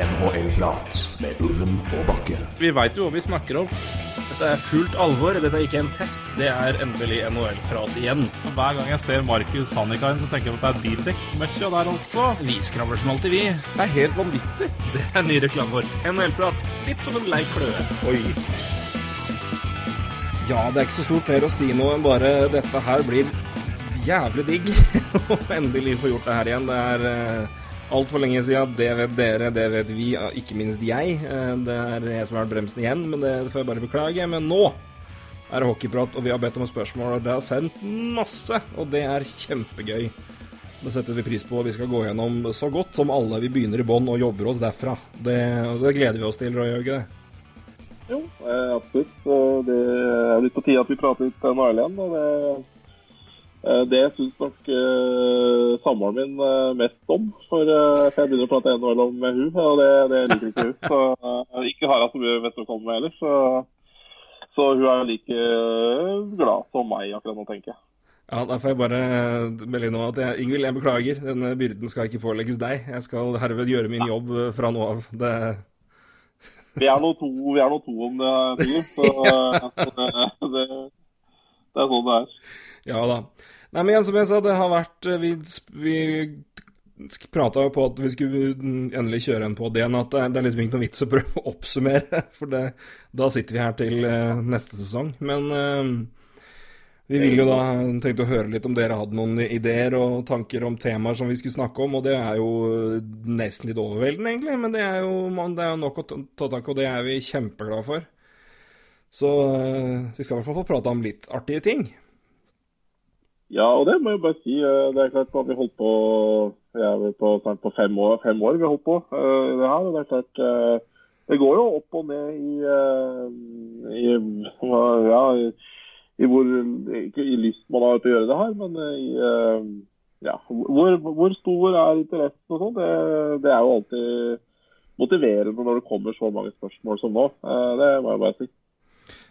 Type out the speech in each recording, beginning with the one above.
NHL-prat med Ulven og Bakke. Vi veit jo hva vi snakker om. Dette er fullt alvor. Dette er ikke en test. Det er endelig NHL-prat igjen. Hver gang jeg ser Markus Hannikainen, så tenker jeg at det er bildekk-møkkja der altså. Vi skravler som alltid, vi. Det er helt vanvittig. Det er ny reklame vår. NHL-prat. Litt som en lei kløe. Oi. Ja, det er ikke så stort mer å si noe enn bare dette her blir jævlig digg. Å endelig få gjort det her igjen. Det er uh, altfor lenge siden. Det vet dere, det vet vi, ikke minst jeg. Uh, det er jeg som har vært bremsen igjen, men det får jeg bare beklage. Men nå er det hockeyprat, og vi har bedt om spørsmål, og det har sendt masse. Og det er kjempegøy. Det setter vi pris på. Vi skal gå gjennom så godt som alle. Vi begynner i bånn og jobber oss derfra. Det, det gleder vi oss til, Roy Jørge. Jo, eh, absolutt. Det er litt på tide at vi prater litt NHL igjen. og det, eh, det syns nok uh, samboeren min uh, mest om. For uh, jeg begynner å prate NHL om med hun, og det, det liker ikke hun. Så uh, ikke har som vett å komme med heller. Så, så hun er like glad som meg akkurat nå, tenker jeg. Ja, Da får jeg bare melde nå at jeg, Ingvild, jeg beklager. Denne byrden skal ikke pålegges deg. Jeg skal herved gjøre min jobb fra nå av. Det vi er nå to, to om det. Så, så det, det, det, er sånn det er. Ja da. Nei, men igjen, som jeg sa, det har vært Vi, vi prata jo på at vi skulle endelig kjøre en på igjen. At det, er liksom ikke noe vits å prøve å oppsummere, for det, da sitter vi her til uh, neste sesong. Men uh, vi ville jo da tenkt å høre litt om dere hadde noen ideer og tanker om temaer som vi skulle snakke om, og det er jo nesten litt overveldende, egentlig. Men det er jo, det er jo nok å ta tak i, og det er vi kjempeglade for. Så vi skal i hvert fall få prate om litt artige ting. Ja, og det må jeg bare si. Det er klart at vi holdt på på, snart på fem år, fem år vi holdt på i det her. og det er klart Det går jo opp og ned i, i ja, i hvor Ikke i lyst man har til å gjøre det her, men i ja, hvor, hvor stor er interessen og sånn. Det, det, er jo alltid motiverende når det kommer så mange spørsmål som nå. Det må jeg bare si.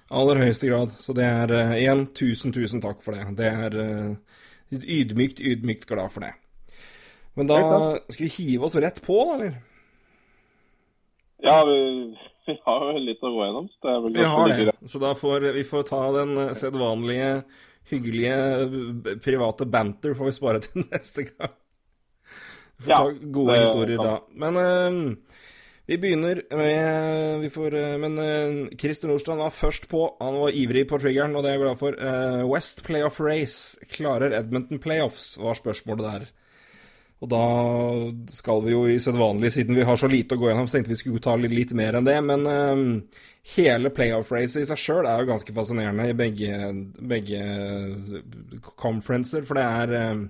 Aller høyeste grad. Så det er igjen tusen, tusen takk for det. Det er ydmykt, ydmykt glad for det. Men da skal vi hive oss rett på, da, eller? Ja, vi vi har jo litt å gå gjennom. vi har det. Så da får vi får ta den sedvanlige, hyggelige private banter får vi spare til neste gang. Vi får ja, ta gode det, historier da. Men vi begynner med vi får, uh, Men uh, Christer Nordstrand var først på. Han var ivrig på triggeren, og det er jeg glad for. West Playoff Race. Klarer Edmonton Playoffs, var spørsmålet der. Og da skal vi jo i sedvanlig, siden vi har så lite å gå gjennom, så tenkte vi skulle ta litt, litt mer enn det. Men um, hele playoff-racet i seg sjøl er jo ganske fascinerende i begge, begge conferencer. For det er uh,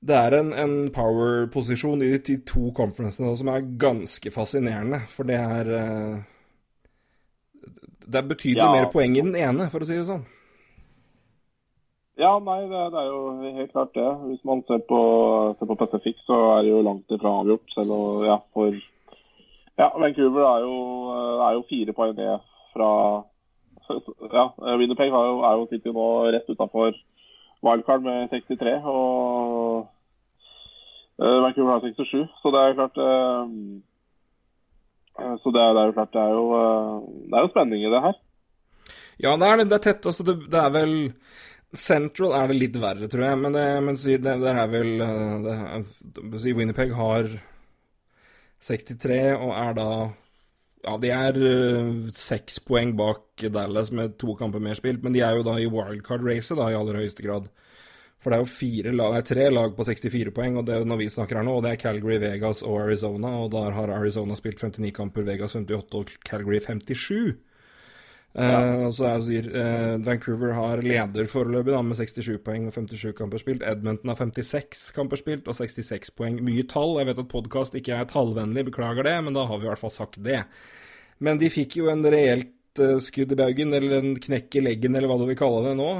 det er en, en power-posisjon i de to conferencene som er ganske fascinerende. For det er uh, Det er betydelig ja. mer poeng i den ene, for å si det sånn. Ja, nei, det, det, er jo helt klart det. Hvis man ser på, ser på Pacific, så er det jo langt ifra avgjort. Selv om, ja, for ja, Vancouver er jo, er jo fire poeng ned fra Ja, Winnerpeg er jo, er jo nå rett utafor wildcard med 63, og uh, Vancouver har 67. Så det er jo klart uh, Så det er, det er, jo klart det er jo, det er jo spenning i det her. Ja, det er, det er tett. Altså, det, er vel Central er det litt verre, tror jeg. Men det, men det, det er vel eh, det Winnipeg har 63 og er da Ja, de er uh, seks poeng bak Dallas med to kamper mer spilt, men de er jo da i wildcard-racet i aller høyeste grad. For det er jo fire lag, er tre lag på 64 poeng, og det er når vi snakker her nå, og det er Calgary, Vegas og Arizona. Og der har Arizona spilt 59 kamper, Vegas 58 og Calgary 57. Ja. Uh, så sier uh, Vancouver har leder foreløpig da, med 67 poeng og 57 kamper spilt. Edmonton har 56 kamper spilt og 66 poeng. Mye tall. Jeg vet at podkast ikke er tallvennlig, beklager det, men da har vi i hvert fall sagt det. Men de fikk jo en reelt uh, skudd i baugen, eller en knekk i leggen, eller hva du vil kalle det nå.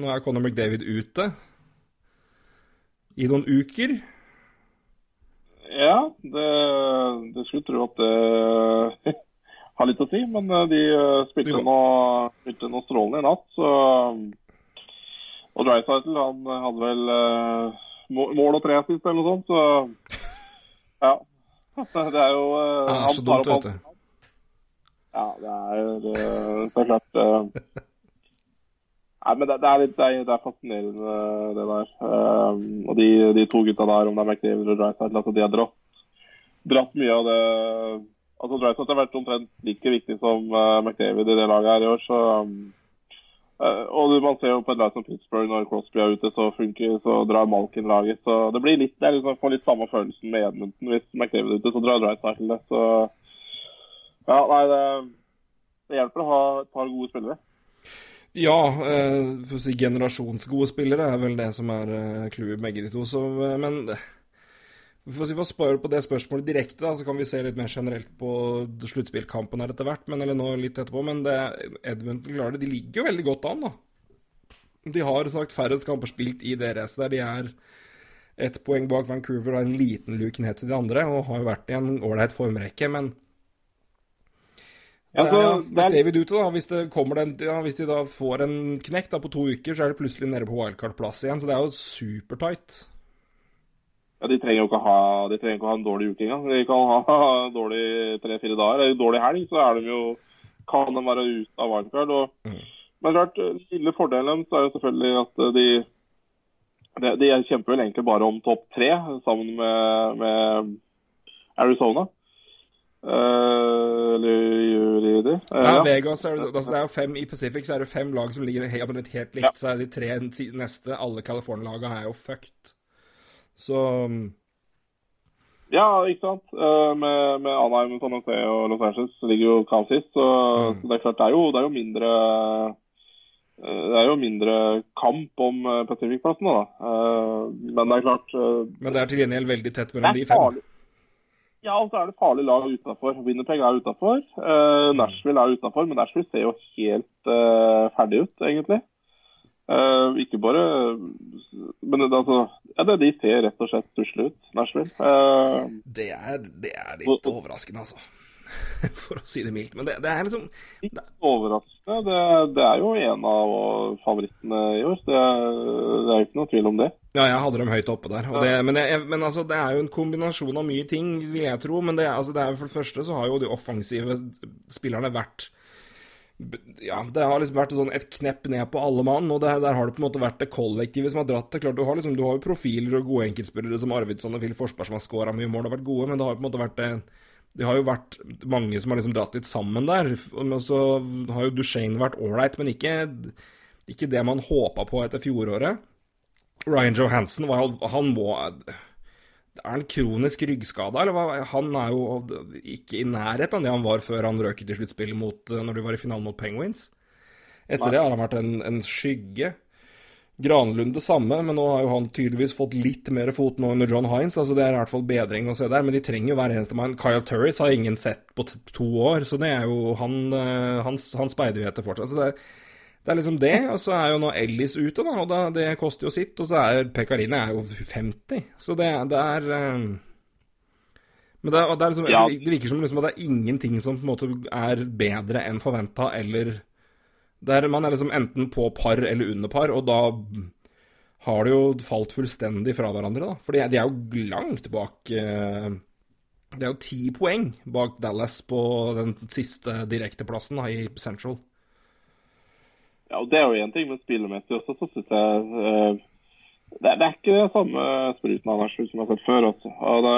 nå er Conor McDavid ute i noen uker. Ja, det, det skulle tro at det har litt å si. Men eh, de eh, spilte, noe, spilte noe strålende i natt. Så, og Dreisaitl han hadde vel mål og tre sist eller noe sånt. Så ja. Det er jo ja, er så dumt, vet du. Ja, det er, jo er klart Nei, men det, det, er litt, det, er, det, er, fascinerende, det der. Um, og de, de, to gutta der, om det er McDavid og Dreisaitl, altså de har dratt, dratt, mye av det Altså Drysaitl har vært omtrent like viktig som uh, McDavid i det laget her i år, så um, uh, Og man ser jo på et lag som Pittsburgh, når Crosby er ute, så funker så drar Malkin laget. Så det blir litt, det er liksom, får litt samme følelsen med Edmundton. Hvis McDavid er ute, så drar Drysaitl det. Så ja, nei, det, det hjelper å ha et par gode spillere. Ja, eh, for å si generasjonsgode spillere er vel det som er eh, clouet begge de to. Så, eh, men for å får spørre på det spørsmålet direkte, da, så kan vi se litt mer generelt på sluttspillkampen her etter hvert, men, eller nå litt etterpå. Men det, Edmundton klarer det. De ligger jo veldig godt an, da. De har sagt færrest kamper spilt i det racet der. De er ett poeng bak Vancouver og en liten luke ned til de andre, og har jo vært i en ålreit formrekke, men ja, ja, er... David ute, da. Hvis, den, ja, hvis, de da får en knekk da, på to uker, så er det plutselig nede på wildcard-plass igjen. Så det er jo supertight. Ja, De trenger jo ikke ha, ikke ha en dårlig uke engang. De kan ha dårlig tre-fire dager. Eller dårlig helg, så er de jo, kan de være ute av wildcard. Og, mm. Men klart, lille fordelen deres er jo selvfølgelig at de, de, de kjemper vel egentlig bare om topp tre sammen med, med Arizona. Uh, eller det? Uh, ja, Vegas er altså det er jo fem I Pacific så er det fem lag som ligger helt, helt likt. Ja. Så er de tre neste Alle California-lagene er jo fucked. Så um, Ja, ikke sant. Uh, med, med Anaheim, San Jose og Los Angeles ligger jo sist. Så, mm. så, det er klart, det er jo, det er jo mindre det er jo mindre kamp om Pacific-plassen, da. Men det er klart Men det er til gjengjeld veldig tett mellom de fem? Farlig. Ja, og så er det farlig lag utafor. Winnerpeg er utafor. Uh, Nashville er utafor, men Nashville ser jo helt ferdig ut, egentlig. Ikke bare Men det, altså, ja, det, de ser rett og slett tusle ut, Nashville. Uh, det, er, det, er, litt og, overraskende, altså. For å si det mildt. Men det, det er liksom Ikke overraskende. Det, det, er jo en av favorittene i år. Det, er jo ikke noe tvil om det. Ja, jeg hadde dem høyt oppe der. men, men altså, det er jo en kombinasjon av mye ting, vil jeg tro. Men det, altså, det for det første så har jo de offensive spillerne vært ja, det har liksom vært sånn et knepp ned på alle mann, og det, der har det på en måte vært det kollektivet som har dratt det. Klart, Du har liksom, du har jo profiler og gode enkeltspillere som Arvidsson og Phil Forsberg som har scora mye mål og vært gode, men det har jo på en måte vært det det har jo vært mange som har liksom dratt litt sammen der. Men så har jo Duchene vært ålreit, men ikke, ikke, det man håpa på etter fjoråret. Ryan Johansen, han må Er han kronisk ryggskada, eller hva? Han er jo ikke i nærheten av det han var før han røk ut i sluttspillet når de var i finalen mot Penguins. Etter Nei. det har han vært en, en skygge. Granlund det samme, men nå har jo han tydeligvis fått litt mer fot nå under John Hines. altså Det er i hvert fall bedring å se der, men de trenger jo hver eneste mann. Kyle Turris har ingen sett på to år, så det er jo han, han, hans, hans speider vi etter fortsatt. så det er, det er liksom det, og så er jo nå Ellis ute, da, og da, det koster jo sitt. Og så er Pekarine er jo 50, så det, det er um, Men det, det, liksom, ja. det, virker som liksom at det er ingenting som på en måte er bedre enn forventa, eller der man er liksom enten på par eller under par, og da har det jo falt fullstendig fra hverandre, da. For de er jo langt bak eh, Det er jo ti poeng bak Dallas på den siste direkteplassen i Central. Ja, og det er jo én ting, men spillemessig også, så syns jeg uh, det, det, er ikke det samme spruten av Nashville som jeg har sett før. Altså. Det,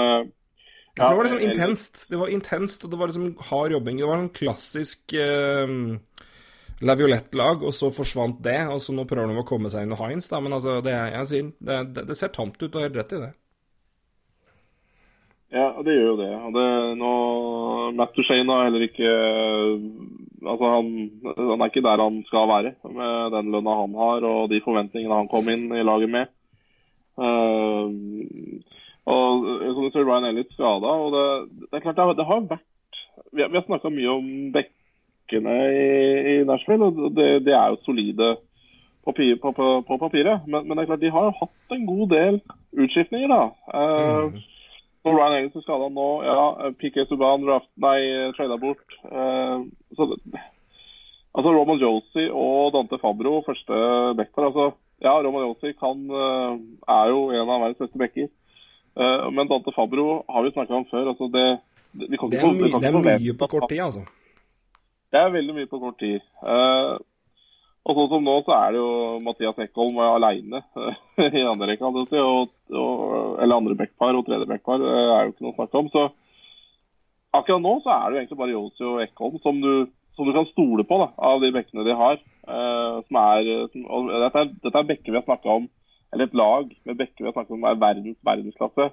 ja, for det var liksom intenst. Det var intenst, og det var liksom hard jobbing. Det var en klassisk uh, Laviolette-lag, og så forsvant det. Og så nå prøver de å komme seg inn i Hines, da. Men altså, det, jeg sier, det, det, det ser tamt ut, og helt rett i det. Ja, det gjør jo det. Og det nå, Matt Duchene har heller ikke Altså, han, han, er ikke der han skal være med den lønna han har og de forventningene han kom inn i laget med. Uh, og som du ser, Ryan Elliot skada. Og det, det, er klart, det, det har vært Vi har, vi har snakka mye om bekkene i, i Nashville. og det, det, er jo solide på, på, på, på papiret. Men, men, det er klart, de har hatt en god del utskiftninger, da. Uh, mm. Ryan Ellis er skada nå. ja, Piquet Subhaan trada bort. Uh, så, altså Roman Josie og Dante Fabro, første backer. Altså, ja, Roman Josie kan, uh, er jo en av verdens beste backer. Uh, men Dante Fabro har vi snakka om før. altså det, det, det, er, my, det er mye på kort tid, altså. Det er veldig mye på kort tid. Uh, og sånn som nå, så er det jo Mathias Ekholm aleine i andre rekka. Og, og, eller andre backpar og tredje backpar er jo ikke noe å snakke om. Så akkurat nå så er det jo egentlig bare Josi og Ekholm som du, som du kan stole på da, av de bekkene de har. Uh, som er, som, dette, er, dette er bekker vi har snakka om eller et lag med bekker vi har snakket om er verdens verdensklasse.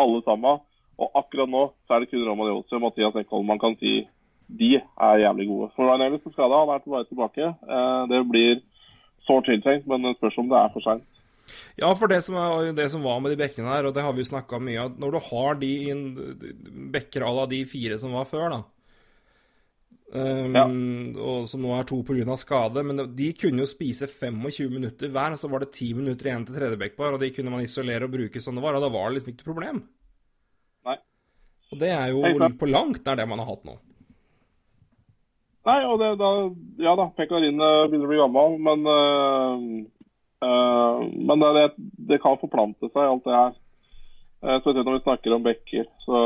Alle sammen. Og akkurat nå så er det kun Roman Jose og Mathias Ekholm man kan si de er jævlig gode. For Ryan Ellis er skada, han er på vei tilbake. Eh, det blir sårt tiltenkt, men det spørs om det er for seint. Ja, for det som, er, det som, var med de bekkene her, og det har vi jo snakka mye om Når du har de bekker à la de fire som var før, da, Um, ja. og Som nå er to pga. skade. Men de kunne jo spise 25 minutter hver. Så var det 10 minutter igjen til tredje bekkpar, og de kunne man isolere og bruke som det var. Og da var det liksom ikke noe problem. Nei. Og det er jo på langt nær det man har hatt nå. Nei, og det, da, ja da, Pekarin begynner å bli gammel, men øh, øh, Men det, det, kan forplante seg, alt det her. Uh, spesielt når vi snakker om bekker. Så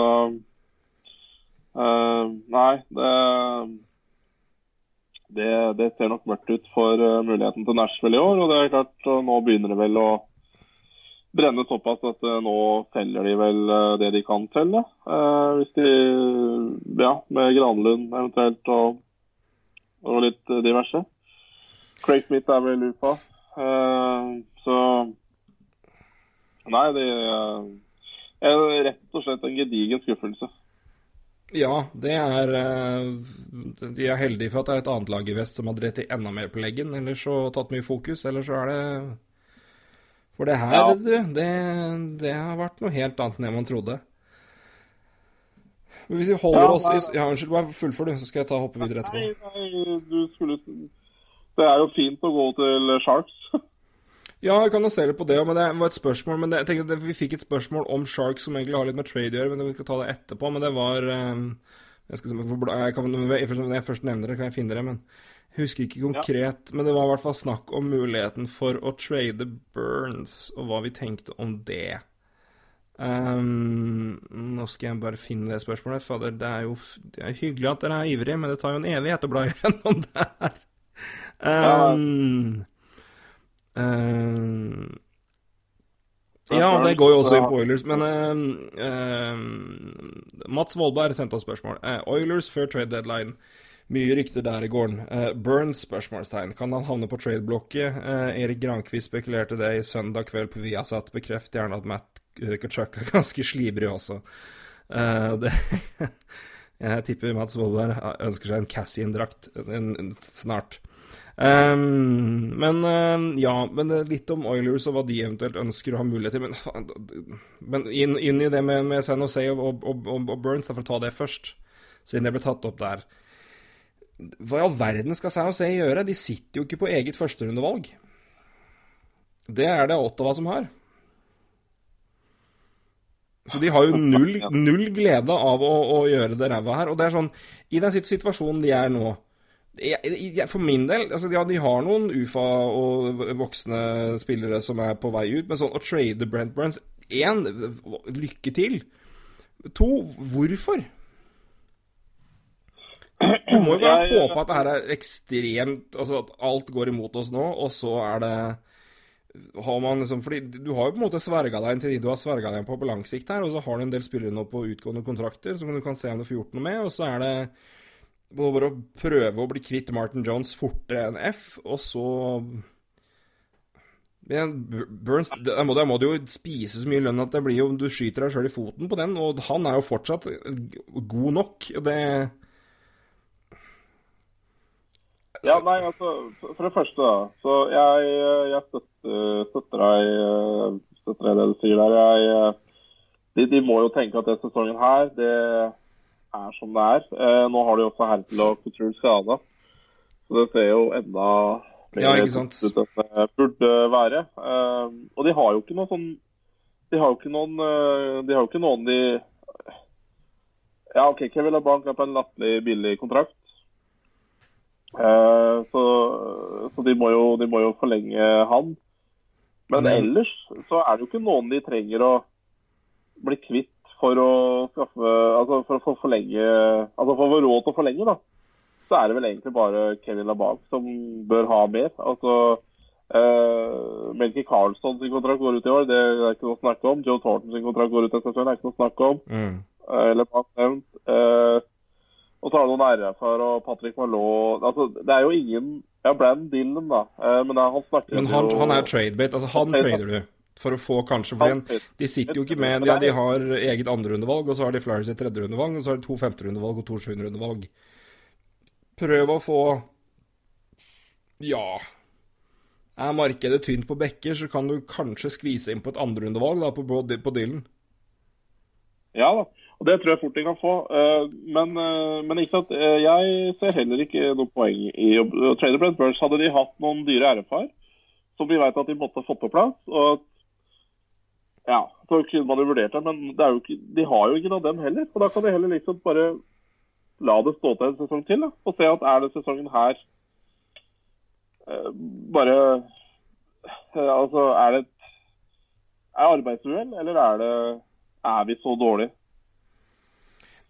øh, nei, det, det, det, ser nok mørkt ut for muligheten til Nashville i år. Og det er klart, nå begynner det vel å brenne såpass at nå teller de vel det de kan telle. hvis de Ja, med Granlund eventuelt og, og litt diverse. Craig Smith er vel UFA. så Nei, det er rett og slett en gedigen skuffelse. Ja, det er eh, De er heldige for at det er et annet lag i vest som har drept enda mer på leggen, eller så tatt mye fokus, eller så er det For det her, ja. det, det, har vært noe helt annet enn det man trodde. Men hvis vi holder ja, oss i Ja, unnskyld, bare fullfør, du, så skal jeg ta hoppe videre etterpå. Nei, nei, du skulle Det er jo fint å gå til Sharks. Ja, vi kan jo se litt på det, men det var et spørsmål men det, jeg tenkte at Vi fikk et spørsmål om Sharks som egentlig har litt med trade å gjøre, men vi skal ta det etterpå. Men det var um, jeg, skal, jeg kan, Når jeg først nevner det, kan jeg finne det, men jeg husker ikke konkret. Ja. Men det var i hvert fall snakk om muligheten for å trade Burns, og hva vi tenkte om det. Um, nå skal jeg bare finne det spørsmålet. Fader, det er jo det er hyggelig at dere er ivrige, men det tar jo en evighet å bla gjennom det her. Um, Uh, ja, det går jo også inn på Oilers, men uh, uh, Mats Vollberg sendte oss spørsmål. Oilers før trade deadline. Mye rykter der i gården. Burns? spørsmålstegn. Kan han havne på trade-blokket? Erik Grankvist spekulerte det i søndag kveld på Viasat. Bekreft gjerne at Matt Kutchuk er ganske slibrig også. det Jeg tipper Mats Vollberg ønsker seg en Cassian-drakt snart. Um, men uh, ja, men litt om Oilers og hva de eventuelt ønsker å ha mulighet til. Men, men inn, inn, i det med, med San Jose og, og, og, og Burns, for å ta det først, siden det ble tatt opp der. Hva i all verden skal San Jose gjøre? De sitter jo ikke på eget førsterundevalg. Det er det Ottawa som har. Så de har jo null, null glede av å, å gjøre det ræva her. Og det er sånn, i den situasjonen de er nå jeg, for min del altså, Ja, de har noen UFA og voksne spillere som er på vei ut, men sånn å trade Brent Burns Én, lykke til. To, hvorfor? Du må jo bare håpe at det her er ekstremt Altså at alt går imot oss nå, og så er det har man liksom, fordi Du har jo på en måte sverga deg til de du har sverga deg på på lang sikt her, og så har du en del spillere nå på utgående kontrakter som du kan se om du får gjort noe med, og så er det bare å prøve å bli kvitt Martin Jones fortere enn F, og så men Burns, der må, der må, du jo spise så mye lønn at det blir jo, du skyter deg sjøl i foten på den. Og han er jo fortsatt god nok. Det Ja, nei, altså For det første, da. Så jeg, jeg støtter, støtter, deg, støtter deg det du sier der. Jeg, de, de, må jo tenke at den sesongen her, det er som det er. Eh, nå har de også Hertel og Couture skada, så det ser jo enda mer ja, ut enn det burde være. Eh, og de har jo ikke noe sånn De har jo ikke noen eh, De har jo ikke noen de Ja, OK, Kevin LeBanc er på en latterlig billig kontrakt. Uh, så, så de, må jo, de, må jo, forlenge han. Men ellers så er det jo ikke noen de trenger å bli kvitt for å skaffe Altså for å få forlenge Altså for å få råd til å forlenge, da, så er det vel egentlig bare Kevin LaBanc som bør ha mer. Altså uh, Melky Carlsson sin kontrakt går ut i år, det er ikke noe å snakke om. Joe Thornton sin kontrakt går ut i sesongen, det er ikke noe å snakke om. Mm. Uh, eller. Uh, og så har du noen RF-er og Patrick Malot altså, Det er jo ingen Ja, Brann Dillon, da. Uh, men han snakker Men han, jo han er tradebait. Altså, han trader du. For å få kanskje fordi De sitter jo ikke med ja, De har eget andrerundevalg, og så har de Flyers et tredjerundevalg, og så har de to femterundevalg og to sjuenderundevalg. Prøv å få Ja Er markedet tynt på bekker, så kan du kanskje skvise inn på et andrerundevalg på, på Dylan. Ja da, og det tror jeg fort de kan få. Men, men ikke sant, jeg ser heller ikke noe poeng i å trade Brent Burns. Hadde de hatt noen dyre RFR, som vi vet at de måtte fått på plass, og ja, så kunne man jo vurdert det, men det ikke, de har jo ikke noe av dem heller. Og da kan de heller liksom bare la det stå til en sesong til, da, og se at er det sesongen her eh, bare eh, Altså, er det et arbeidsuhell, eller er det er vi så dårlige?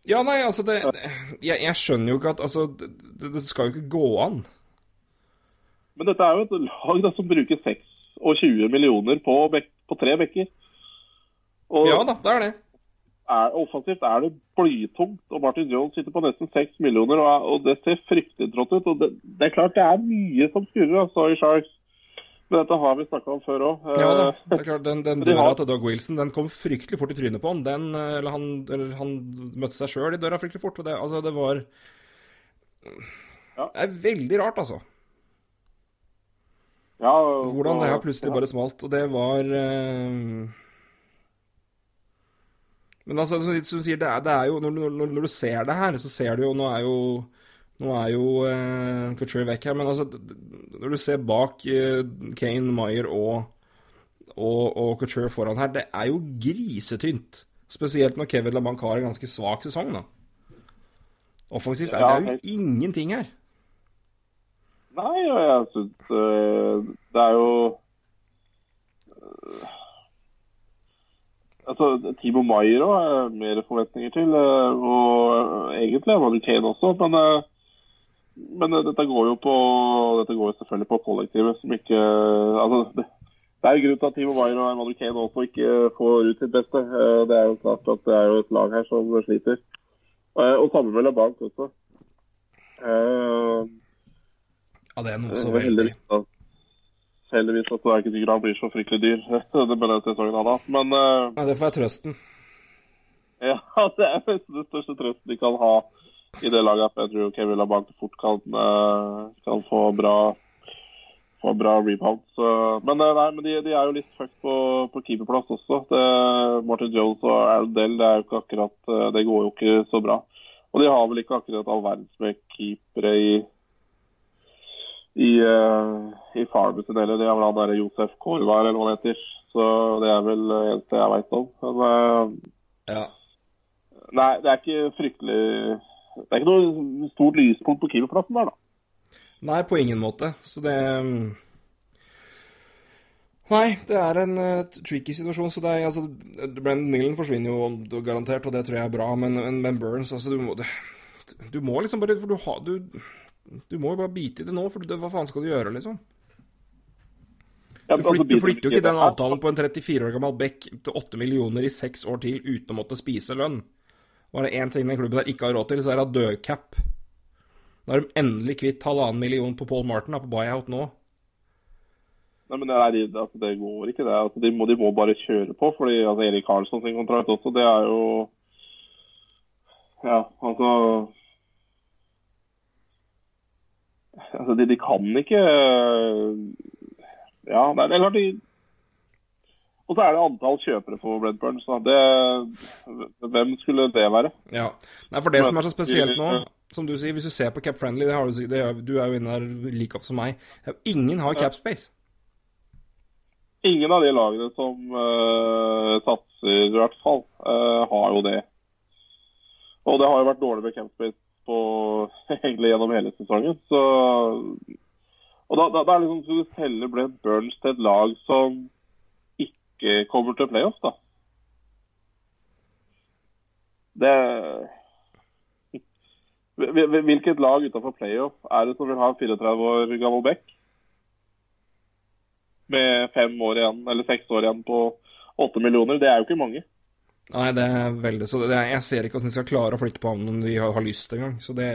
Ja, nei, altså det, det jeg, jeg, skjønner jo ikke at Altså, det, det, skal jo ikke gå an. Men dette er jo et lag da, som bruker 26 millioner på, på tre bekker. Og ja da, det er det. Er, offensivt er det blytungt, og Martin Jones sitter på nesten 6 millioner, og, og det ser fryktelig trått ut. og det, det, er klart det er mye som skurrer altså, i Sharks. Men dette har vi snakka om før òg. Ja da, det er klart, den, den døra til Doug Wilson den kom fryktelig fort i trynet på han. Den, eller han, eller han møtte seg sjøl i døra fryktelig fort. og Det, altså, det var Det er veldig rart, altså. Ja, Hvordan det her plutselig bare smalt. Og det var uh... Men altså, som du sier, det er, det er jo når, når, når, du ser det her, så ser du jo Nå er jo nå er jo eh, Couture vekk her, men altså Når du ser bak eh, Kane, Maier og, og, og, Couture foran her, det er jo grisetynt. Spesielt når Kevin LaBanc har en ganske svak sesong, da. Offensivt er det jo ingenting her. Nei, og jeg syns øh, det er jo altså, Timo Maier òg er mer forventninger til. Og egentlig Emmanuel Kane også. Men, men dette går jo på dette går jo selvfølgelig på kollektivet som ikke altså, det, det er jo grunn til at Timo Maier og Emmanuel Kane også ikke får ut sitt beste. Det er jo klart at det er jo et lag her som sliter. Og samme med LeBanc også. Ja, det er noe så veldig heldigvis at det er ikke sikkert han blir så fryktelig dyr det med den sesongen han har men Nei, Det får jeg trøsten. Ja, det er den største trøsten de kan ha i det laget. Jeg tror Kevin LaBanc fort kan, uh, kan få bra få bra rebounds. Uh, men nei, men de, de, er jo litt fucked på, på keeperplass også. Det, Martin Jones og Dell, det er jo ikke akkurat Det går jo ikke så bra. Og de har vel ikke akkurat all verdens med keepere i i, uh, i Farbusen heller. De har vel han derre Josef Korvar eller hva han heter. Så det er vel det eneste jeg veit om. Men uh, ja. Nei, det er ikke fryktelig Det er ikke noe stort lyspunkt på keeperplassen der, da. Nei, på ingen måte. Så det Nei, det er en uh, tricky situasjon. så det er, altså, Brendan Nillen forsvinner jo garantert, og det tror jeg er bra, men, men, Burns altså, du må, du må liksom bare For du ha, du, du må jo bare bite i det nå, for det, hva faen skal du gjøre, liksom? Du, altså, flytter, du flytter jo ikke den avtalen på en 34 år gammel bekk til 8 millioner i seks år til uten å måtte spise lønn. Og er det én ting den klubben der ikke har råd til, så er det dødcap. Da er de endelig kvitt halvannen million på Paul Martin da, på buyout nå. Nei, men det, er, altså, det går ikke, det. Altså, de, må, de, må, bare kjøre på. fordi altså, Erik Karlsson sin kontrakt også, det er jo Ja, altså altså, de, de, kan ikke Ja, det er klart de Og så er det antall kjøpere for Redburn. Så det, hvem skulle det være? Ja, Nei, for det som er så spesielt nå, som du sier, hvis du ser på Cap Friendly, det har du, det, du er jo inne der like ofte som meg, ingen har Cap Space. Ingen av de lagene som uh, satser, i hvert fall, uh, har jo det. Og det har jo vært dårlig med cap Space på, egentlig gjennom hele sesongen. Så, og da, da, da er liksom, skal du selge Brent Burns til et lag som ikke kommer til playoff, da. Det Hvilket lag utenfor playoff er det som vil ha en 34 år gammel back? Med fem år igjen, eller seks år igjen på åtte millioner. Det er jo ikke mange. Nei, det er veldig så er, Jeg ser ikke hvordan de skal klare å flytte på ham om de har, har lyst engang. Så det,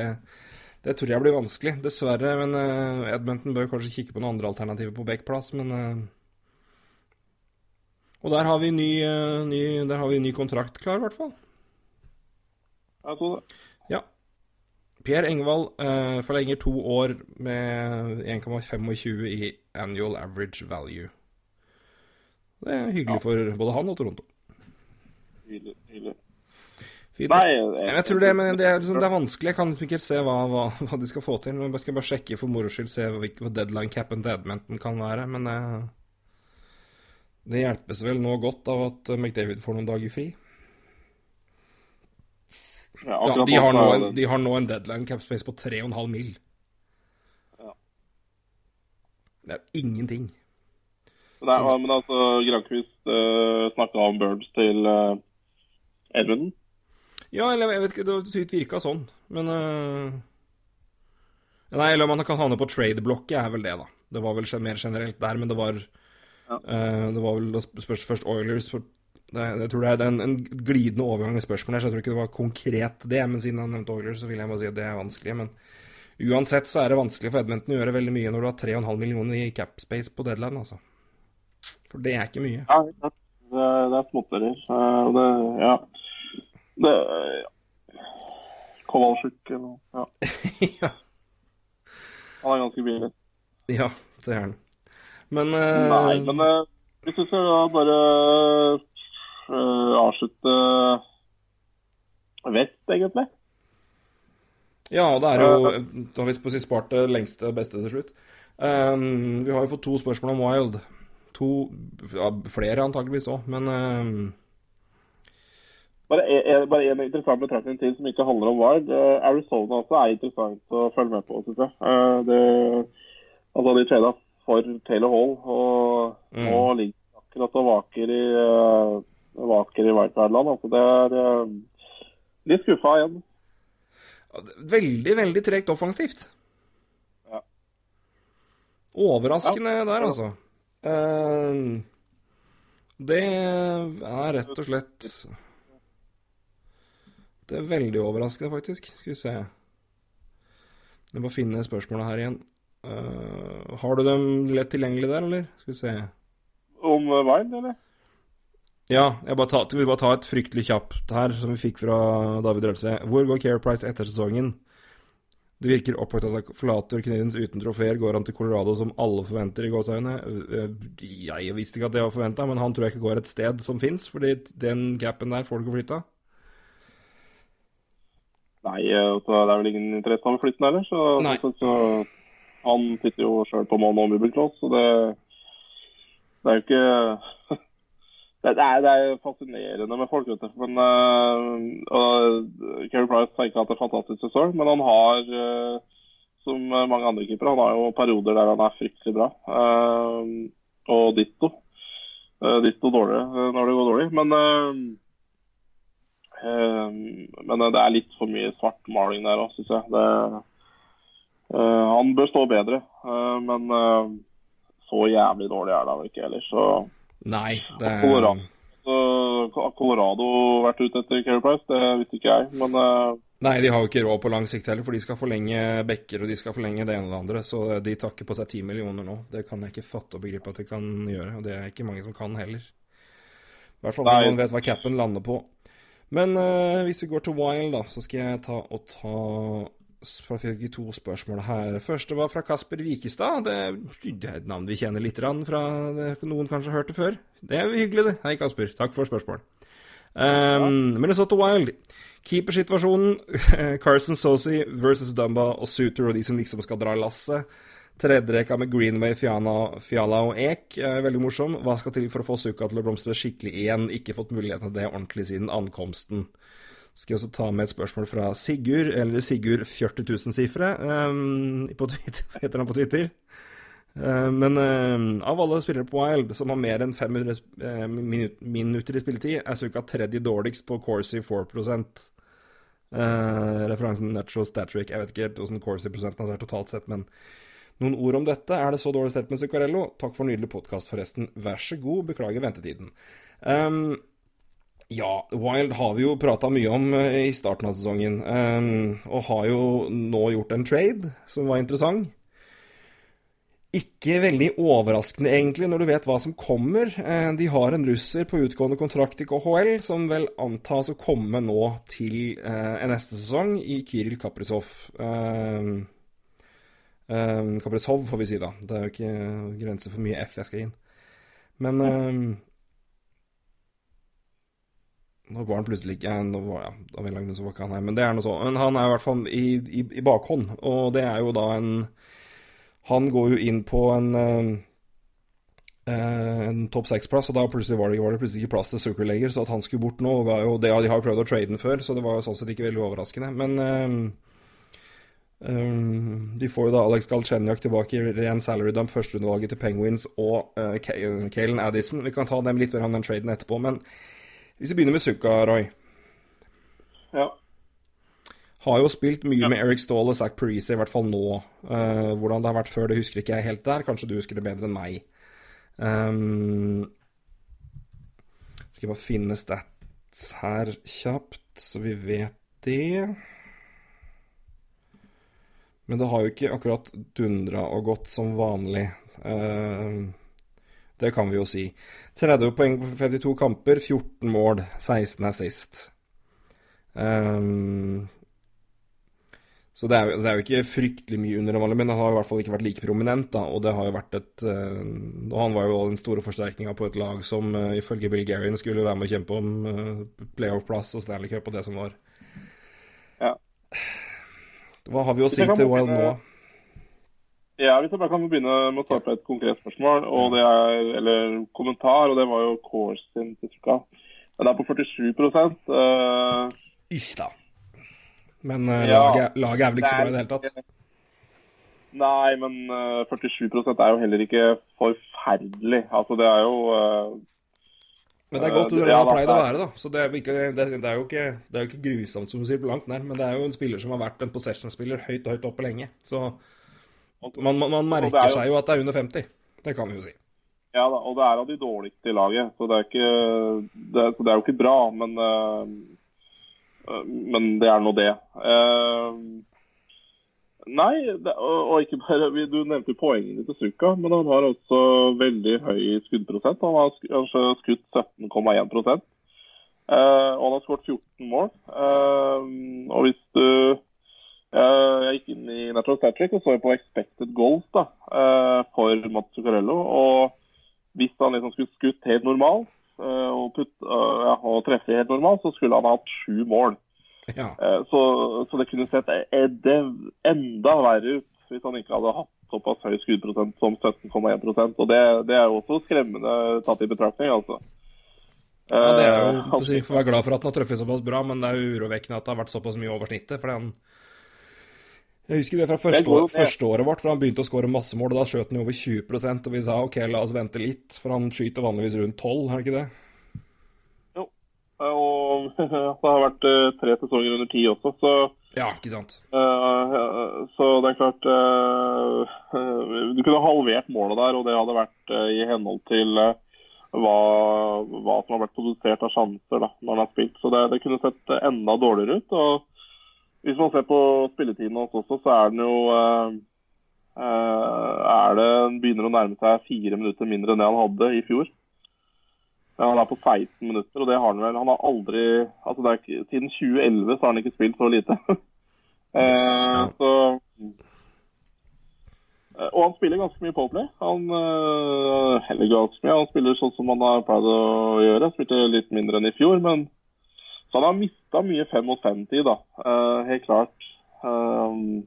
det tror jeg blir vanskelig, dessverre. Men uh, Edmonton bør kanskje kikke på noen andre alternativer på backplass, men uh, Og der har vi ny, uh, ny, har vi ny kontrakt klar, i hvert fall. Jeg tror det. Ja. Per Engvald eh, forlenger to år med 1,25 i annual average value. Det er hyggelig Ja. for både han og Toronto. Hyggelig. hyggelig. Fint. Nei, Jeg tror det, men det er, liksom, det er vanskelig. Jeg kan liksom ikke se hva, hva, hva de skal få til. Men jeg skal bare sjekke for moro skyld, se hva deadline capen til Edmonton kan være. Men eh, det hjelpes vel nå godt av at eh, McDavid får noen dager fri. Ja, Ja, de, har nå en, de har nå en deadline cap space på 3,5 mil. Ja. Det er ingenting. Nei, men altså, Grankvist uh, snakka om Birds til uh, Edmundton. Ja, eller jeg vet ikke, det det virka sånn, men uh, Nei, eller om han kan havne på trade-blokket, er vel det, da. Det var vel mer generelt der, men det var Ja. eh, Det var vel spørs først Oilers for det, Jeg tror det er en, en glidende overgang i spørsmålet så jeg tror ikke det var konkret det. Men siden han nevnte Oilers, så vil jeg bare si at det er vanskelig. Men uansett så er det vanskelig for Edmonton å gjøre veldig mye når du har 3,5 millioner i cap space på deadline, altså. For det er ikke mye. Ja, det, er, det er småtterier. Uh, det, ja. Det ja. Kovalsjuk eller noe. Ja. ja. Han er ganske billig. ja, det er han. Men uh... Nei, men uh, hvis vi skal da bare uh, avslutte vest, egentlig. Ja, det er jo Da har vi på å spart det lengste beste til slutt. Um, vi har jo fått to spørsmål om Wild. To ja, Flere antakeligvis òg, men um, Bare en, bare en interessant betraktning til som ikke handler om Wild. Eh, Arizona også er interessant å følge med på, syns jeg. Eh, det, altså, de trada for Taylor Hall, og Mm. nå ligger akkurat og vaker i uh, vaker i wildcard-land. Altså, det er uh, litt skuffa igjen. veldig, veldig tregt offensivt. Ja. Overraskende der, altså. Uh, det er rett og slett Det er veldig overraskende, faktisk. Skal vi se Jeg må finne spørsmålet her igjen. Uh, har du dem lett tilgjengelig der, eller? Skal vi se. Om uh, Wild, eller? Ja, jeg bare ta, vil bare ta et fryktelig kjapt her, som vi fikk fra David Rølse. Hvor går Care Price etter sesongen? Det virker opphøyt at han forlater Canadiens uten trofeer, går han til Colorado som alle forventer i gåseøyne. Øh, Jeg visste ikke at det var forventa, men han tror jeg ikke går et sted som fins, fordi den gapen der får du ikke flytta. Nei, uh, det er vel ingen interesse av å flytte den heller. Så, så han sitter jo sjøl på mål og mubelklås, så det, det er jo ikke det, er, det er fascinerende med folk, vet du. Men uh, Kerry Price tenker at det er fantastisk sesong, men han har, uh, som mange andre keepere, han har jo perioder der han er fryktelig bra. Uh, og ditto. Uh, ditto dårlig uh, når det går dårlig. Men, men det er litt for mye svart maling der òg, syns jeg. Det, han bør stå bedre, uh, men uh, så jævlig dårlig er det vel ikke ellers. Så Nei, det Colorado. Har Colorado vært ute etter Carey Price? Det visste ikke jeg. Men eh, Nei, de har jo ikke råd på lang sikt heller, for de skal forlenge bekker og de skal forlenge det ene og det andre. Så de takker på seg ti millioner nå. Det kan jeg ikke fatte og begripe at de kan gjøre. Og det er ikke mange som kan heller. I hvert fall når man vet hva capen lander på. Men uh, hvis vi går til Wild, da, så skal jeg ta og ta for jeg fikk to spørsmål her. Første var fra Kasper Vikestad. Det, det er et navn vi kjenner litt fra Noen kanskje har hørt det før. Det er jo hyggelig, det. Hei, Kasper. Takk for spørsmål. Um, Minnesota Wild. Keepersituasjonen. Carson Sosi versus Dumba og Suter og de som liksom skal dra lasset. Tredjerekka med Greenway, Fiana, Fiala og Ek veldig morsom. Hva skal til for å få Suka til å blomstre skikkelig igjen? Ikke fått muligheten til det ordentlig siden ankomsten. Skal jeg også ta med et spørsmål fra Sigurd, eller Sigurd 40 000 sifre, um, heter han på Twitter. Uh, men uh, av alle spillere på Wild som har mer enn 500 uh, minut minutter i spilletid, er Suka tredje dårligst på Corsi 4 eh, Referansen Natural Statric. Jeg vet ikke helt hvordan Corsi-prosenten er totalt sett, men noen ord om dette. Er det så dårlig stelt med Zuccarello? Takk for nydelig podkast, forresten. Vær så god. Beklager ventetiden. Um, ja, Wild har vi jo prata mye om i starten av sesongen, um, og har jo nå gjort en trade som var interessant. Ikke veldig overraskende, egentlig, når du vet hva som kommer. Eh, de har en russer på utgående kontrakt i KHL, som vel antas å komme nå til eh, neste sesong, i Kiril Kaprizov. Eh, eh, Kaprizov, får vi si, da. Det er jo ikke grenser for mye F jeg skal inn. Men eh, Nå var han plutselig ikke nå var, ja, av en lang så var ikke han her, men det er noe sånn. Men han er i hvert fall i, i, i bakhånd, og det er jo da en han går jo inn på en, uh, en topp seks-plass, og da plutselig var det, var det, plutselig ikke plass til Zucker lenger, så at han skulle bort nå jo, det, De har jo prøvd å trade den før, så det var jo sånn sett ikke veldig overraskende. Men uh, um, de får jo da Alex Galchenyak tilbake i ren salary dump, førsterundevalget til Penguins og uh, Kalen Addison. Vi kan ta dem litt mer om den traden etterpå, men hvis vi begynner med Sukka, Roy. Ja. Har jo spilt mye ja. med Eric Stahl og Zack Parisi, i hvert fall nå. Uh, hvordan det har vært før, det husker ikke jeg helt der. Kanskje du husker det bedre enn meg. Um, skal jeg bare finne stats her kjapt, så vi vet det. Men det har jo ikke akkurat dundra og gått som vanlig. Uh, det kan vi jo si. 30 poeng på 52 kamper, 14 mål, 16 er sist. Um, så det er, det er, jo ikke fryktelig mye under Amalie, men han har i hvert fall ikke vært like prominent. da, Og det har jo vært et uh, Og han var jo den store forsterkninga på et lag som uh, ifølge Bill Garian skulle være med å kjempe om uh, playoff-plass og Stanley Cup og det som var. Ja. Hva har vi å si til Wild nå? Ja, Hvis jeg bare kan begynne med å svare på et konkret spørsmål, og det er, eller kommentar, og det var jo Kors sin til Det er på 47 uh, Ish, da. Men uh, ja, laget, laget, er vel ikke så bra i det hele tatt? Nei, men uh, eh, 47 er jo heller ikke forferdelig. Altså, det er jo uh, Men det er godt du har ja, pleid å være, da. Så det er, ikke, det, er, jo ikke, det er jo ikke grusomt, som du sier, på langt nær. Men det er jo en spiller som har vært en possession-spiller høyt og høyt oppe lenge. Så man, man, man merker jo, seg jo at det er under 50. Det kan vi jo si. Ja da, og det er av de dårligste i laget. Så det er, ikke, det, så det er jo ikke bra. Men uh, Eh, men det er nå det. Uh, nei, det, og, ikke bare Du nevnte poengene til Suka, men han har også veldig høy skuddprosent. Han har kanskje skutt 17,1 uh, og han har skåret 14 mål. Uh, og hvis du Jeg gikk inn i Natural Statric og så på expected goals da, for Mats Zuccarello. Og hvis han liksom skulle skutt helt normalt, Eh, og, putt, ja, og treffe helt normalt, så skulle han hatt sju mål. Ja. Eh, så, så, det kunne sett enda verre ut hvis han ikke hadde hatt såpass høy skuddprosent som 17,1 Og det, det, er jo også skremmende tatt i betraktning, altså. Ja, det er jo, Vi Får være glad for at han har truffet såpass bra, men det er jo urovekkende at det har vært såpass mye over snittet. fordi han jeg husker det fra første, år, første, året vårt, for han begynte å skåre masse mål. og Da skjøt han jo over 20% og vi sa OK, la oss vente litt, for han skyter vanligvis rundt 12, er det ikke det? Jo, og det har vært uh, tre sesonger under ti også, så Ja, ikke sant. Uh, så det er klart uh, Du kunne halvert målet der, og det hadde vært i henhold til hva, hva, som har vært produsert av sjanser da, når han har spilt. Så det, det kunne sett enda dårligere ut. og hvis man ser på spilletiden hans også, så er den jo uh, er det, begynner å nærme seg fire minutter mindre enn det han hadde i fjor. Han er på 16 minutter, og det har han vel Han har aldri altså er, Siden 2011 så har han ikke spilt så lite. eh, så, og han spiller ganske mye powerplay. Han heller ganske mye. Han spiller sånn som han har pleid å gjøre. Spilte litt mindre enn i fjor, men så han har mista mye fem mot fem-tid, da. Uh, helt klart. Um,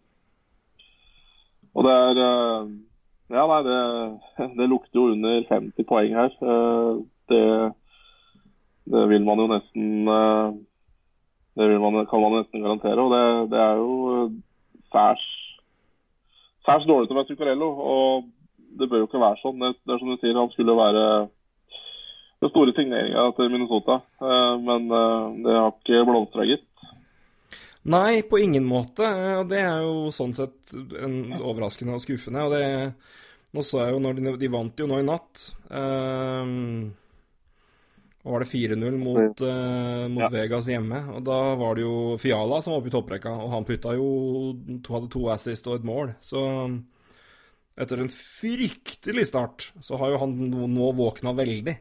og det er uh, Ja, nei, det, det, lukter jo under 50 poeng her. Uh, det, det, vil man jo nesten Det man, kan man nesten garantere. Og det, det er jo særs særs dårlig til å være Zuccarello. Og det bør jo ikke være sånn. Det, er som du sier, han skulle være den store signeringa til Minnesota. Eh, men eh, det har ikke blomstra, gitt. Nei, på ingen måte. Og det er jo sånn sett en overraskende og skuffende. Og det Nå så jeg jo når de, de vant jo nå i natt. Um, og var det 4-0 mot, uh, mot ja. Vegas hjemme. Og da var det jo Fiala som var oppe i topprekka, og han putta jo hadde to assist og et mål. Så etter en fryktelig start, så har jo han nå våkna veldig.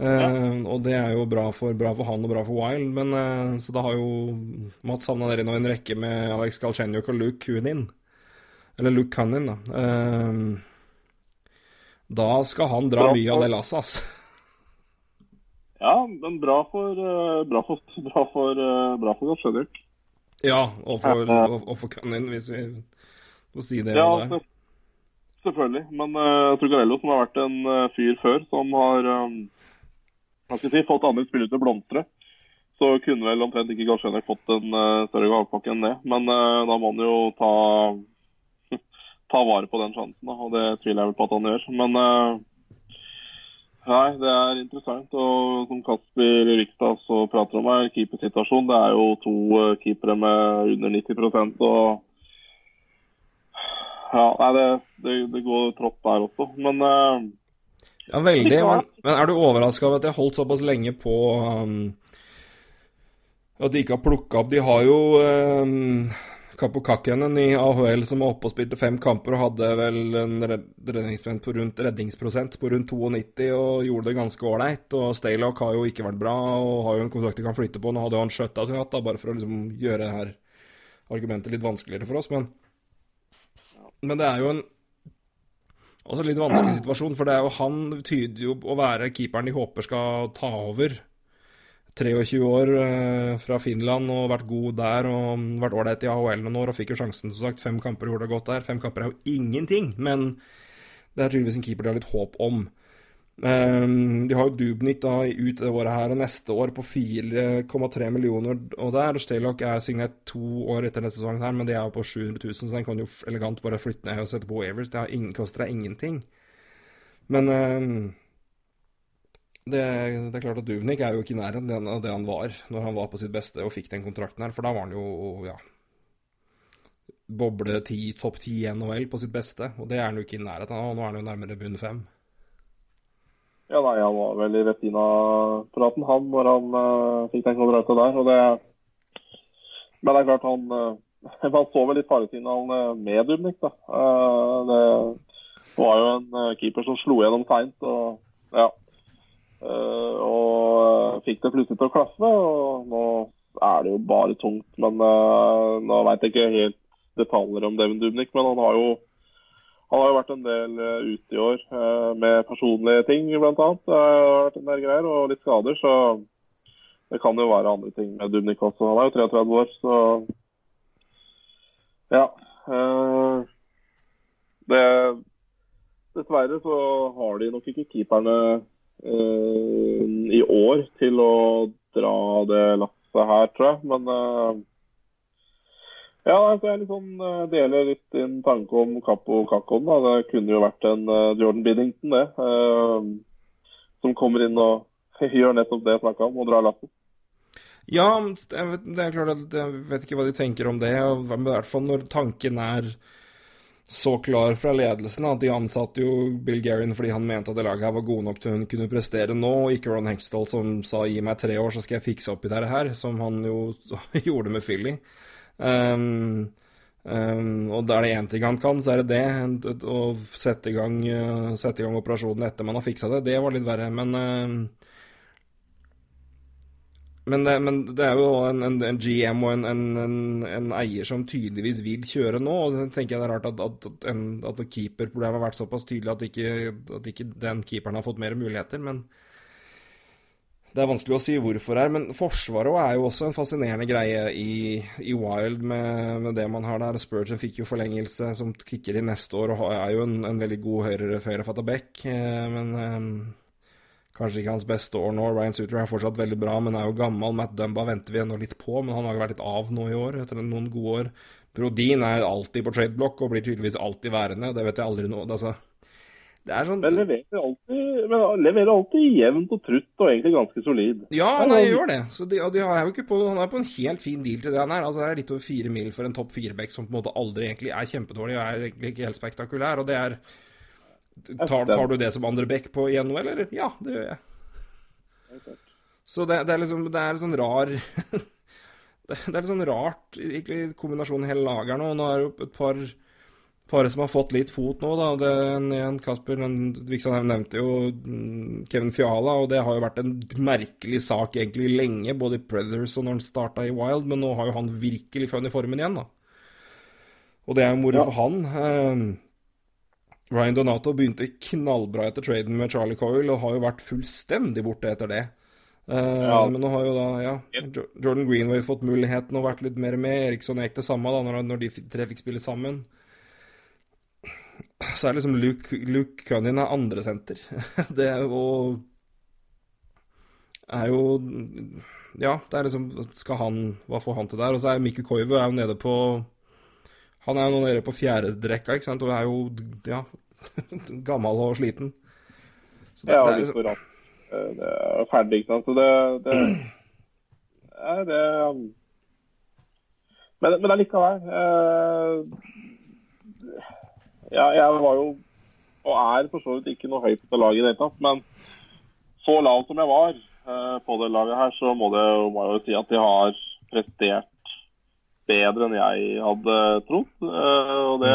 Uh, og det er jo bra for, bra for, han og bra for Wild. Men, uh, så da har jo Mats havna nedi nå en rekke med Alex Galchenyuk og Luke Kunin. Eller Luke Cunnin, da. Uh, da skal han dra mye av det lasset, altså. Ja, men bra for Bra for, bra for, bra for Galchenyuk. Ja, og for, og, og for Cunnin, hvis vi får si det. Ja, der. selvfølgelig. Men uh, Trugarello, som har vært en fyr før, som har um, hva skal jeg si, fått andre spillere til å blomstre, så kunne vel omtrent ikke Galsjenek fått en uh, større gavepakke enn det. Men uh, da må han jo ta, ta vare på den sjansen, da, og det tviler jeg vel på at han gjør. Men uh, nei, det er interessant. Og som Kasper Rikstad så prater om her, keepersituasjon. Det er jo to keepere med under 90% og ja, nei, det, det, det går trått der også. Men ja, veldig. Men, men er du overraska over at jeg holdt såpass lenge på um, At de ikke har plukka opp De har jo um, Kapokakkenen i AHL som var oppe og spilte fem kamper og hadde vel en redningsprosent på rundt, redningsprosent på rundt 92 og gjorde det ganske ålreit. Og Staylock har jo ikke vært bra og har jo en kontrakt de kan flytte på. Nå hadde jo han skjøtta til natt, bare for å liksom gjøre det her argumentet litt vanskeligere for oss. Men, men det er jo en også litt vanskelig situasjon, for det er jo han tyder jo å være keeperen de håper skal ta over. 23 år eh, fra Finland og vært god der og vært ålreit i AHL noen år og fikk jo sjansen, som sagt. Fem kamper gjorde det godt der. Fem kamper er jo ingenting, men det er tydeligvis en keeper de har litt håp om. Um, de har jo Dubnik da ut det året her og neste år på 4,3 millioner. Og der Staylock er signert to år etter neste sesongen, her, men det er jo på 700 000, så den kan jo elegant bare flytte ned og sette på Evers. Det koster deg ingenting. Men um, det, det, er klart at Dubnik er jo ikke i nærheten av det han var når han var på sitt beste og fikk den kontrakten her, for da var han jo ja, boble ti, topp ti i NHL på sitt beste, og det er han jo ikke i nærheten av. Nå er han jo nærmere bunn fem. Ja, nei, Han var vel i Retina-praten, han, når han uh, fikk den kontrakten der. og det Men det er klart, han uh, Man så vel litt faresignalene med Dubnik. da. Uh, det var jo en keeper som slo gjennom seint. Og, ja. og fikk det plutselig til å klaffe. og Nå er det jo bare tungt. Men nå veit jeg ikke helt detaljer om Devin Dubnik, men han har jo han har jo vært en del uh, ute i år uh, med personlige ting, bl.a. Vært en del greier, og litt skader. Så det kan jo være andre ting med Dubnik også. Han er jo 33 år, så ja. Uh, det, dessverre så har de nok ikke keeperne i år til å dra det lasset her, tror jeg. Men ja, altså jeg liksom deler litt din tanke om Capo Kakon. Da. Det kunne jo vært en uh, Jordan Biddington, det. Uh, som kommer inn og gjør nettopp det jeg snakka om, og drar lappen. Ja, vet, det er klart at jeg vet ikke hva de tenker om det. Men I hvert fall når tanken er så klar fra ledelsen at de ansatte jo Bill Guerin fordi han mente at det laget her var gode nok til hun kunne prestere nå, og ikke Ron Hextall som sa gi meg tre år, så skal jeg fikse opp i dette her, som han jo gjorde med Philly. Um, um, og er det én ting han kan, så er det det. Å sette i gang, uh, sette i gang operasjonen etter man har fiksa det. Det var litt verre. Men uh, men det, men det, er jo en, en, en GM og en, en, eier som tydeligvis vil kjøre nå. og det tenker jeg det er rart at, at, at, at keeperproblemet har vært såpass tydelig at ikke, at ikke den keeperen har fått mer muligheter. Men det er vanskelig å si hvorfor her, men Forsvaret er jo også en fascinerende greie i, i Wild med, med, det man har der. Spurgeon fikk jo forlengelse som kicker i neste år og er jo en, en veldig god høyre, høyrefatta back. Eh, men um, kanskje ikke hans beste år nå. Ryan Suter er fortsatt veldig bra, men er jo gammel. Matt Dumba venter vi ennå litt på, men han har jo vært litt av nå i år, etter noen gode år. Brodin er alltid på trade block og blir tydeligvis alltid værende. Det vet jeg aldri noe altså, Det er sånn Men leverer alltid, men leverer alltid jevnt og trutt og egentlig ganske solid. Ja, nei, jeg gjør det. Så de, de er jo ikke på, han er på en helt fin deal til det han er. Altså, det er litt over fire mil for en topp fire-back som på en måte aldri egentlig er kjempedårlig og er egentlig ikke helt spektakulær. Og det er Tar, tar du det som andre back på igjen nå, eller? Ja, det gjør jeg. Så det, det er liksom Det er sånn rar Det er litt sånn rart, egentlig, kombinasjonen hele laget her nå. Nå er det jo et par par som har fått litt fot nå, da. Det er en Kasper Viksan nevnte jo mm, Kevin Fiala, og det har jo vært en merkelig sak egentlig lenge, både i Predators og når han starta i Wild, men nå har jo han virkelig funnet formen igjen, da. Og det er jo moro Ja. for han. Eh, Ryan Donato begynte knallbra etter traden med Charlie Coyle, og har jo vært fullstendig borte etter det. Eh, Ja. Men nå har jo da, ja, Jordan Greenway fått muligheten og vært litt mer med. Eriksson gikk det samme da, når, når de tre fikk spille sammen. Så er liksom Luke, Luke Cunnin er andre senter. Det er jo er jo Ja, det er liksom Skal han Hva får han til der? Og så er Mikko Koivu er jo nede på Han er jo nå nede på fjerdedrekka, ikke sant, og er jo ja, gammel og sliten. Så det, Ja, det er liksom, for. Eh, Det er ferdig, ikke sant. Så det, det Nei, det Men, men allikevel eh, ja, Jeg var jo, og er for så vidt ikke noe høyt på laget i det hele tatt, men så lav som jeg var eh, på det laget her, så må, det, jo- må jeg jo si at de har prestert bedre enn jeg hadde trodd. Eh, og, det,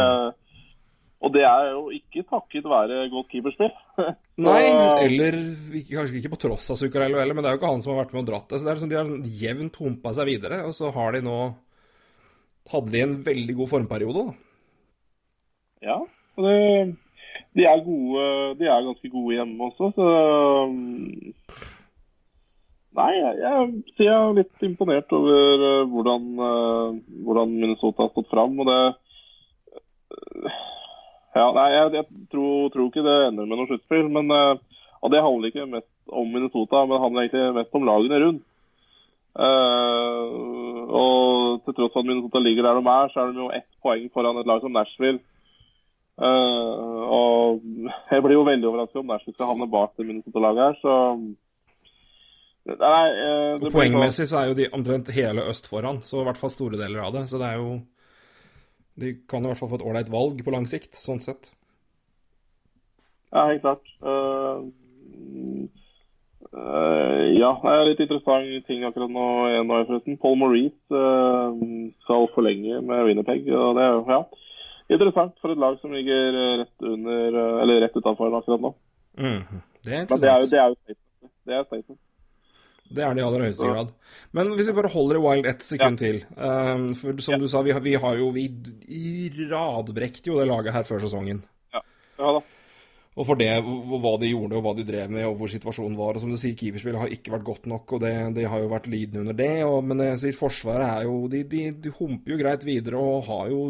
og det er jo ikke takket være godt keeperspill. Nei, eller ikke, kanskje ikke på tross av Zuccarello heller, men det er jo ikke han som har vært med og dratt det. Så det er liksom, De har sånn jevnt humpa seg videre, og så har de nå Hadde de en veldig god formperiode, da. Ja, og de er gode, de er ganske gode hjemme også, så um, Nei, jeg, jeg, er litt imponert over uh, hvordan, uh, hvordan Minnesota har stått fram. Og det Ja, nei, jeg, jeg tror, tror ikke det ender med noe sluttspill. Men uh, Og det handler ikke mest om Minnesota, men det handler egentlig mest om lagene rundt. Uh, og til tross for at Minnesota ligger der de er, så er de jo ett poeng foran et lag som Nashville. Uh, og jeg blir jo veldig overrasket om Nashville skal havne bak det Minnesota-laget her, så Nei, det Poengmessig så er jo de omtrent hele øst foran, så i hvert fall store deler av det. Så det er jo De kan i hvert fall få et ålreit valg på lang sikt, sånn sett. Ja, helt klart. Uh, uh, ja, det er litt interessant ting akkurat nå, nå forresten. Paul Maurice uh, skal forlenge med Winnerpeg, og det er jo ja, interessant for et lag som ligger uh, rett under uh, Eller rett utenfor akkurat nå. Mm, Det er Men det er jo det er jo statement. Det er statement. Det er det i aller høyeste grad. Men hvis vi bare holder i Wild ett sekund til um, For som du sa, vi, har- vi har jo Vi radbrekte jo det laget her før sesongen. Ja da. Og for det, hva de gjorde, og hva de drev med, og hvor situasjonen var. Og som du sier, keeperspillet har ikke vært godt nok, og det, de har jo vært lidende under det. Og, men jeg sier, Forsvaret er jo de, de, de humper jo greit videre og har jo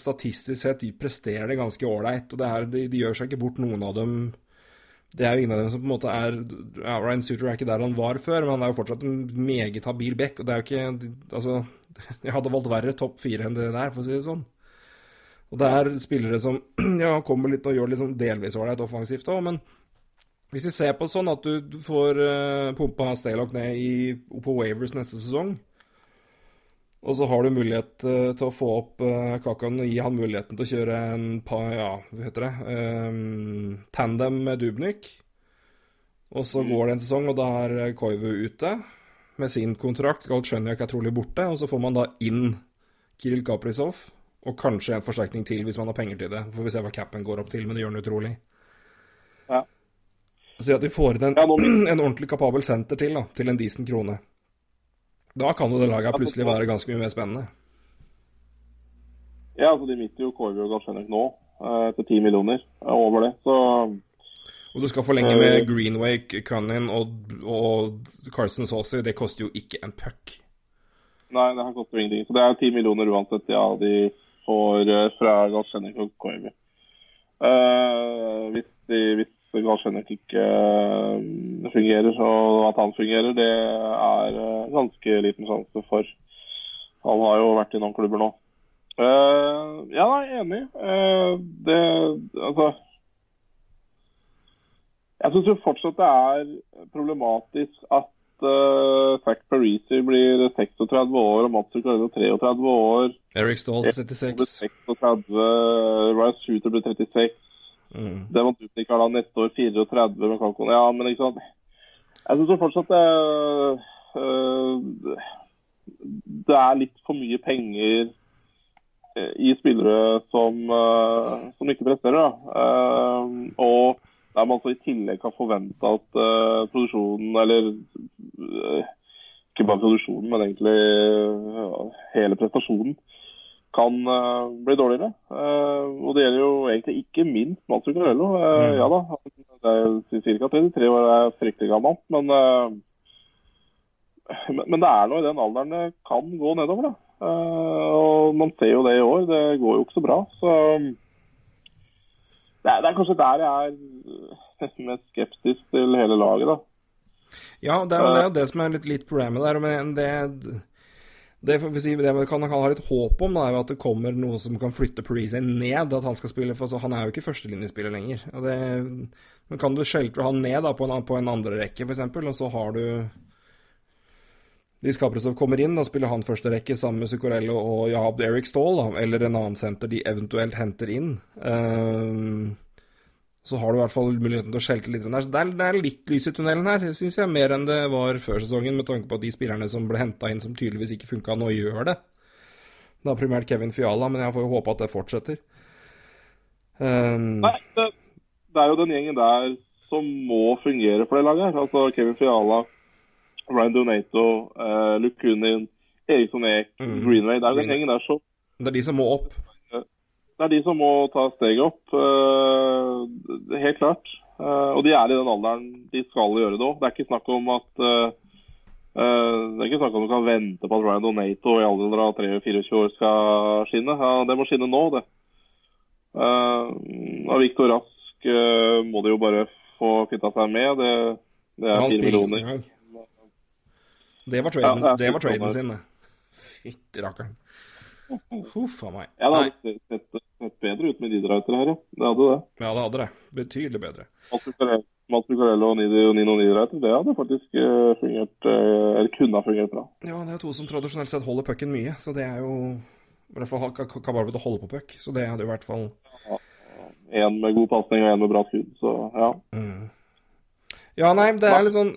statistisk sett De presterer det ganske ålreit. Og er, de, de gjør seg ikke bort, noen av dem. Det er jo ingen av dem som på en måte er ja, Ryan Suter er ikke der han var før, men han er jo fortsatt en meget habil back. Og det er jo ikke Altså, jeg hadde valgt verre topp fire enn det der, for å si det sånn. Og det er spillere som ja, kommer litt og gjør liksom delvis ålreit offensivt òg, men hvis vi ser på sånn at du, får uh, pumpa Staylock ned i, på Wavers neste sesong, og så har du mulighet uh, til å få opp uh, Kakan og gi han muligheten til å kjøre en pa, ja, hva heter det, um, tandem med Dubnik, og så går det en sesong, og da er Koivu ute med sin kontrakt. Galtsjenjak er trolig borte, og så får man da inn Kiril Kaprizov. Og kanskje en forsterkning til hvis man har penger til det. Får vi se hva capen går opp til, men det gjør den utrolig. Ja. Så at de får inn en, en ordentlig kapabel senter til, da, til en decent krone. Da kan jo det laget plutselig være ganske mye mer spennende. Ja, altså de mister jo Koivu og Galsjenek nå, etter til ti millioner eh, over det. Så Og du skal forlenge med Greenway, Cunnin og, og Carson Saucy. Det koster jo ikke en puck. nei, det her koster ingenting. Så det er ti millioner uansett, ja, de får eh, fra Galsjenek og Koivu. Uh, hvis, de, hvis Galsjenek ikke eh, fungerer, så at han fungerer, det er eh, ganske liten sjanse for. Han har jo vært i noen klubber nå. Uh, ja, nei, enig. Uh, det Altså Jeg syns fortsatt det er problematisk at uh, Zack Parisi blir 36 år og Mats Ukraina 33 år. Eric Stahl 36. 36 Rice Shooter blir 36. Mm. Devon Dutnik har da neste år 34 med Kalkon. Ja, men ikke sant. Jeg syns fortsatt det uh, Det er litt for mye penger eh, i spillere som, uh, som ikke presterer. Da. Uh, og der man så i tillegg kan forvente at uh, produksjonen, eller uh, ikke bare produksjonen, men egentlig uh, hele prestasjonen, kan bli dårligere. og det gjelder jo egentlig ikke minst Mats Zuccarello. Mm. Ja da, det er ca. 33 år er fryktelig gammelt, men, men det er nå i den alderen det kan gå nedover, da. og man ser jo det i år. Det går jo ikke så bra. så det er, det er, kanskje der jeg er mest skeptisk til hele laget, da. Ja, det er, det jo det som er litt, litt problemet der. Men det, det, si, det vi kan ha litt håp om, da, er jo at det kommer noe som kan flytte Parisi ned. At han skal spille, for han er jo ikke førstelinjespiller lenger. Det, men kan du sheltre han ned da, på, en, på en andre rekke, f.eks., og så har du hvis Kaprasov kommer inn, da spiller han første rekke sammen med Zuccarello og Jahab Eric Stahl, da, eller en annen senter de eventuelt henter inn. Um, så har du i hvert fall muligheten til å skjelte litt. Der. Så det er, det er litt lys i tunnelen her, syns jeg, mer enn det var før sesongen, med tanke på at de spillerne som ble henta inn som tydeligvis ikke funka, nå gjør det. Det er primært Kevin Fiala, men jeg får jo håpe at det fortsetter. Um, Nei, det, det, er jo den gjengen der som må fungere for det laget her. Altså Kevin Fiala, Ryan Donato, uh, Kunin, Eriksson Eek, mm. Greenway. Det er den gjengen der som Det er de som må opp? Det er de som må ta steget opp. Uh, helt klart. Uh, og de er i den alderen de skal gjøre det òg. Det er ikke snakk om at uh, det er ikke snakk om du kan vente på at Ryan Donato i alder av 23-24 år skal skinne. Ja, det må skinne nå, det. og Viktor Rask må de jo bare få kvitta seg med. Det, det er fire millioner. Det var traden, ja, det var traden sin, det. Fytti rakkeren. Huff a meg. Ja, det hadde sett, sett, bedre ut med de drautere her, ja. Det hadde det. Ja, det hadde det. Betydelig bedre. Mats Bucarello og Nino Niederreiter, det hadde faktisk uh, fungert uh, Eller kunne ha fungert bra. Ja, det er to som tradisjonelt sett holder pucken mye, så det er jo I hvert fall kapabel til å holde på puck, så det hadde i hvert fall ja, En med god pasning og en med bra skudd, så ja. Mm. Ja, nei, det er litt sånn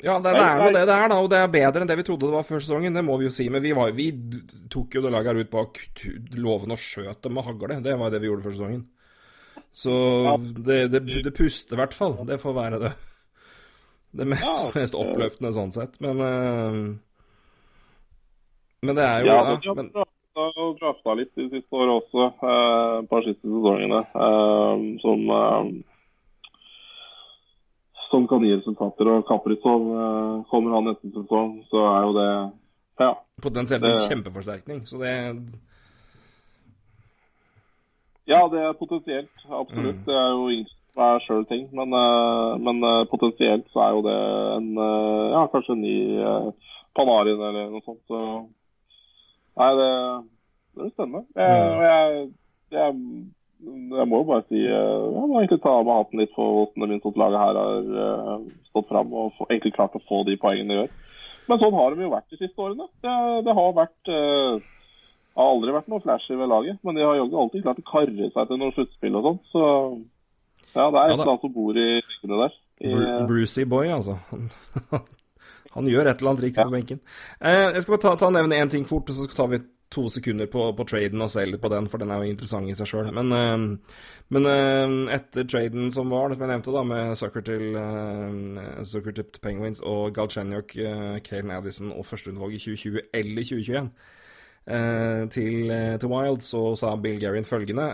Ja, det, det er jo det det er, da, og det er bedre enn det vi trodde det var før sesongen. Det må vi jo si. Men vi, var, vi tok jo det laget her ut bak låven og skjøt dem med hagle. Det var det vi gjorde før sesongen. Så det, det, det puster i hvert fall. Det får være det. Det mest, mest oppløftende sånn sett. Men uh, Men det er jo Ja, ja men, og drafta litt de siste årene også, eh, et par siste sesongene, eh, som eh, som kan gi resultater. Og Kaprizov eh, kommer han neste sesong, så er jo det ja. Potensielt en kjempeforsterkning, så det Ja, det er potensielt. Absolutt. Mm. Det er jo ingen som er sjøl ting. Men, uh, men uh, potensielt så er jo det en Ja, kanskje en ny Panarin eller noe sånt. Så Nei, det, det er spennende. Jeg, mm. jeg, jeg jeg må jo bare si jeg må egentlig ta av meg hatten litt for hvordan det Minnesota-laget her har uh, stått fram og få, egentlig klart å få de poengene de gjør. Men sånn har de jo vært de siste årene. Det, det har vært uh, har aldri vært noe flashy ved laget, men de har jaggu alltid klart å karre seg til noen sluttspill og sånn. Så ja, det er et eller annet som bor i ryggene der. I, Brucey boy, altså. Han gjør et eller annet riktig ja. på benken. Eh, jeg skal bare ta, ta nevne én ting fort, og så tar vi to sekunder på, på traden og se litt på den, for den er jo interessant i seg sjøl. Men, uh, men uh, etter traden som var, som jeg nevnte, da, med Sucker til, uh, Sucker til Penguins og Galchenyuk, Kalen Addison og førsterundevalg i 2020 eller 2021 til, til, Wild, så sa Bill Garrion følgende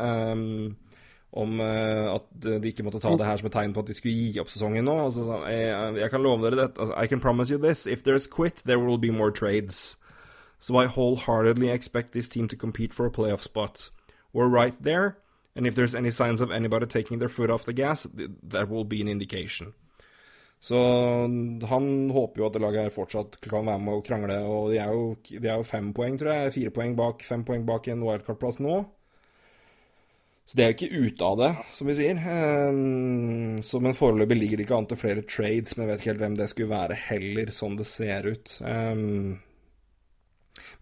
om at de ikke måtte ta det her som et tegn på at de skulle gi opp sesongen nå. Altså, jeg, jeg kan love dere dette. Altså, I can promise you this. If there's quit, there will be more trades. So I wholeheartedly expect this team to compete for a playoff spot. We're right there, and if there's any signs of anybody taking their foot off the gas, that will be an indication. Så han håper jo at det laget her fortsatt kan være med og krangle. Og de er jo, de er jo fem poeng, tror jeg. Fire poeng bak, fem poeng bak en wildcard-plass nå. Så det er jo ikke ute av det, som vi sier. Um, så, men foreløpig ligger det ikke an til flere trades, men jeg vet ikke helt hvem det skulle være heller, sånn det ser ut. Um,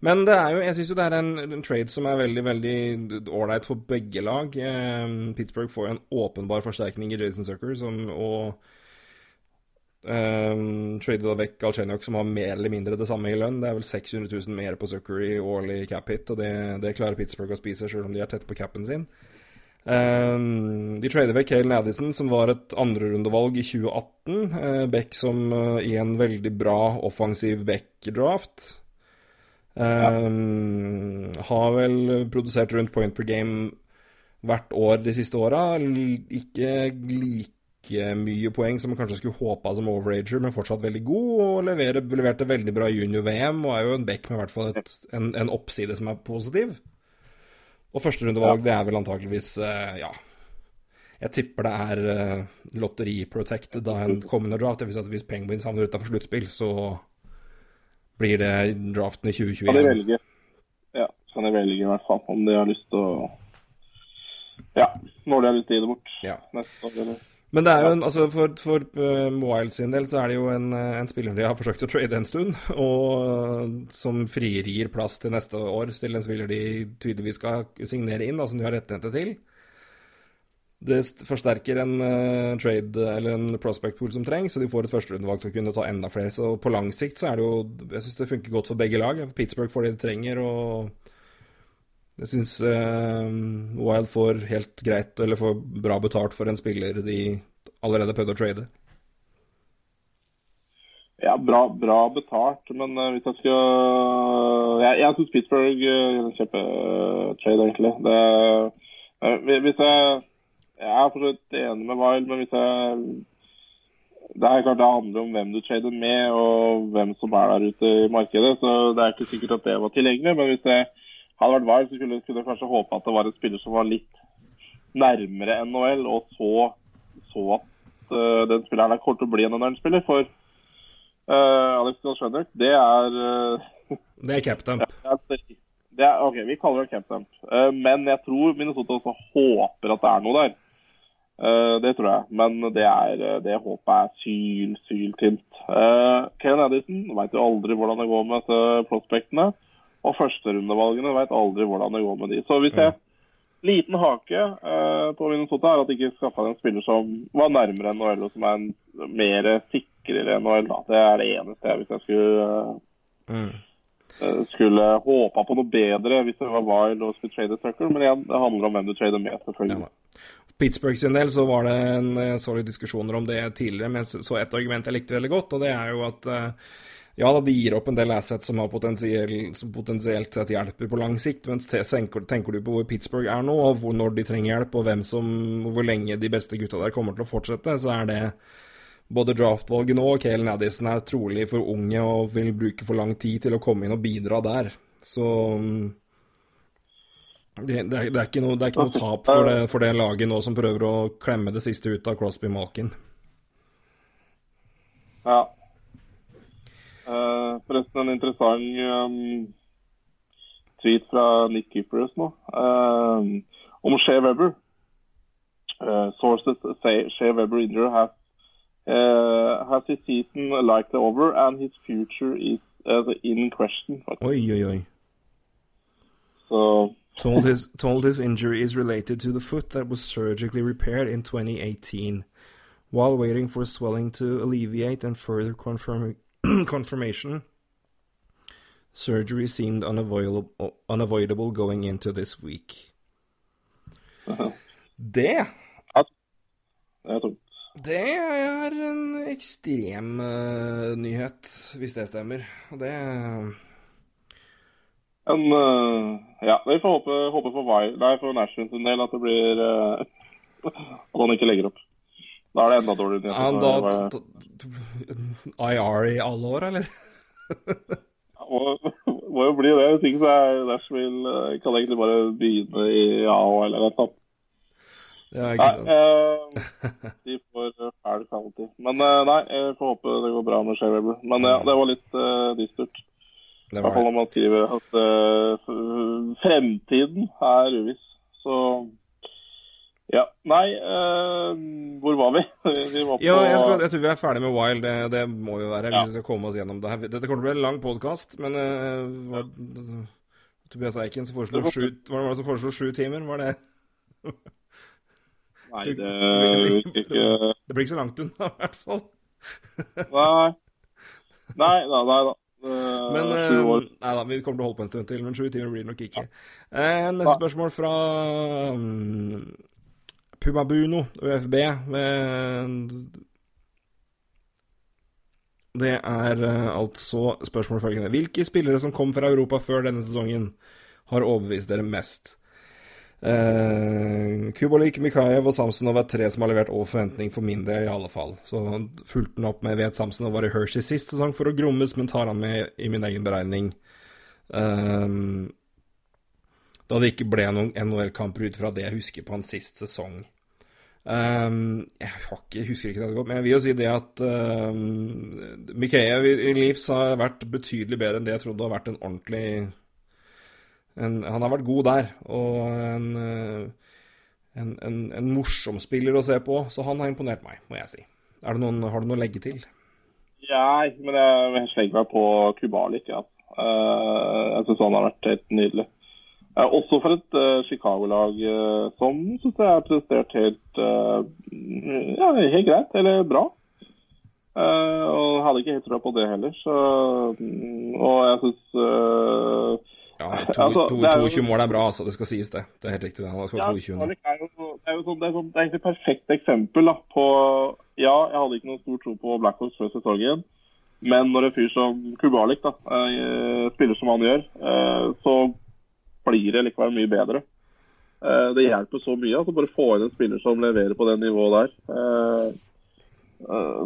men det er jo, jeg syns jo det er en, en, trade som er veldig veldig ålreit for begge lag. Eh, Pittsburgh får en åpenbar forsterkning i Jason Zucker, som, og Um, Trader vekk Galchenyuk, som har mer eller mindre det samme i lønn. Det er vel 600 000 mer på Zucker i årlig cap hit, og det, det klarer Pittsburgh å spise, selv om de er tett på capen sin. Um, de trader vekk Kale Nadison, som var et andrerundevalg i 2018. Uh, Beck som uh, i en veldig bra offensiv Beck-draft. Um, ja. Har vel produsert rundt point per game hvert år de siste åra. Ikke like mye poeng som man kanskje skulle håpa som overager, men fortsatt veldig god. Og leverer, leverte veldig bra junior-VM, og er jo en back med hvert fall et, en, en oppside som er positiv. Og førsterundevalg, ja. det er vel antakeligvis uh, Ja. Jeg tipper det er uh, lotteri-protected da en kommende draft. Det vil si at hvis Penguins havner utafor sluttspill, så blir det draften i 2021. Kan de velge. Ja, kan de velge i hvert fall om de har lyst til å Ja, når de har lyst til å gi det bort. Ja. Neste år, eller men det er jo en, altså for, for Wild sin del så er det jo en, eh, en, spiller de har forsøkt å trade en stund, og uh, som frigir plass til neste år til en spiller de tydeligvis skal signere inn, da, som de har rettigheter til. Det forsterker en uh, trade eller en prospect pool som trengs, så de får et førsterundevalg til å kunne ta enda flere. Så på lang sikt så er det jo Jeg syns det funker godt for begge lag. Pittsburgh får det de trenger, og jeg syns uh, Wild får helt greit, eller får bra betalt for en spiller de allerede prøvde å trade. Ja, bra, bra betalt, men uh, hvis jeg skal Jeg, jeg syns Pittsburgh uh, kjempetrade, egentlig. Det, uh, hvis jeg Jeg er for så vidt enig med Wild, men hvis jeg det er klart det handler om hvem du trader med og hvem som er der ute i markedet. Så det er ikke sikkert at det var tilgjengelig. Men hvis det hadde vært Wild, så skulle, skulle jeg kanskje håpe at det var en spiller som var litt nærmere NHL, og så, så at uh, den spilleren er kort til å bli en NHL-spiller. For uh, Alex Galsjønner, det er uh, Det er captain. Det er, OK, vi kaller det captain. Uh, men jeg tror Minnesota også håper at det er noe der. Uh, det tror jeg, men det, er, det håpet er syl, syltynt. Uh, Ken Addison veit jo aldri hvordan det går med disse prospektene. Og førsterundevalgene veit aldri hvordan det går med de. Så hvis jeg Liten hake uh, på Minnesota er at de ikke skaffa en spiller som var nærmere NHL, og som er en mer sikrere NHL. Da. Det er det eneste jeg hvis jeg skulle mm. Eh, skulle håpa på noe bedre hvis det var Wild og skulle trade Tucker. Men igjen, det handler om hvem du trader med, selvfølgelig. Ja, Pittsburgh sin del så var det en eh, så diskusjoner om det tidligere, men så et argument jeg likte veldig godt, og det er jo at uh, ja da, de gir opp en del assets som, potensiell, som potensielt sett hjelper på lang sikt, men tenker, tenker, du på hvor Pittsburgh er nå, og hvor, når de trenger hjelp, og hvem som, hvor lenge de beste gutta der kommer til å fortsette, så er det både draftvalget nå og Kalen Addison er trolig for unge og vil bruke for lang tid til å komme inn og bidra der. Så det, det, er, det er, ikke noe, det er ikke noe tap for det, for det, laget nå som prøver å klemme det siste ut av Crosby Malkin. Ja, Uh, forresten en interessant um, tweet fra Nick Keepers nå uh, om Shea Weber. Uh, sources say Shea Weber injury has, has his season likely over and his future is in question. Oi, oi, oi. So told his told his injury is related to the foot that was surgically repaired in 2018. While waiting for swelling to alleviate and further confirm confirmation. Surgery seemed unavoidable, unavoidable going into this week. Det Det er en ekstrem uh, nyhet, hvis det stemmer. Og det en, uh, Ja, vi får håpe, håpe for, nei, for Nashville sin del at det blir uh, At han ikke legger opp. Da er det enda dårligere. Ja, da, da, IR i alle år, eller? må, jo bli det. Hvis ikke så er Nashville eh, Kan egentlig bare begynne i AO eller noe sånt. Ja, ikke sant. Nei, eh, de får fæl kvalitet. Men eh, nei, jeg får håpe det går bra med Shea Weber. Men ja, det var litt eh, dystert. I hvert fall man skriver at uh, fremtiden er uviss. Så Ja. Nei, uh, hvor var vi? vi var på... Ja, jeg, skal, jeg, tror vi er ferdig med Wild. Det, det må vi være hvis ja. vi skal komme oss gjennom det her. Dette kommer til å bli en lang podkast, men uh, var, Tobias Eiken som foreslo sju Var det som foreslo sju timer? Var det Nei, det ikke Det blir ikke så langt unna, i hvert fall. nei. Nei, nei, nei da. Men uh, Nei da, vi kommer til å holde på en stund til, men sju timer blir det nok ikke. Uh, neste spørsmål fra um, Pumabuno, ØFB. Det er uh, altså spørsmål følgende. Hvilke spillere som kom fra Europa før denne sesongen, har overbevist dere mest? Uh, Kubolik, Mikhaev og Samsonov er tre som har levert over forventning, for min del i alle fall. Så fulgte han opp med Vet Samsonov var i Hershey sist sesong for å grommes, men tar han med i min egen beregning. Uh, da det ikke ble noen NHL-kamper ut fra det jeg husker på hans sist sesong. Um, jeg ikke, husker ikke det godt, men jeg vil jo si det at um, Mikaev i, i Leeds har vært betydelig bedre enn det jeg trodde har vært en ordentlig en, han har vært god der, og en, eh, en, en, en, morsom spiller å se på. Så han har imponert meg, må jeg si. Noen, har du noe å legge til? Nei, men jeg, jeg slenger meg på Kubalik. Ja. Uh, jeg syns han har vært helt nydelig. Uh, også for et Chicago-lag som syns jeg har prestert helt ja, helt greit, eller bra. og hadde ikke helt trua på det heller. Så, mm, og jeg syns ja, to, altså, to, 22 mål er bra, altså. Det skal sies, det. Det er helt riktig. Han har ja, 22 Det er jo, det er jo sånn, det er sånn, det er egentlig et perfekt eksempel da, på Ja, jeg hadde ikke noen stor tro på Blackhawks før sesongen, men når en fyr som Kubalik da, eh, spiller som han gjør, eh, så blir det likevel mye bedre. Eh, det hjelper så mye. altså Bare få inn en spiller som leverer på det nivået der.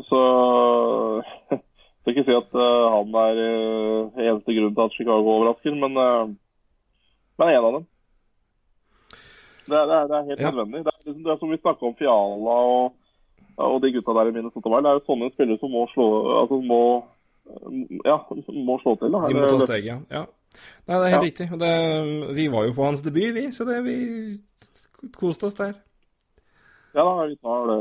Så skal ikke si at uh, han er uh, eneste grunn til at Chicago overrasker, men, uh, men en av dem. Det, det, er, det er, helt ja. nødvendig. Det er, liksom, det er, som vi snakka om Fiala og, og, de gutta der i Minnesota Wild. Det er jo sånne spillere som må slå altså må, ja, må slå til. Da. De må ta steget, ja. ja. Nei, det er helt ja. riktig. Det, vi var jo på hans debut, vi, så det, vi koste oss der. Ja da, vi tar det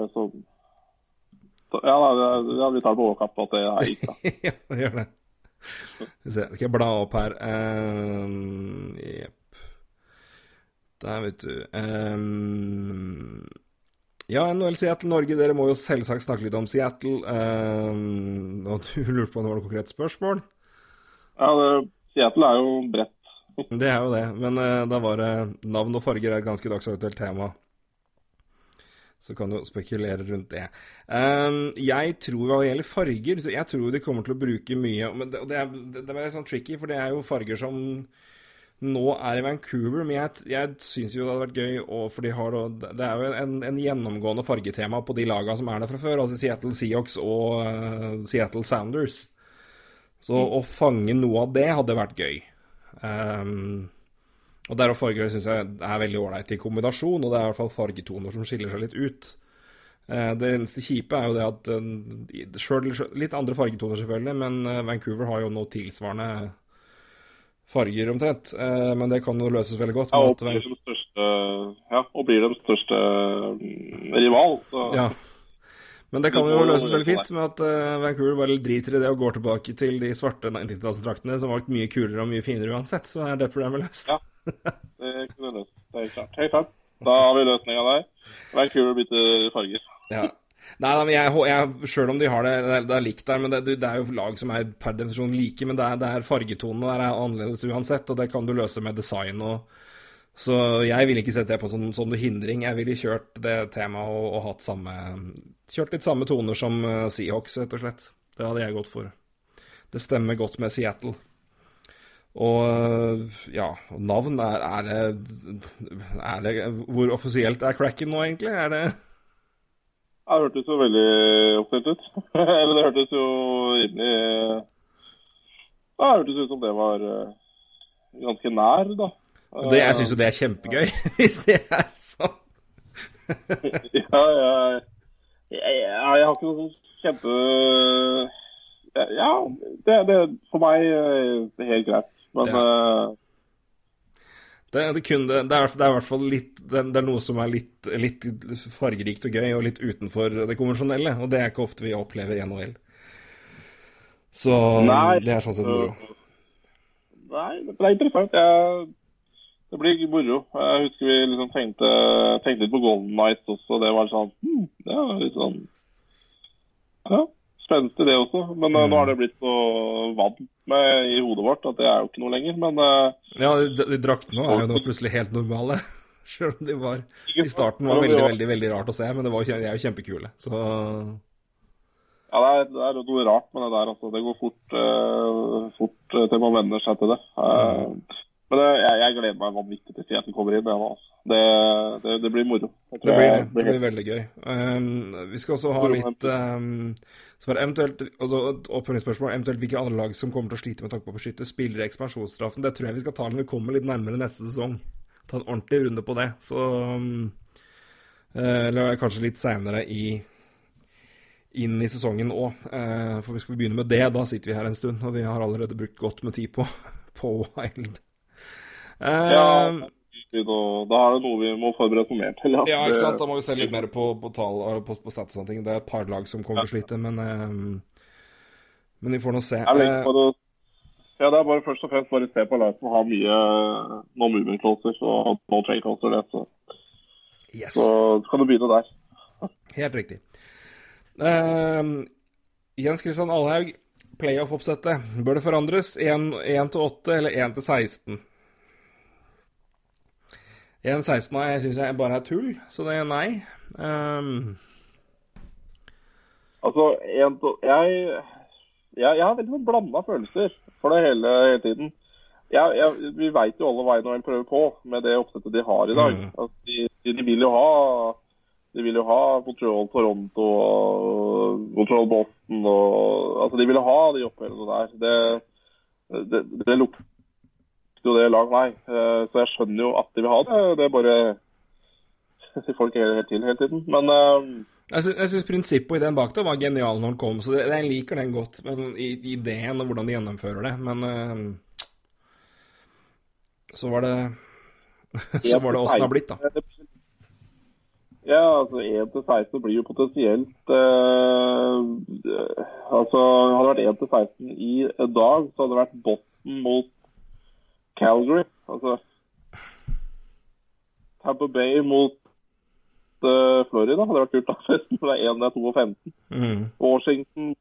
ja, da, vi tar på overkapp at det er gikk, da. ja, det gjør det. Skal jeg bla opp her um, Jepp. Der, vet du. Um, ja, NHL Seattle Norge, dere må jo selvsagt snakke litt om Seattle. Um, og du lurte på om det var noe konkret spørsmål? Ja, det, Seattle er jo bredt. det er jo det, men uh, da var det navn og farger er et ganske dagsaktuelt tema. Så kan du spekulere rundt det. Um, jeg tror hva gjelder farger Jeg tror de kommer til å bruke mye men det, det, er, det er sånn tricky, for det er jo farger som nå er i Vancouver. Men jeg, jeg syns jo det hadde vært gøy, og for de har, det er jo en, en gjennomgående fargetema på de lagene som er der fra før. Altså Seattle Seahawks og uh, Seattle Sounders. Så mm. å fange noe av det hadde vært gøy. Um, og der og farger syns jeg er veldig ålreit i kombinasjon, og det er i hvert fall fargetoner som skiller seg litt ut. Eh, det eneste kjipe er jo det at eh, selv, Litt andre fargetoner, selvfølgelig, men eh, Vancouver har jo nå tilsvarende farger omtrent. Men det kan jo løses veldig godt. Ja, og blir den største, ja, og blir den største mm, rival. Så. Ja. Men det kan jo løses veldig fint med at Vancouver bare driter i det og går tilbake til de svarte 90-tallsdraktene som var mye kulere og mye finere uansett. Så er det problemet løst. Ja. det kunne løst. Det er klart. Helt klart. Da har vi løsninga der. Vancouver bytter farger. ja. Nei, men jeg, jeg, Selv om de har det, det er likt der, men det, det, er jo lag som er per definisjon like. Men det er, det er fargetonene der er annerledes uansett, og det kan du løse med design. og så jeg ville ikke sett det på som, som noe hindring. Jeg ville kjørt det temaet og, og, hatt samme Kjørt litt samme toner som uh, Seahawks, rett og slett. Det hadde jeg gått for. Det stemmer godt med Seattle. Og ja, navn er, er, det, er det Hvor offisielt er Cracken nå, egentlig? Er det Det hørtes jo veldig offisielt ut. Eller det hørtes jo rimelig Det hørtes ut som det var eh, ganske nær, da. Det, jeg syns jo det er kjempegøy, hvis det er sånn. ja, ja. jeg, jeg, har ikke noe sånn kjempe Ja, det, er for meg det er helt greit. Men ja. uh, Det, det, kun, det, er, det er i hvert fall litt det er noe som er litt, litt fargerikt og gøy, og litt utenfor det konvensjonelle. Og det er ikke ofte vi opplever i NHL. Så Nei, det er sånn sett moro. Nei, det er interessant. Jeg, det blir moro. Jeg husker vi liksom tenkte, tenkte litt på Golden Nights også. Det var sånn hm, Det var litt sånn Ja, spenstig det også. Men mm. nå har det blitt så vant med i hodet vårt at det er jo ikke noe lenger. Men eh, Ja, de, draktene er jo nå plutselig helt normale. Selv om de var I starten var veldig, veldig veldig rart å se, men det var, de er jo kjempekule. Så ja, det er, det er noe rart med det der. Altså. Det går fort, eh, fort eh, til man venner seg til det. Eh, Men eh, jeg, jeg gleder meg vanvittig til Seattle kommer inn. Nå, altså. det, det, det blir moro. Det blir det. jeg Det blir veldig gøy. Um, vi skal også ha litt um, svar eventuelt, altså oppfølgingsspørsmål. Eventuelt hvilke andre lag som kommer til å slite med tanke på å beskytte spillere i ekspansjonsstraffen. Det tror jeg vi skal ta når vi kommer litt nærmere neste sesong. Ta en ordentlig runde på det. Så um, eh, Eller kanskje litt seinere i inn i sesongen òg. for vi skal begynne med det. Da sitter vi her en stund, og vi har allerede brukt godt med tid på, på Wild. Eh, og da er det noe vi må forberede oss mer til. Ja, ikke sant? Da må vi se litt mer på, på tall på, på stats og sånne ting. Det er et par lag som kommer til å slite, men eh, Men vi får nå se. Eh, ja, det er bare først og fremst bare se på lag som har mye no movement closers og no trade closer. Det, så, yes, så kan du begynne der. helt riktig. Uh, Jens Kristian Alhaug, playoff-oppsettet. Bør det forandres? 1 til 8 eller 1 til 16? 1 16 jeg syns jeg bare er tull, så det er nei. Um, Altså, en, to- jeg, jeg, jeg har veldig sånn blanda følelser for det hele, hele tiden. Jeg, jeg, vi veit jo alle hva NHL prøver på med det oppsettet de har i dag. Mm. Altså, de, de, vil jo ha de vil jo ha Control Toronto og Control Boston og Altså, de vil ha de oppgjørene der. Det, det, det lukter jo det lag meg. Eh, Så jeg skjønner jo at de vil ha det. Det er bare folk hele, helt til, hele tiden. Men eh, Jeg syns, jeg syns prinsippet i den bak det var genial når den kom, så det, jeg liker den godt. Men ideen og hvordan de gjennomfører det. Men eh, så var det Så var det åssen det har blitt, da. Ja, altså 1 til 16 blir jo potensielt eh, Altså, hadde det vært 1 til 16 i dag, så hadde det vært botten mot Calgary. Altså Tampa Bay mot uh, Florida hadde vært kult, da. For det er 1, det er 2 og 15. Mm. Washington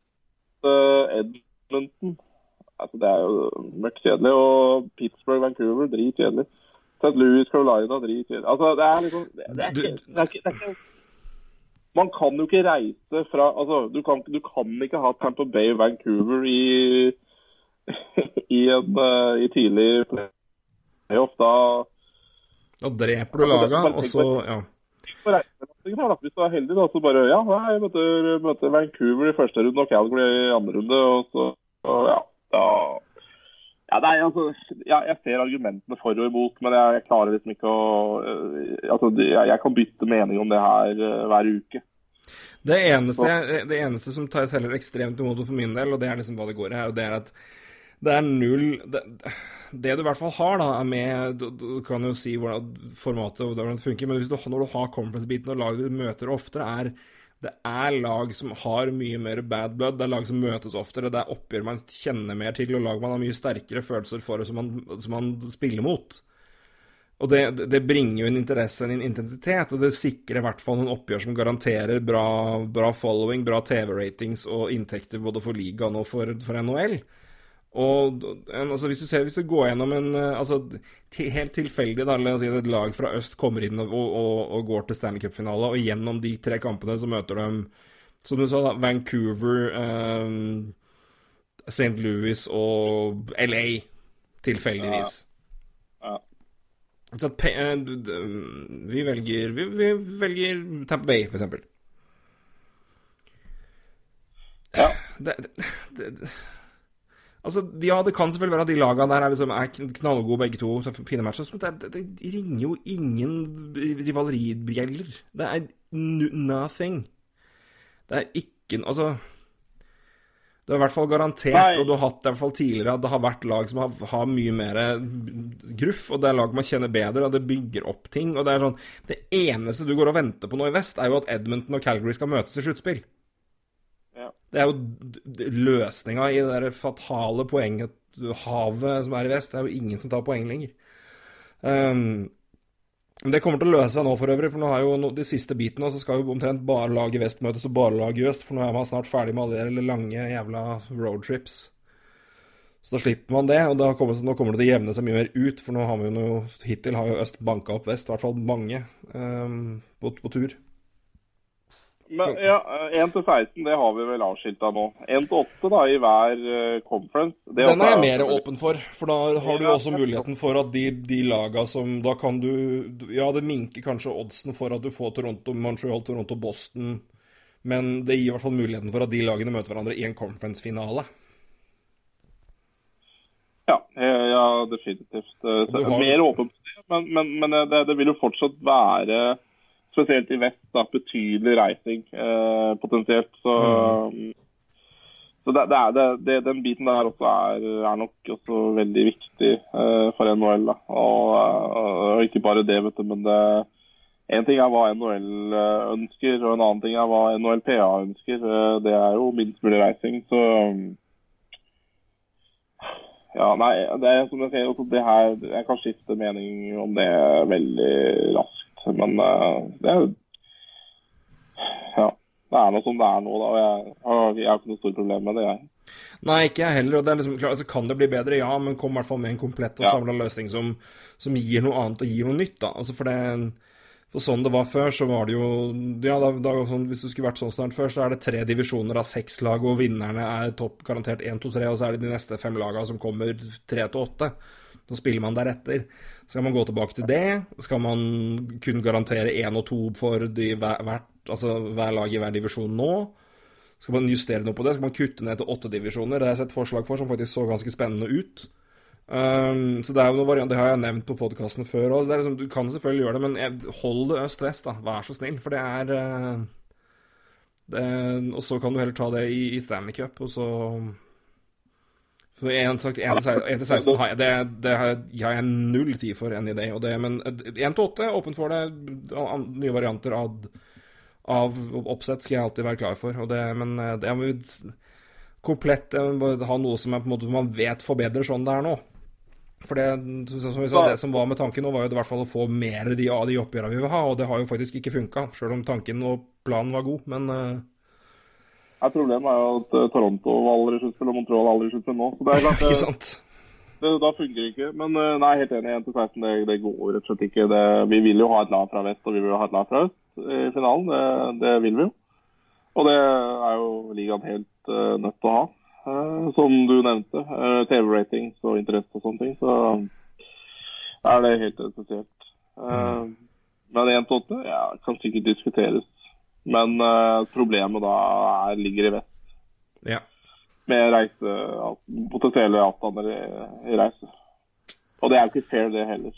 uh, Edmonton altså Det er jo mørkt kjedelig. Og Pittsburgh, Vancouver, dritkjedelig. St. Louis, Carolina, dritkjedelig. Altså, det er liksom det, det, er ikke, det, er ikke, det er ikke Man kan jo ikke reise fra Altså, du kan, du kan ikke ha Tampa Bay, Vancouver i i en uh, i tidlig playoff. Da Da dreper du laga, og så Ja. Hvis du er heldig, da, så bare Ja, jeg møter, møter Vancouver i første runde og Calgary i andre runde, og så og ja, da ja, nei, altså, ja, Jeg ser argumentene for og imot, men jeg, jeg klarer liksom ikke å uh, altså, jeg, jeg kan bytte mening om det her uh, hver uke. Det eneste, det eneste som tar teller ekstremt imot for min del, og det er liksom hva det går i her, og det er at det er null Det, det du i hvert fall har, da, er med Du, du kan jo si hvordan formatet og hvordan det funker, men du, når du har conference-biten og lag du møter oftere, er det er lag som har mye mer bad blood, det er lag som møtes oftere, det er oppgjør man kjenner mer til, og lag man har mye sterkere følelser for, og som man, som man spiller mot. Og det, det bringer jo en interesse, en intensitet, og det sikrer i hvert fall noen oppgjør som garanterer bra, bra following, bra TV-ratings og inntekter både for ligaen og for, for NHL. Og en, altså, hvis, du ser, hvis du går gjennom en eh, altså, til, Helt tilfeldig, da, la oss si et lag fra øst kommer inn og, og, og går til Stanley Cup-finale, og gjennom de tre kampene så møter de, som du sa, da, Vancouver, eh, St. Louis og LA, tilfeldigvis. Ja. Så at, eh, vi velger Vi, vi velger Tampa Bay, for eksempel. Ja. Det, det, det, altså, ja, det kan selvfølgelig være at de lagene der er, liksom, er knallgode begge to, så fine matcher, men det, det, det ringer jo ingen rivaleribjeller. Det er nothing. Det er ikke Altså Det er i hvert fall garantert, Nei. og du har hatt det i hvert fall tidligere, at det har vært lag som har, har mye mer gruff, og det er lag man kjenner bedre, og det bygger opp ting. Og det er sånn Det eneste du går og venter på nå i vest, er jo at Edmonton og Calgary skal møtes i sluttspill. Det er jo løsninga i det der fatale poenget havet som er i vest. Det er jo ingen som tar poeng lenger. Um, det kommer til å løse seg nå for øvrig, for nå har jo no, de siste bitene, og så skal jo omtrent bare laget vest møtes og bare laget øst, for nå er man snart ferdig med alle de lange jævla roadtrips. Så da slipper man det, og kommer, nå kommer det til å jevne seg mye mer ut, for nå har vi jo noe Hittil har jo øst banka opp vest, i hvert fall mange, um, på, på tur. Men ja, 1 til 16, det har vi vel avskilta nå. 1 til 8 da, i hver eh, conference. Det Den er jeg mer åpen for, for da har du også muligheten for at de, de laga som Da kan du Ja, det minker kanskje oddsen for at du får Toronto, Montreal, Toronto, Boston, men det gir i hvert fall muligheten for at de lagene møter hverandre i en conference-finale. Ja, eh, ja definitivt. Eh, har- Mer åpen på det, men, men, men eh, det, det vil jo fortsatt være, spesielt i vest, da, betydelig reising eh, potensielt. Så, Mm. så det, det er, det, den biten der også er, er nok også veldig viktig eh, for NHL. Og, eh, og ikke bare det, vet du, men det en ting er hva NHL ønsker, og en annen ting er hva NHLPA ønsker. Eh, Det er jo minst mulig reising, så ja, nei, det er som jeg sier, det her, jeg kan skifte mening om det veldig raskt. Men eh, det er jo Ja. Det er noe som det er nå, da. Og jeg, jeg har ikke noe stort problem med det, jeg. Nei, ikke jeg heller. og det er liksom, klar, altså Kan det bli bedre? Ja, men kom i hvert fall med en komplett og Ja. samla løsning som, som gir noe annet og gir noe nytt. da. Altså For det for sånn det var før, så var det jo Ja, da, da, sånn, hvis det skulle vært sånn snart før, så er det tre divisjoner av seks lag, og vinnerne er topp garantert 1, 2, 3, og så er det de neste fem lagene som kommer 3 til 8. Så spiller man deretter. Skal man gå tilbake til det? Skal man kun garantere 1 og 2 for hver, hvert, altså hver lag i hver divisjon nå? Skal man justere noe på det? Skal man kutte ned til åtte divisjoner? Det har jeg sett forslag for, som faktisk så ganske spennende ut. Um, så Det er jo noe variant, det har jeg nevnt på podkasten før òg. Liksom, du kan selvfølgelig gjøre det, men hold det øst-vest, da. Vær så snill. For det er uh, det, Og så kan du heller ta det i, i Stanley Cup, og så for en, sagt, 1 til 16 har jeg, det, det har jeg- jeg null tid for en idé. Og det men 1 til 8, åpent for det. Nye varianter av, av oppsett skal jeg alltid være klar for. Det, men eh, det må komplett eh, ha noe som på en måte, man vet forbedrer sånn det er nå. For det, som vi sa, det som var med tanken nå, var jo i hvert fall å få mer de, av de oppgjørene vi vil ha, og det har jo faktisk ikke funka, sjøl om tanken og planen var god. Men eh, Ja, problemet er jo at eh, Toronto var aldri sluttspill, og Montreal aldri sluttspill nå. Så det er klart, ikke sant? det, da funker det ikke. Men eh, nei, helt enig. 1 til 16, det, det går rett og slett ikke. Det, vi vil jo ha et lag fra vest, og vi vil jo ha et lag fra øst i finalen. Det, det vil vi jo. Og det er jo ligaen helt uh, nødt til å ha. Uh, som du nevnte, uh, TV-ratings og interesse og sånne ting, så er det helt essensielt. Uh, men 1 til 8 ja, kan sikkert diskuteres. Men uh, problemet da er, ligger i vest, Ja. med reise, potensielle avstander i, i reise. Og det er jo ikke fair, det heller.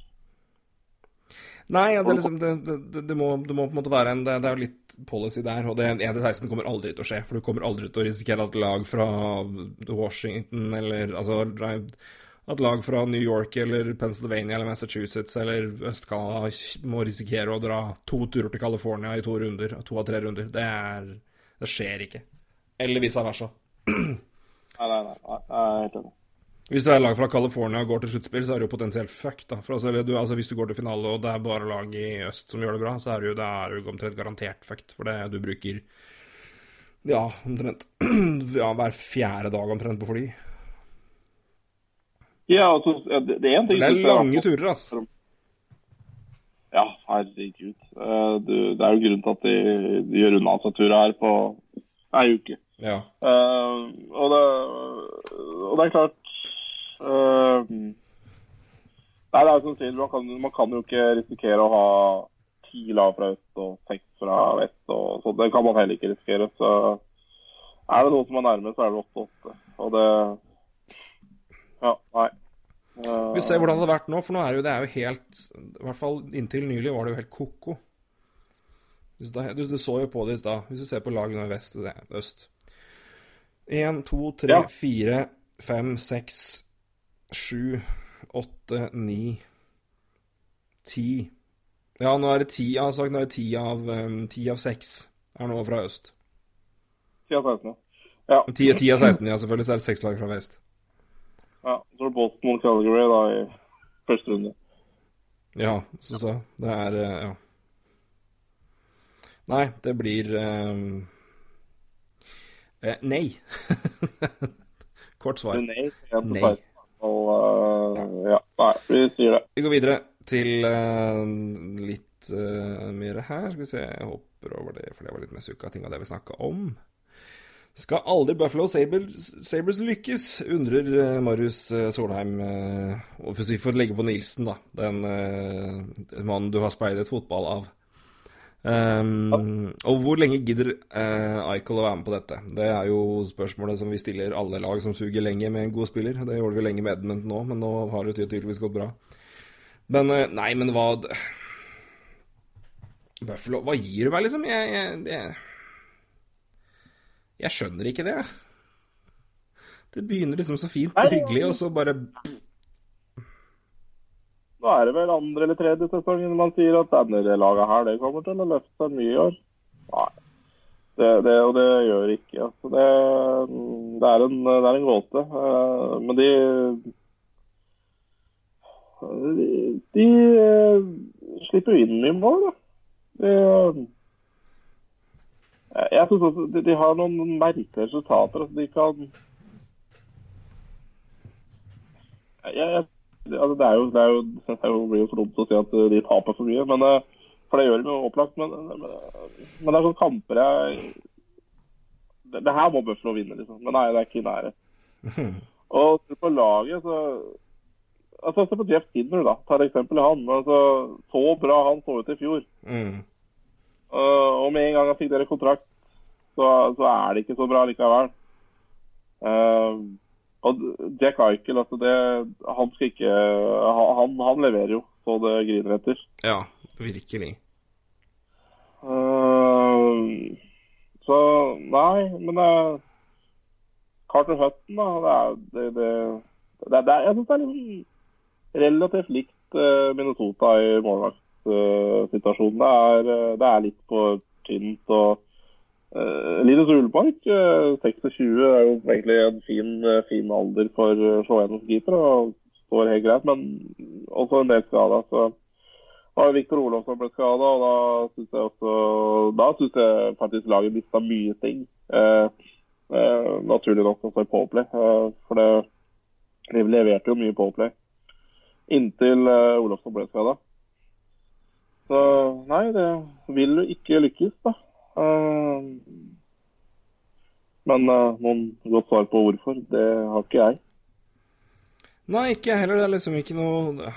Nei, ja, det, liksom, det, det, det, må, det må på en måte være en Det, det er jo litt policy der, og det 1-16 kommer aldri til å skje. For du kommer aldri til å risikere at lag fra Washington eller altså at lag fra New York eller Pennsylvania eller Massachusetts eller Øst-Canada må risikere å dra to turer til California i to runder, to av tre runder. Det, er, det skjer ikke. Eller vice versa. Nei, nei, nei. jeg er. Hvis du er lag fra California og går til sluttspill, så er du jo potensielt fucked. da. For altså, du, altså, Hvis du går til finale og det er bare lag i øst som gjør det bra, så er du, jo er du omtrent garantert fucked. For det du bruker ja, omtrent ja, hver fjerde dag omtrent på fly. Ja, altså, det, det er en ting Det er lange turer, altså. Ja, herregud. Eh, du, det er jo grunnen til at de, de gjør unna seg turer her på ei uke. Ja. Uh, og, det, og det er klart uh, Nei, det er som sier, man kan, man kan jo ikke risikere å ha ti lag fra øst og seks fra vest. og så Det kan man heller ikke risikere. Så er det noe som er nærme, så er det åtte-åtte. Og det Ja, nei. Uh, Vi ser hvordan det har vært nå, for nå er jo det er jo helt I hvert fall inntil nylig var det jo helt ko-ko. Du, du, du så jo på det i stad. Hvis du ser på lag nå i vest og øst Én, to, tre, fire, fem, seks, sju, åtte, ni, ti. Ja, nå er det ti, jeg har sagt nå er det ti av, um, ti av seks er nå fra øst. 10 av 16, ja. Ti, ti av 16, ja, selvfølgelig, så er det seks lag fra vest. Ja. Så er det Boston mot Calgary da i første runde. Ja, så jeg. Det er eh, Ja. Nei, det blir um, eh, Nei. Kort svar. Nei. Nei. Og, uh, ja. Nei, vi sier det. Vi går videre til uh, litt uh, mer her. Skal vi se, jeg hopper over det, for det var litt mer sukka ting av det vi snakka om. Skal aldri Buffalo Sabres, Sabres lykkes, undrer eh, Marius eh, Solheim. eh, og for å for å legge på Nilsen, da. Den uh, mannen du har speidet fotball av. Um, og hvor lenge gidder uh, Eichel å være med på dette? Det er jo spørsmålet som vi stiller alle lag som suger lenge med en god spiller. Det gjorde vi lenge med Edmund nå, men nå har det tydeligvis gått bra. Men uh, Nei, men hva Buffalo Hva gir du meg, liksom? Jeg, jeg, jeg, jeg skjønner ikke det. Det begynner liksom så fint og hyggelig, og så bare Nå er det vel andre eller tredje sesongen man sier at denne laget her, det kommer til å løfte seg mye i år. Nei. Det, det, og det gjør ikke. Altså. Det, det, er en, det er en gåte. Eh, Men de De, de eh, slipper jo inn mye mål, da. De, jeg synes også de, de har noen merkelige resultater. Altså, de kan jeg, jeg, altså det, er jo, det, er jo, det er jo, blir jo så dumt å si at uh, de taper for mye, men, uh, for det gjør de jo opplagt. Men, men, men det er sånne kamper jeg det, det her må Buffalo vinne, liksom. Men nei, det er ikke i nærheten. Og på laget, så altså Se på Jeff Skinner, da. Ta et eksempel han. Altså, så bra han så ut i fjor. mm. Uh, og med en gang han fikk dere kontrakt, så, så er det ikke så bra likevel. Uh, og Jack Eichel, altså det Han skal ikke Han, han leverer jo så det griner etter. Ja, virkelig. Uh, så nei, men uh, Carter Hutton, da. Det er, det, det, det, jeg syns det er liksom relativt likt uh, Minnesota i målvaktsituasjonen. det, er, uh, det er litt på tynt og uh, Linus Ulemark, uh, 26, er jo egentlig en fin, uh, fin alder for Sjåenens keeper og står helt greit, men også en del skada. Så og Viktor Olofsson ble skada, og da syns jeg også Da syns jeg faktisk laget mista mye ting. Eh, eh, naturlig nok også i Powerplay, eh, for det de leverte jo mye Powerplay inntil eh, Olofsson ble skada. Så nei, det vil jo ikke lykkes, da. Eh, men eh, noen godt svar på hvorfor, det har ikke jeg. Nei, ikke jeg heller. Det er liksom ikke noe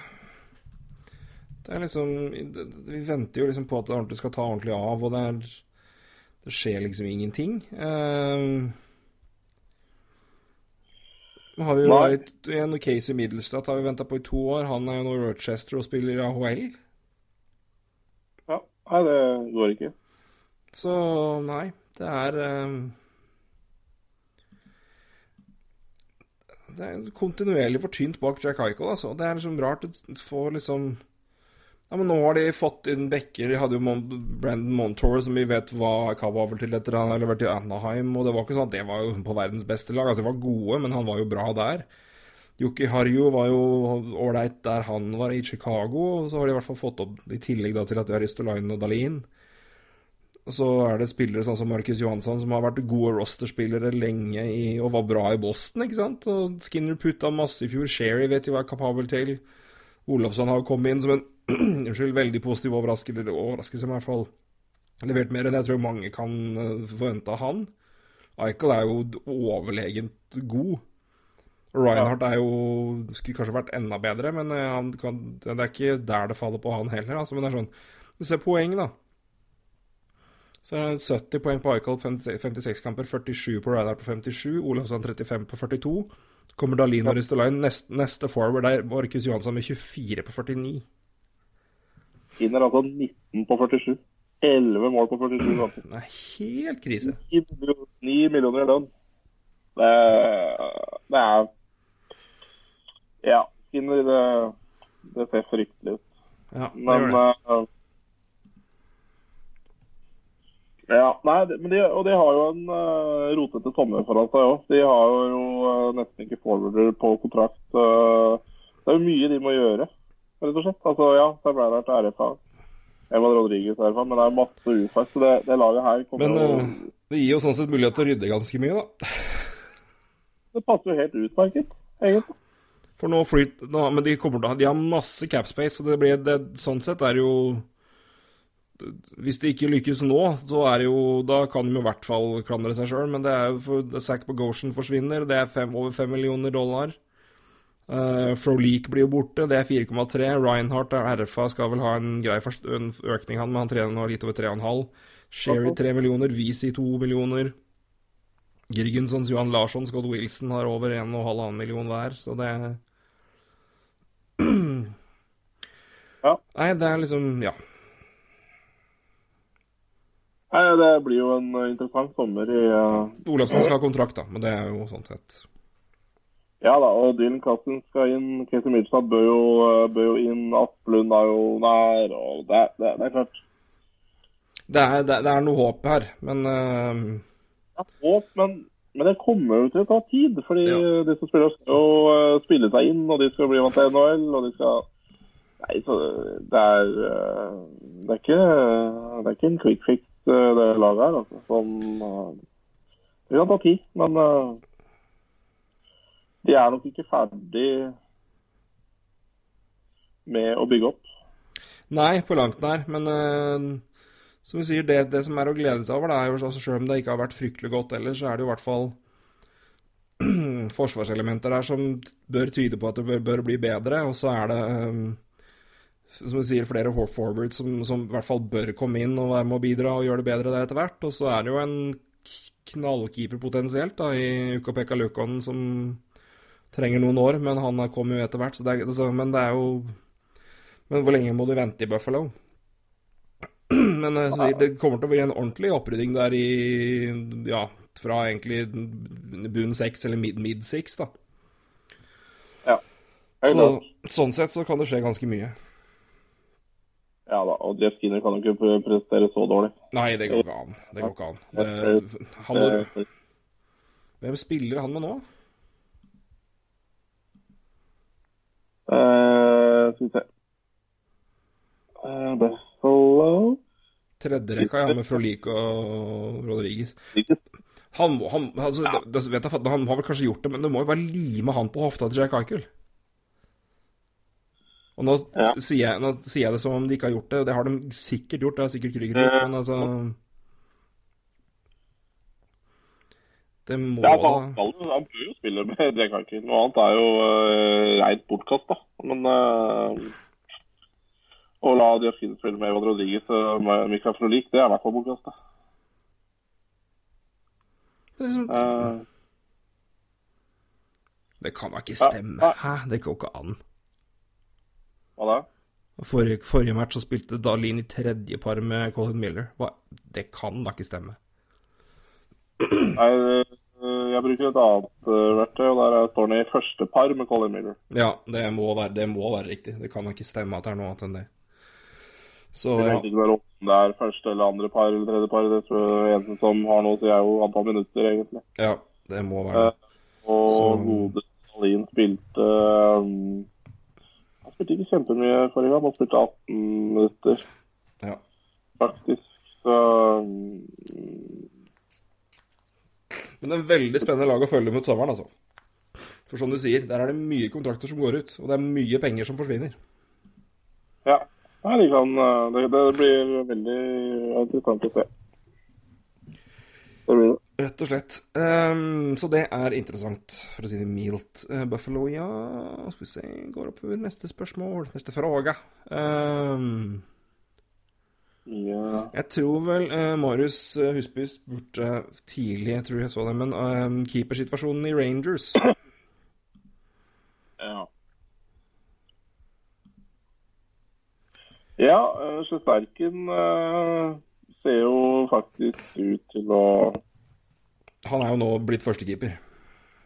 Det er liksom Vi venter jo liksom på at det ordentlig skal ta ordentlig av, og det er Det skjer liksom ingenting. Uh, har vi jo vært et, en case i Middlestad har vi venta på i to år. Han er jo nå i Rochester og spiller i AHL. Ja, nei, det går ikke. Så nei, det er eh, Det er kontinuerlig for tynt bak Jack Eichel, altså. Det er liksom rart å få liksom Ja, men nå har de fått inn backer. De hadde jo Mon Brandon Montour, som vi vet var til etter han har levert til Anaheim, og det var ikke sånn at det var jo på verdens beste lag. Altså, de var gode, men han var jo bra der. Yuki Harju var jo ålreit der han var, i Chicago, og så har de i hvert fall fått opp, i tillegg da til at de har Ristolainen og Dalin. Så er det spillere sånn som Marcus Johansson, som har vært gode rosterspillere lenge i, og var bra i Boston, ikke sant? Og Skinner putta masse i fjor. Sherry vet jo hva er kapabel til. Olofsson har kommet inn som en unnskyld, veldig positiv overraskelse, overraskelse, i hvert fall levert mer enn jeg tror mange kan eh, forvente av han. Eichel er jo overlegent god. Reinhardt er jo Skulle kanskje vært enda bedre, men eh, kan, det er ikke der det faller på han heller. Altså, men det er sånn Du ser poeng, da. Så er det 70 poeng på Eichholt, 56 kamper, 47 på Reinhardt på 57, Olavsson 35 på 42. Kommer Dalin og Ristolain. Neste, neste forward der, Markus Johansson med 24 på 49. Finner altså 19 på 47. 11 mål på 47 kamper. Det er helt krise. 9 millioner i lønn. Det, det er Ja, Skinner, det, det ser fryktelig ut. Ja, Men gjør det. eh, Ja, nei, men de, og de har jo en uh, rotete sommer foran seg òg. De har jo uh, nesten ikke forwarder på kontrakt. Uh, det er jo mye de må gjøre, rett og slett. Altså, ja, det ble der til RFA. Evan Rodriguez RFA, men det er masse ufag. Så det, det laget her kommer Men Men det gir jo sånn sett mulighet til å rydde ganske mye, da. Det passer jo helt utmerket, egentlig. For nå flyt, nå, Men de kommer De har masse capspace, så det blir det, Sånn sett er det jo Hvis det ikke lykkes nå, så er det jo Da kan de i hvert fall klandre seg sjøl, men det er jo for Zack Bogosian forsvinner, det er fem, over fem millioner dollar. Uh, Froleak blir jo borte, det er 4,3. Reinhardt er RFA skal vel ha en grei en økning, han, men han trener nå litt over 3,5. Sherry 3 millioner, Visi 2 millioner. Girgensons, Johan Larsson, Scott Wilson har over 1,5 million hver, så det Ja. Nei, det er liksom Ja. Nei, Det blir jo en eh, interessant sommer i uh, Olafsen skal ha kontrakt, da, men det er jo sånn sett Ja da, og Dylan Cousins skal inn. Casey Midtstad bør, eh, bør jo inn. Asplund er jo nær. og Det, det, det er klart. Det er, det, det er noe håp her, men Det er håp, men, men det kommer jo til å ta tid. Fordi Ja. de som spiller skal eh, spille seg inn, og de skal bli vant til NHL. og de skal... Nei, så det er Det er ikke, det er ikke en quick fix, det laget her. altså. Som, eh, det kan ta tid, men eh, de er nok ikke ferdig med å bygge opp. Nei, på langt nær. Men eh, som vi sier, det, det som er å glede seg over, det er jo altså, selv om det ikke har vært fryktelig godt ellers, så er det jo i hvert fall forsvarselementer der som bør tyde på at det bør, bør bli bedre. Og så er det, eh, som du sier, flere hor- forwards som, som i hvert fall bør komme inn og være med å bidra og gjøre det bedre der etter hvert. Og så er det jo en knallkeeper potensielt da, i Ukapeka Lukonen som trenger noen år, men han kommer jo etter hvert. Så det er, altså, men det er jo Men hvor lenge må du vente i Buffalo? Men eh, det kommer til å bli en ordentlig opprydding der i Ja, fra egentlig bunn seks eller mid, mid six, da. Ja. Så, sånn sett så kan det skje ganske mye. Jeff Skinner kan jo ikke prestere så dårlig. Nei, det går ikke an. Det går ikke an. Det, han må, Eh, hvem spiller han med nå? eh, skal vi se eh, Buffalo Tredjerekka er han med Frolik og Rodriguez. Han, han, altså, ja. det, jeg, han har vel kanskje gjort det, men du må jo bare lime han på hofta til Jack Eichel. Og nå, Ja. sier jeg, nå sier jeg det som om de ikke har gjort det, og det har de sikkert gjort. Det har sikkert Krüger gjort, men altså Det må Ja, da han, bør jo spille med Eichel. Noe annet er jo uh, reint bortkast, da. Men uh, å la Skinner spille med Evan Rodriguez og Mikael Frolik, det er i hvert fall bortkasta. det, er liksom, Uh, det kan da ikke stemme. Hæ? Det går ikke an. Hva da? Forrige, forrige match så spilte Dahlin i tredje par med Colin Miller. Hva? Det kan da ikke stemme. Nei, eh, jeg bruker et annet eh, verktøy, og der er- står han i første par med Colin Miller. Ja, det må være, det må være riktig. Det kan da ikke stemme at det er noe annet enn det. Så Det vet ikke være om det er første eller andre par eller tredje par. Det tror jeg eneste som har noe, sier er jo antall minutter, egentlig. ja det må være det. Og Så- gode Stalin spilte um, Han spilte ikke kjempemye forrige gang. Han spilte 18 minutter, Ja. faktisk. Så um, Men det er veldig spennende lag å følge mot sommeren, altså. For som du sier, der er det mye kontrakter som går ut, og det er mye penger som forsvinner. ja. Nei, de kan, uh, det, det blir veldig interessant å se. Det blir det. Rett og slett. Um, så det er interessant, for å si det mildt. Uh, Buffalo, ja Skal vi se Går oppover neste spørsmål. Neste fråga. Um, Ja. jeg tror vel uh, Marius eh, Husby spurte tidlig, jeg tror jeg så det, men um, keepersituasjonen i Rangers Ja. Ja, Sjesterken uh, ser jo faktisk ut til å Han er jo nå blitt førstekeeper.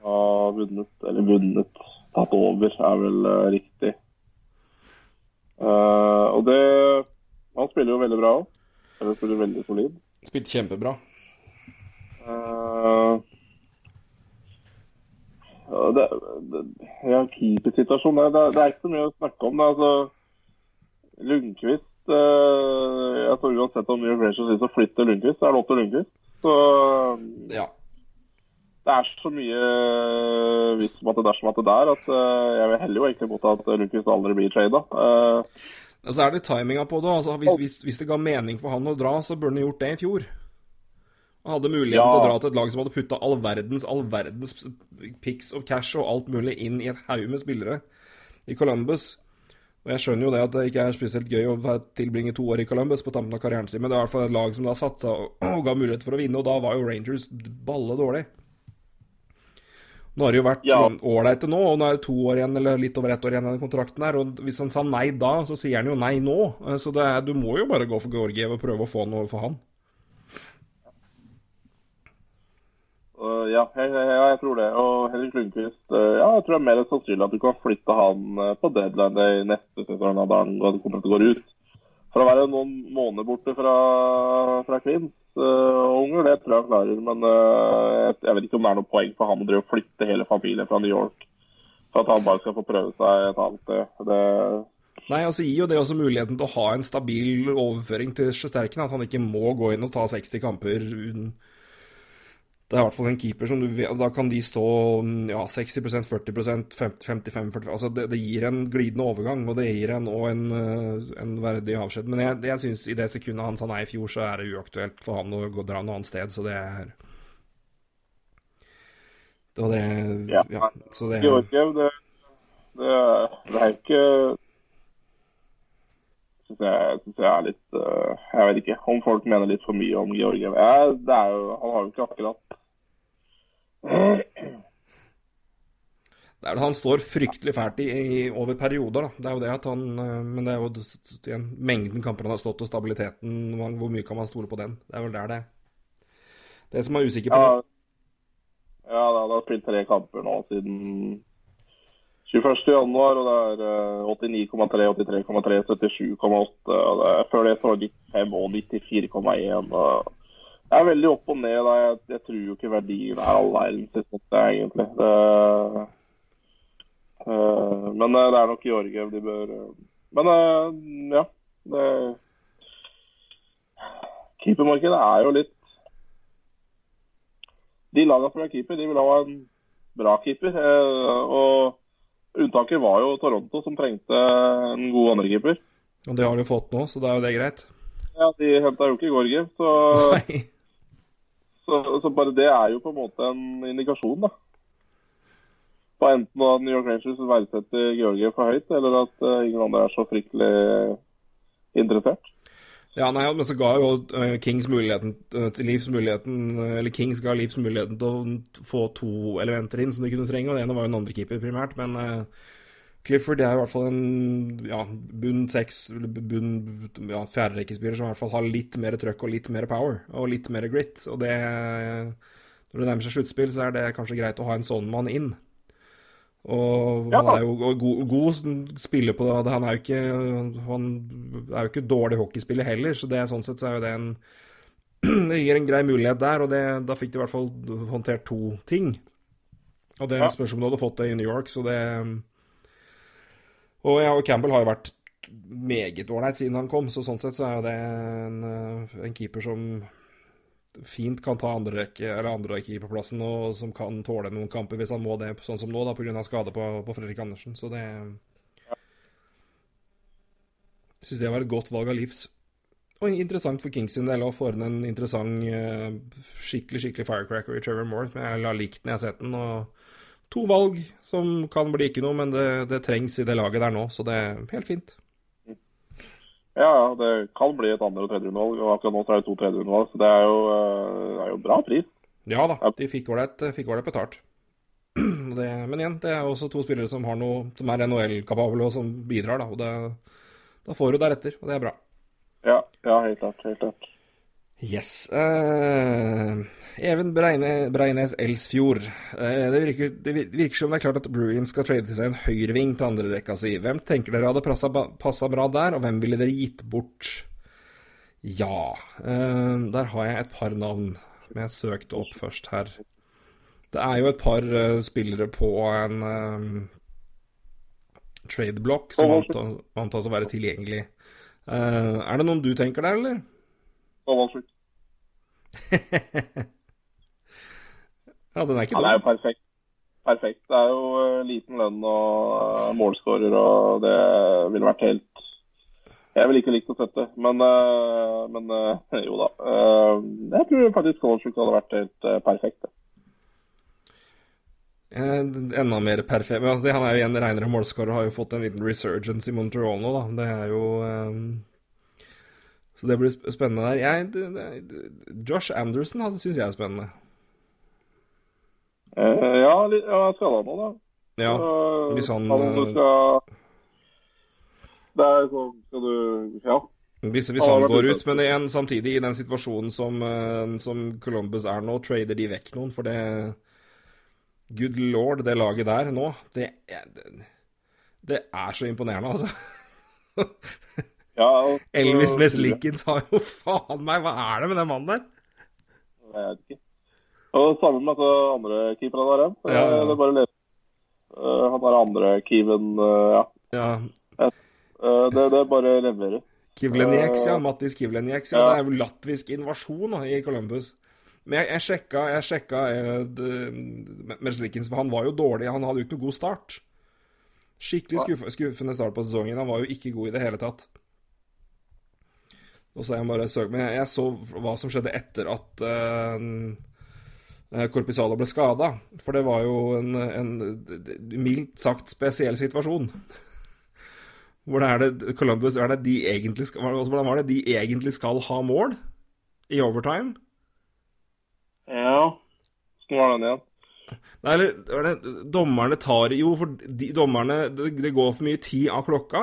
Ja, vunnet, eller vunnet, tatt over, er vel uh, riktig. Uh, og det Han spiller jo veldig bra òg. Eller spiller veldig solid. Spilt kjempebra. Uh, det, det, ja, keepersituasjonen det, det, er ikke så mye å snakke om. Det, altså, Lundqvist uh, Jeg tror uansett om New York Rangers så flytte Lundqvist, så er det opp til Lundqvist. Så ja. Det er så mye hvis om at det dersom at det der at uh, jeg vil heller jo egentlig mot at Lundqvist aldri blir trada. Uh, så er det timinga på det. Altså, hvis, hvis, hvis, det ga mening for han å dra, så burde han gjort det i fjor. Han hadde muligheten ja. til å dra til et lag som hadde putta all verdens all verdens pics og cash og alt mulig inn i et haug med spillere i Columbus. Og Jeg skjønner jo det at det ikke er spesielt gøy å tilbringe to år i Columbus på tampen av karrieren sin, men det er i hvert fall et lag som da satsa og, og ga mulighet for å vinne, og da var jo Rangers balle dårlig. Nå har det jo vært ålreit ja. nå, og nå er det to år igjen, eller litt over ett år igjen den kontrakten her. Og hvis han sa nei da, så sier han jo nei nå. Så er, du må jo bare gå for Georgiev og prøve å få noe for han. Uh, ja, jeg, jeg, jeg, tror det. Og Henrik Lundqvist uh, ja, jeg tror det er mer sannsynlig at du kan flytte han på deadline i neste sesong da han å gå ut. For å være noen måneder borte fra, fra Kvinns unger, det tror jeg han klarer. Men jeg, jeg, vet ikke om det er noe poeng for han å flytte hele familien fra New York for at han bare skal få prøve seg et annet sted. Det, Nei, altså gir jo det også muligheten til å ha en stabil overføring til Sjøsterken, At han ikke må gå inn og ta 60 kamper det er i hvert fall en keeper som du vet Da kan de stå ja, 60% 40% 55 40 Altså det, det, gir en glidende overgang, og det gir en og en, eh, en, verdig avskjed. Men jeg, jeg syns i det sekundet han sa nei i fjor, så er det uaktuelt for han å gå dra noe annet sted, så det er det Ja. så det, det, det er ikke syns jeg, synes jeg er litt uh, Jeg vet ikke om folk mener litt for mye om Georgiev. Det er jo, han har jo ikke akkurat det er det han står fryktelig fælt i, i, over perioder, da. Det er jo det at han eh, Men det er jo igjen, mengden kamper han har stått, og stabiliteten. Hvor mye kan man stole på den? Det er vel der det Det som er usikker på. Ja, ja det har spilt tre kamper nå siden 21. januar, og det er 89,3, 83,3, 77,8. Før det så var det 95 og 94,1. Det er veldig opp og ned. Jeg, jeg tror jo ikke verdien er all verdens, egentlig. Det, uh, men uh, det er nok Georgiev de bør uh, Men ja. Det, keepermarkedet er jo litt De lagene som er keeper, de vil ha en bra keeper. og Unntaket var jo Toronto, som trengte en god andrekeeper. Og det har de fått nå, så da er jo det greit? Ja, de henta jo ikke Gorgiev, så Så, så, bare det er jo på en måte en indikasjon, da. På enten at New York Rangers verdsetter Georgie for høyt, eller at uh, ingen andre er så fryktelig interessert. Ja, nei, men så ga jo uh, Kings muligheten uh, til Leafs muligheten Eller Kings ga Leafs muligheten til å få to elementer inn som de kunne trenge, og det ene var jo en andre keeper primært, men Clifford er i hvert fall en ja, bunn seks, bunn ja, fjerderekkespiller som i hvert fall har litt mer trøkk og litt mer power og litt mer grit. Og det Når det nærmer seg sluttspill, så er det kanskje greit å ha en sånn mann inn. Og ja. han er jo god, god spiller på det. Han er jo ikke, han er jo ikke dårlig hockeyspiller heller, så det, sånn sett så er jo det en Det gir en grei mulighet der, og det, da fikk de i hvert fall håndtert to ting. Og det ja. spørs om du hadde fått det i New York, så det og ja, Campbell har jo vært meget ålreit siden han kom, så sånn sett så er jo det en, en keeper som fint kan ta andre rekke, eller andre keeperplassen, og som kan tåle noen kamper hvis han må det, sånn som nå, da, pga. skade på, på Fredrik Andersen. Så det syns det var et godt valg av livs. Og interessant for Kings sin del å få inn en interessant, eh, skikkelig skikkelig firecracker i Trevor Moore. Jeg har likt den jeg har sett den. og to valg som kan bli ikke noe, men det, det, trengs i det laget der nå, så det er helt fint. Ja, det kan bli et andre- og tredjerundevalg, og akkurat nå så er det to tredjerundevalg, så det er jo, eh, det er jo bra pris. Ja da, de fikk ålreit betalt. Det, men igjen, det er også to spillere som, har noe, som er NHL-kapable og som bidrar, da. og det, Da får du deretter, og det er bra. Ja, ja helt klart. Helt klart. Yes. Uh, Even Breine, Breines Elsfjord. Uh, det, virker, det, virker, som det er klart at Bruin skal trade til seg en høyreving til andrerekka si. Hvem tenker dere hadde passa bra der, og hvem ville dere gitt bort? Ja, uh, der har jeg et par navn som jeg søkte opp først her. Det er jo et par spillere på en trade-block som antas å være tilgjengelig. er det noen du tenker der, eller? Kovalchuk. ja, den er ikke dum. Ja, det er jo perfekt. Perfekt. Det er jo uh, liten lønn og uh, målskårer, og det ville vært helt Jeg ville ikke likt å sette, men, uh, men jo da. jeg tror faktisk Kovalchuk hadde vært helt perfekt. enda mer perfekt Men altså, Han er jo en renere målskårer og har jo fått en liten resurgence i Montreal nå, da. Det er jo så det blir spennende der. Jeg, det, det, Josh Anderson altså, syns jeg er spennende. Eh, ja, ja, skada nå, da. Ja, hvis han uh, skal... Det er sånn Skal du Ja. Hvis, hvis han går ut, men igjen, samtidig, i den situasjonen som, uh, som Columbus er nå, trader de vekk noen, for det Good lord, det laget der nå, det, det, det er så imponerende, altså. Ja, og, Elvis Meslikins har jo faen meg Hva er det med den mannen der? Jeg vet ikke. Og sammen med de andre keepere der igjen. Ja, ja. Det er bare. Uh, han der andre Keeven, uh, ja. ja. Uh, det, det, er bare levere. Kivlenieks, ja. Mattis Kivlenieks. Ja. Det er jo latvisk invasjon da, i Columbus. Men jeg, jeg sjekka, jeg sjekka Meslikins, for han var jo dårlig. Han hadde jo ikke noe god start. Skikkelig skuff, skuffende start på sesongen. Han var jo ikke god i det hele tatt. Og så jeg bare søk. Men jeg, så hva som skjedde etter at uh, Corpizalo ble skada. For det var jo en, en, mildt sagt spesiell situasjon. Hvordan, er det Columbus er det de egentlig Hvordan var det de egentlig skal ha mål i overtime? Ja Hvordan var den igjen? Nei, eller Dommerne tar Jo, for de, dommerne det, det går for mye tid av klokka.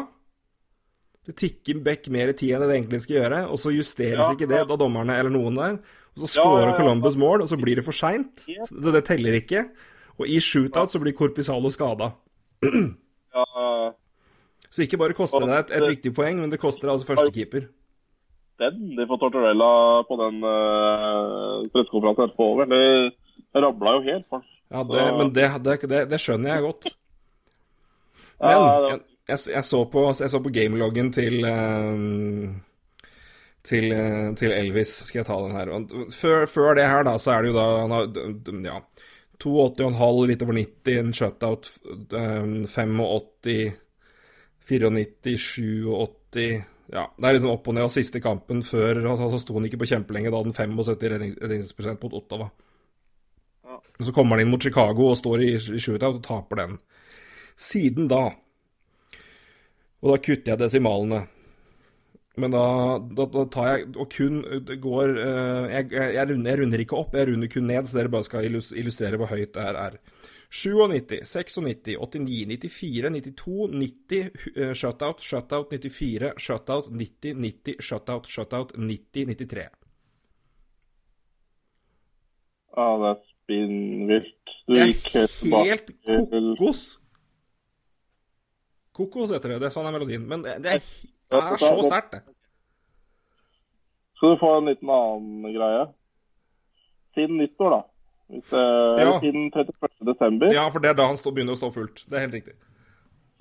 Det tikker back mer i tid enn det egentlig skal gjøre, og så justeres ja, ikke det av dommerne eller noen der. Og så scorer ja, Columbus mål, og så blir det for seint. Så det teller ikke. Og i shootout så blir Corpizalo skada. Så ikke bare koster det et, et viktig poeng, men det koster altså førstekeeper. Den får Tortorella på den uh, pressekonferansen etterpå over. Det rabla jo helt. Ja, det, men det, det, det, skjønner jeg godt. Men jeg, jeg, så på, jeg så på gameloggen til uh, til, uh, til, Elvis. Skal jeg ta den her? Før, før, det her, da, så er det jo da Han har ja, 82,5, litt over 90, en shutout. Um, 85, 94, 87 Ja, det er liksom opp og ned. Og siste kampen før så sto han ikke på kjempelenge. Da hadde han 75 redningsprosent mot Ottawa. Ja. Så kommer han inn mot Chicago og står i, i shootout og taper den. Siden da og da kutter jeg desimalene. Men da, da, da tar jeg og kun går jeg, jeg, jeg, runder, jeg, runder, ikke opp, jeg runder kun ned, så dere bare skal illustrere hvor høyt det er. 97, 96, 89, 94, 92, 90, uh, shutout, shutout, 94, shutout, 90, 90, shutout, shutout, 90, 93. Ja, det er spinnvilt. Du gikk helt kokos. Kokos heter det. Det er sånn er melodien. Men det, det er, er så sterkt, det. Skal du få en liten annen greie? Siden nyttår, da. Hvis, eh, ja. Siden 31. desember. Ja, for det er da han stå, begynner å stå fullt. Det er helt riktig.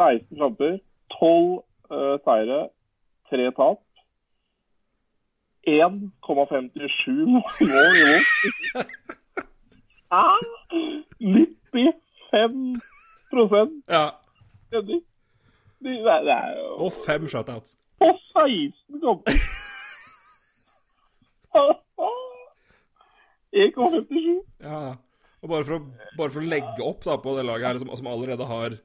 16 kamper, 12 uh, seire, 3 tap. 1,57 mål i mål. 95 Ja. Redning. Det, det er jo Og fem shutouts. På 16 kamper! 1,57. Ja, og bare for, å, bare for, å, legge opp da, på det laget her, som, som allerede har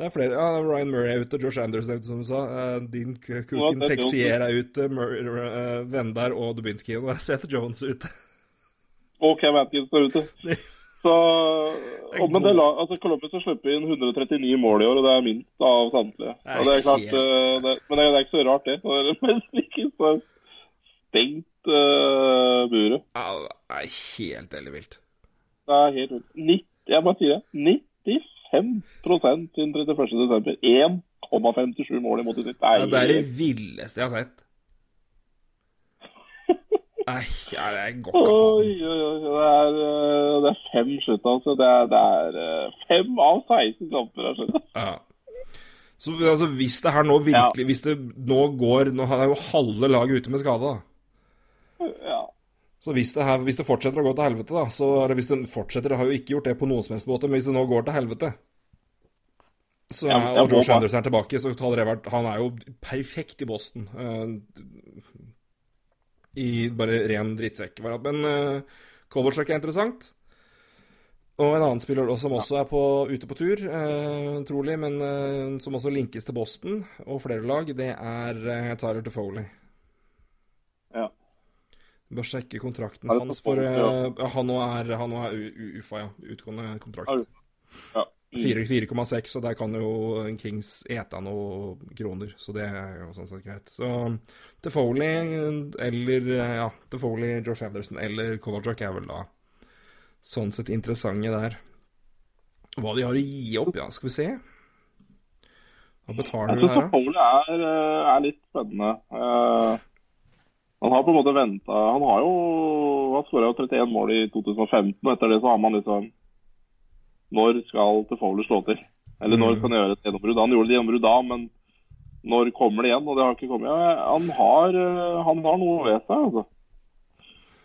det er flere. ja, Ryan Murray er ute, Josh Anderson er ute, som du sa. Uh, Dean Cookin, Texier er ute, Murray, uh, Vendar og Dubinsky. Og Seth Jones ute. og Cam Atkins er ute. Så, og, men det, altså, Columbus har sluppet inn 139 mål i år, og det er minst av samtlige. Og det er klart, eh, det, men det er, ikke så rart, det. Når Mesliken så stengt uh, buret. Ja, det er helt ellevilt. Det er helt vilt. 90 Jeg bare sier det. 95 siden 31. desember. 1,57 mål imot i snitt. Ja, det er det villeste jeg har sett. Nei, ja, det er godt. Oi, oi, oi. Det er, eh, det er fem slutt, altså. Det er, det er eh, fem av 16 kamper. Skjønner. Ja. Så altså, hvis det her nå virkelig Hvis det nå går Nå er jo halve laget ute med skade, da. Ja. Så hvis det, her, hvis det fortsetter å gå til helvete, da så eller Hvis det fortsetter, det har jo ikke gjort det på noen som helst måte, men hvis det nå går til helvete så er, Ja, Og Josh Anderson er tilbake, så hadde det vært Han er jo perfekt i Boston. eh, I bare ren drittsekk. Men uh, Kovalchuk er interessant. Og en annen spiller som også er på, ute på tur, eh, trolig, men eh, som også linkes til Boston og flere lag, det er eh, Tyler DeFoley. Ja. Bør sjekke kontrakten hans, for eh, han nå er, han nå er UFA, ja. Utgående kontrakt. Ja. Mm. 4 4,6, og der kan jo Kings ete noen kroner, så det er jo sånn sett greit. Så DeFoley eller ja, DeFoley, Josh Anderson eller Kovalchuk er vel da sånn sett interessante der. Hva de har å gi opp, ja, skal vi se. Hva betaler du her, da? Foley er, eh, er litt spennende. Uh, han har på en måte venta Han har jo Han skåra jo 31 mål i 2015, og etter det så har man liksom Når skal Tefoley slå til? Eller når skal kan han gjøre et gjennombrudd? Han gjorde det gjennombrudd da, men når kommer det igjen? Og det har ikke kommet. Ja, Han har, eh, han har noe ved seg, altså.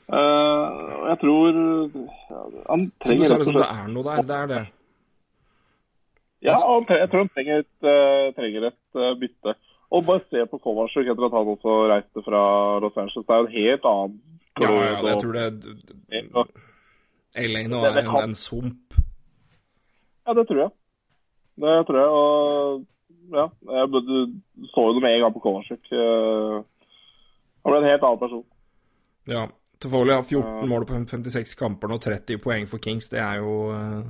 Uh, jeg tror Han trenger rett og slett det er noe der. Det er det. Ja, jeg tror han trenger et, uh, trenger et uh, bytte. Og bare se på Kovacic etter at han også reiste fra Los Angeles. Det er jo en helt annen Ja, ja, jeg tror det Ja. LA nå er en, en sump. Ja, det tror jeg. Det tror jeg. Og ja, jeg så jo det med en gang på Kovacic. Eh, Han ble en helt annen person. Ja. Toffoli har 14 mål på 56 kamper og 30 poeng for Kings. Det er jo eh,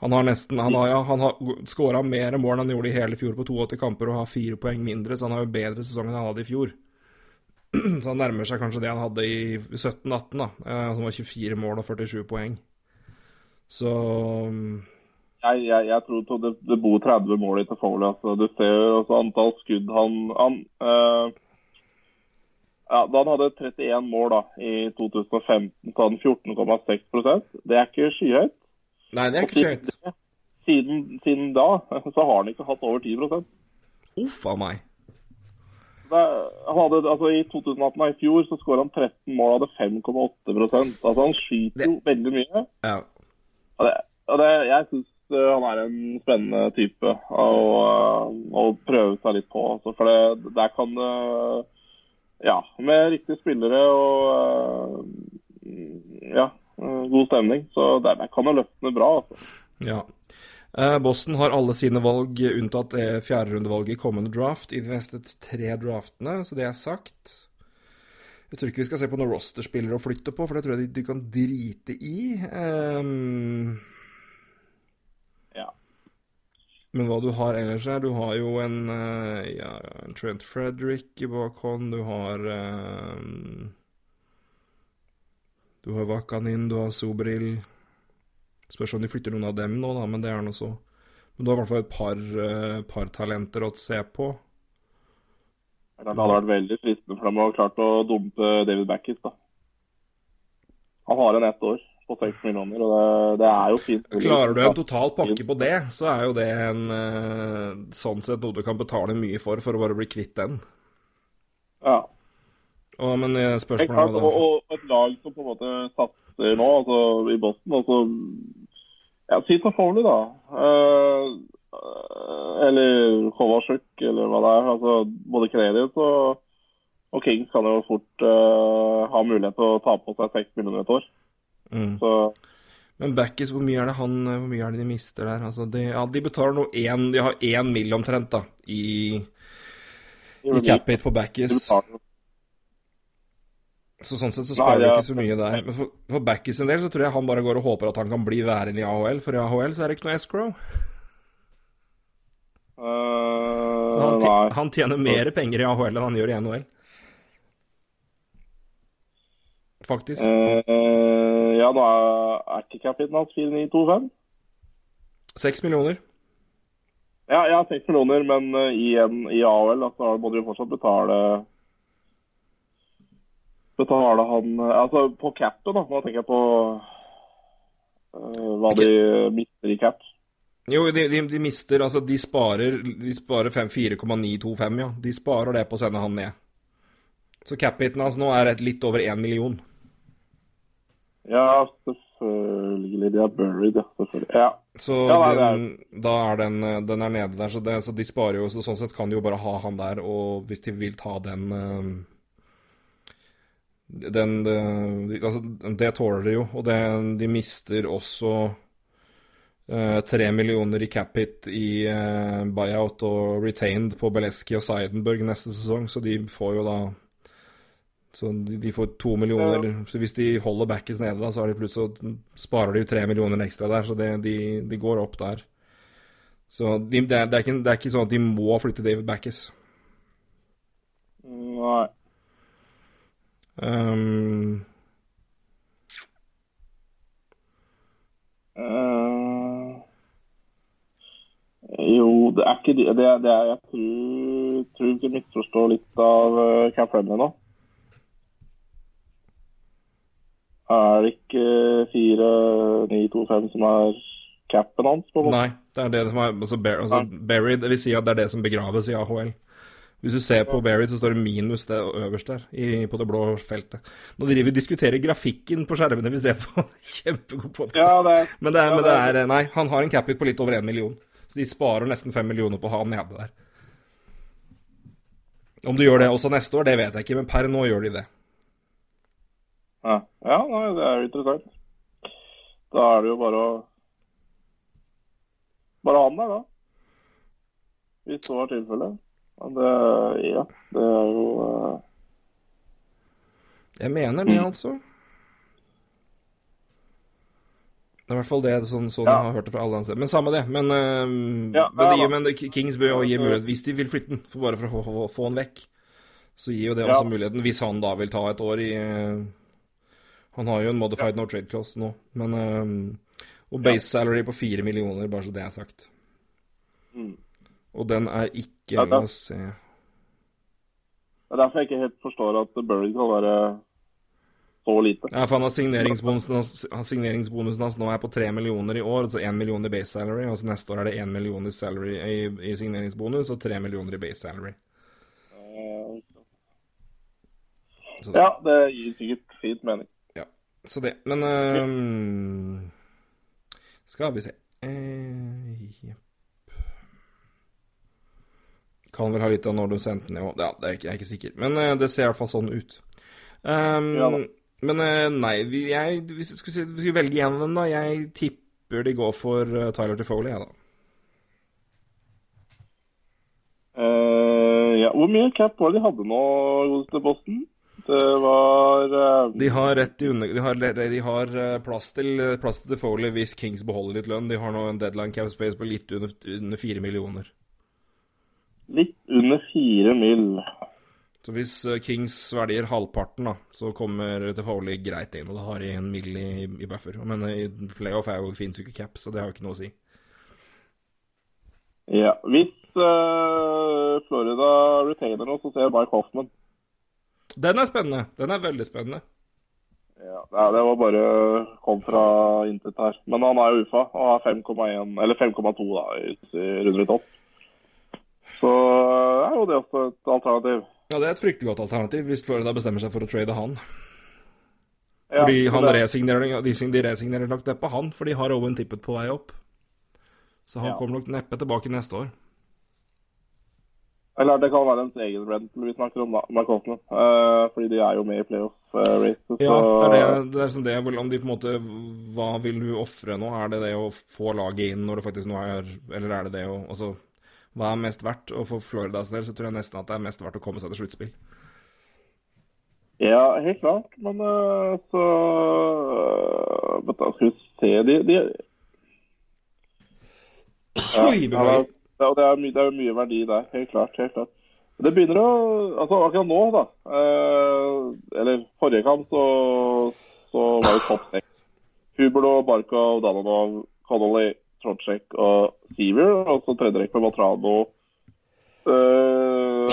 Han har nesten Han har, ja, han har skåra mer mål enn han gjorde i hele fjor på 82 kamper og har fire poeng mindre, så han har jo bedre sesong enn han hadde i fjor. Så han nærmer seg kanskje det han hadde i 17-18, da. Som var 24 mål og 47 poeng. Så Jeg, jeg, jeg tror det, det bor 30 mål i Tefoli. Altså. Du ser jo også antall skudd han, han eh, ja, Da han hadde 31 mål da, i 2015, så hadde han 14,6% Det er ikke skyhøyt. Nei, det er ikke skyhøyt. siden, siden, siden da så har han ikke hatt over 10 Uff a meg. det, hadde, altså I 2018 og i fjor så skåra han 13 mål og hadde 5,8 Altså Han skyter jo veldig mye. Ja. Og det, og det, jeg syns han er en spennende type å, å prøve seg litt på. Altså, for det, der kan det Ja, med riktige spillere og eh, ja, eh, god stemning, så der, der kan det løfte bra. Altså. Ja. Eh, Boston har alle sine valg unntatt eh, fjerderundevalget i kommende draft i de neste tre draftene, så det er sagt. Jeg tror ikke vi skal se på noen rosterspillere å flytte på, for det tror jeg de, de kan drite i. Um... Ja. men hva du har ellers her Du har jo en, eh, ja, en Trent Frederick i bakhånd. Du har um... Du har Vakanin, du har Sobril. Spørs om de flytter noen av dem nå, da, men det er nå så. Men du har i hvert fall et par, eh, par talenter å se på. Det hadde vært veldig fristende for dem å ha klart å dumpe David Backis. da. Han har en ett år på seks millioner, og det, det er jo fint. Klarer du en total pakke på det, så er jo det en eh, sånn sett noe du kan betale mye for, for å bare bli kvitt den. Ja. Og, men eh, spørsmålet klart, er og, da og et lag som på en måte satser nå, altså i Boston altså, Ja, si Toffoli, da. Eh, eller Kovasjuk, eller hva det er. Altså, både Kredit og, og Kings kan jo fort uh, ha mulighet til å ta på seg seks millioner et år. mm. Så Men Backis, hvor mye er det han Hvor mye er det de mister der? Altså, de, ja, de betaler nå én De har én mill. omtrent, da, i, i cap hit på Backis. Så sånn sett så sparer du ikke så mye der. Men for, for Backis en del så tror jeg han bare går og håper at han kan bli værende i AHL, for i AHL så er det ikke noe escrow. Eh, Så han, han tjener mer penger i AHL enn han gjør i NHL. faktisk. Uh, ja, nå er, ikke capiten hans 4925? Seks millioner. Ja, ja, 6 millioner, men eh, i, en, i AHL da, må du jo fortsatt betale Betale han Altså på capet, da. Nå tenker jeg på uh, hva de mister i cap. Jo, de, de, de mister Altså, de sparer, de sparer 4,925, ja. De sparer det på å sende han ned. Så cap-hiten hans nå er et litt over én million. Ja, selvfølgelig. De er buried, ja. Selvfølgelig. Ja. Så Ja, nei, den, er- da er den, eh, den er nede der, så, det, så de sparer jo så Sånn sett kan de jo bare ha han der, og hvis de vil ta den den, Den det, Altså, det tåler de jo, og det, de mister også eh, tre millioner i cap hit i eh, buyout og retained på Beleski og Seidenberg neste sesong, så de får jo da så de, de får to millioner. Ja. Så hvis de holder backes nede, da, så de plutselig sparer de jo tre millioner ekstra der. Så det, de, de går opp der. Så de, det, det, er ikke, det er ikke sånn at de må flytte David Backes. Nei. Um, Eh, jo, det er ikke det, det, er- det er, Jeg tror, tror du misforstår litt av uh, Cap Friendly nå. Er det ikke 4925 som er capen hans? på en måte? nei, det er det som er altså, bar, altså, Buried, det vil si at det er det som begraves i AHL. Hvis du ser på Buried, så står det minus det øverst der, i, på det blå feltet. Nå driver vi og diskuterer grafikken på skjermene vi ser på. Kjempegod podkast. Ja, men, er, men det er- er Nei, han har en cap-hit på litt over én million. Så de sparer nesten fem millioner på å ha han nede der. Om du gjør det også neste år, det vet jeg ikke, men per nå gjør de det. Ja, ja nei, det er interessant. Da er det jo bare å Bare han der, da. Hvis så er tilfellet. Men det Ja, det er jo uh... Jeg mener det, altså. Det er i hvert fall det sånn, sånn Ja. jeg har hørt det fra alle andre. Men samme det. Men, øhm, Ja, men, ja men Kings bør jo gi mulighet hvis de vil flytte den, for bare for å få, den vekk. Så gir jo det også muligheten, hvis han da vil ta et år i øh, Han har jo en modified no trade clause nå, men øhm, Og base salary på fire millioner, bare så det er sagt. Mm. Og den er ikke La oss se Det er derfor jeg ikke helt forstår at Burry kan være så lite. Ja, for han har signeringsbonusen, han- signeringsbonusen hans nå er på tre millioner i år, altså én million i base salary. Og så neste år er det én million i, salary, i, i signeringsbonus og tre millioner i base salary. Eh, Ja, det gir sikkert fint mening. ja. så det. Men øhm, Skal vi se eh, Jepp. Kan vel ha litt av når du sendte den ned òg. Ja, det er ikke, jeg er ikke sikker. Men eh, det ser i hvert fall sånn ut. Um, Ja. Men eh, nei, jeg, hvis jeg skulle, skulle velge vi en av dem, da Jeg tipper de går for eh, Tyler Tifoley, jeg, da. Uh, ja, hvor mye cap var det de hadde nå, godeste Boston? Det var uh... De har rett i under... De har, de har plass til plass til Foley hvis Kings beholder litt lønn. De har nå en deadline cap space på litt under, under 4 millioner. litt under fire mil. Så hvis eh, Kings verdier halvparten, da, så kommer Tefoli greit inn. Og da har de en mill i, i buffer. Men eh, i playoff er jo, finnes jo ikke cap, så det har jo ikke noe å si. Ja, Hvis uh, Florida retainer nå, så ser jeg Mike Hoffman. Den er spennende. Den er veldig spennende. Ja, Det var bare kom fra intet her. Men han er jo UFA og har 5,1 eller 5,2 da, i, runde topp. Så er jo det også et alternativ. Ja, det er et fryktelig godt alternativ hvis Florida bestemmer seg for å trade han. Fordi ja, han resignerer, de, de resignerer nok neppe han, for de har Owen Tippet på vei opp. Så han Ja. kommer nok neppe tilbake neste år. Eller det kan være en egen rental vi snakker om, da, med Hoffman. Eh, fordi de er jo med i playoff-racet. Ja, det er det. Det er som det vel om de på en måte Hva vil du ofre nå? Er det det å få laget inn når det faktisk nå er Eller er det det å Altså, hva er mest verdt? Og for Floridas del så tror jeg nesten at det er mest verdt å komme seg til sluttspill. Ja, helt klart. Men eh, så uh, skal vi se De, de ja, ja, det, og er mye, det er mye verdi der. Helt klart. helt klart. Det begynner å Altså akkurat nå, da. Eh, eller forrige kamp, så, så var det topp seks. Huberlo, Barkov, Dananov, Connolly, Trocek og Seaver. Og så tredjerekk med Matrano. Uh,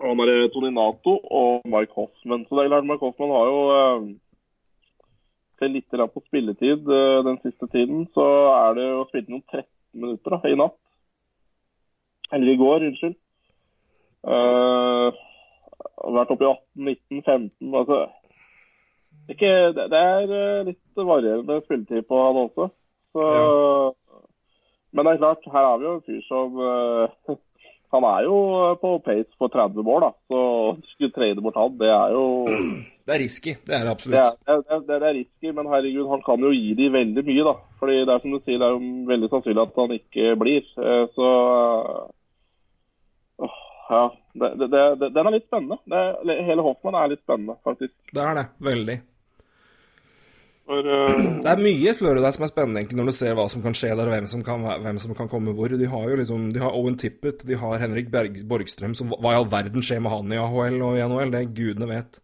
og han er Toninato og Mike Hoffman. Så det er klart, Mike Hoffman har jo uh, til litt på spilletid uh, den siste tiden. Så er det jo spilt noen 13 minutter da, i natt. Eller i går, unnskyld. Uh, vært oppe i 18, 19, 15 altså, ikke, det, det er eh, litt varierende spilletid på han også. Så, Men det er klart, her har vi jo en fyr som uh, Han er jo på pace for 30 mål, da. Så skulle trade bort han, det er jo Det er risky, det er det det absolutt. er, det, det, det er risky, men herregud, han kan jo gi de veldig mye, da. Fordi det er som du sier, det er jo veldig sannsynlig at han ikke blir. Eh, Så uh, Ja. Det, det, det, den er litt spennende. Det, hele Hoffmann er litt spennende, faktisk. Det er det. Veldig. For uh... Det er mye Florida som er spennende, egentlig, når du ser hva som kan skje der, og hvem som kan, hvem som kan komme hvor. De har jo liksom De har Owen Tippett, de har Henrik Berg, Borgstrøm, som Hva i all verden skjer med han i AHL og i NHL? Det gudene vet.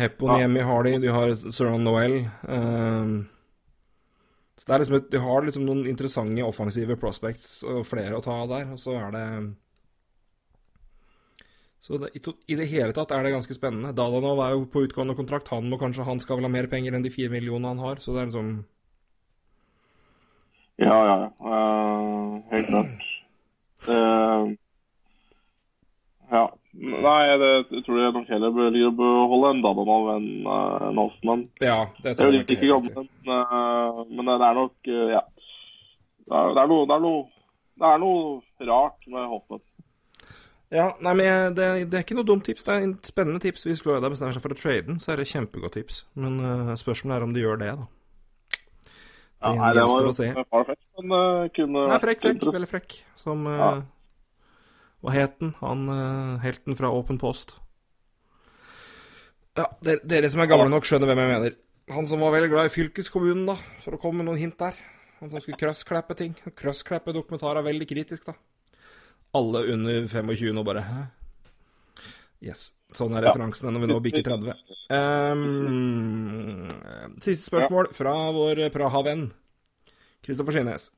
Heponiemi har de, de har Søren Noel. Uh, så det er liksom De har liksom noen interessante offensive prospects og flere å ta av der, og så er det så det, i, det hele tatt er det ganske spennende. Dalanov er jo på utgående kontrakt. Han må kanskje han skal vel ha mer penger enn de fire millionene han har. Så det er liksom Ja, ja. ja. Eh, helt klart. Uh, ja. Nei, det, jeg tror jeg nok heller bør beholde en Dalanov enn uh, en Hoffmann. Ja, det Det er tror jeg litt ikke gammel, men, uh, men det er nok uh, Ja. Det er, det er Det er noe det er noe rart med Hoffmann. Ja, nei, men jeg, det, det er ikke noe dumt tips. Det er en spennende tips. Hvis Florida bestemmer seg for å trade den, så er det kjempegodt tips. Men uh, spørsmålet er om de gjør det, da. Ja, Det nei, det var å se. farfetch, men uh, kunne Nei, frekk, frekk. Veldig frekk. Som uh, Ja. Hva het den? Han uh, helten fra Åpen Post. Ja, dere, dere som er gamle nok, skjønner hvem jeg mener. Han som var veldig glad i fylkeskommunen, da, for å komme med noen hint der. Han som skulle crossklippe ting. Crossklippe dokumentarer er veldig kritisk, da. Alle under 25 nå bare Hæ? Yes. Sånn er referansen når vi nå bikker 30. Um, siste spørsmål fra vår Praha-venn. Kristoffer Skinnes.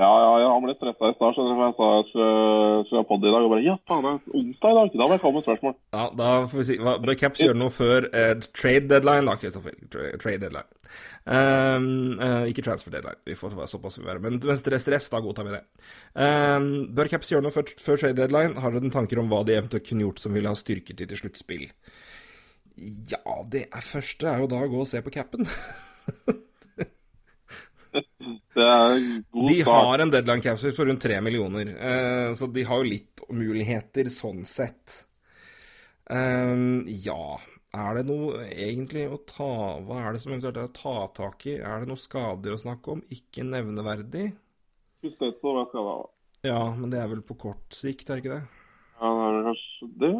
Ja, ja, ja, han ble stressa i stad, du, jeg sa at jeg skulle- skulle i dag. Og bare Ja, faen, det er onsdag i dag. Da må jeg komme med spørsmål. Ja, da får vi si hva, Bør Caps gjøre noe før eh, trade deadline, da, Kristoffer? Trade deadline. Um, uh, ikke transfer deadline, vi får være såpass vi være. Men mens det er stress, da godtar vi det. Um, bør Caps gjøre noe før, før trade deadline? Har dere tanker om hva de eventuelt kunne gjort som ville ha styrket de til sluttspill? Ja, det er første er jo da å gå og se på capen. Det er god De start. har en deadline capsule på rundt tre millioner, eh, så de har jo litt muligheter sånn sett. Ehm, ja, er det noe egentlig å ta Hva er det som eventuelt er å ta tak i? Er det noe skader å snakke om? Ikke nevneverdig? Ja, men det er vel på kort sikt, er det ikke det? Ja, det er kanskje det.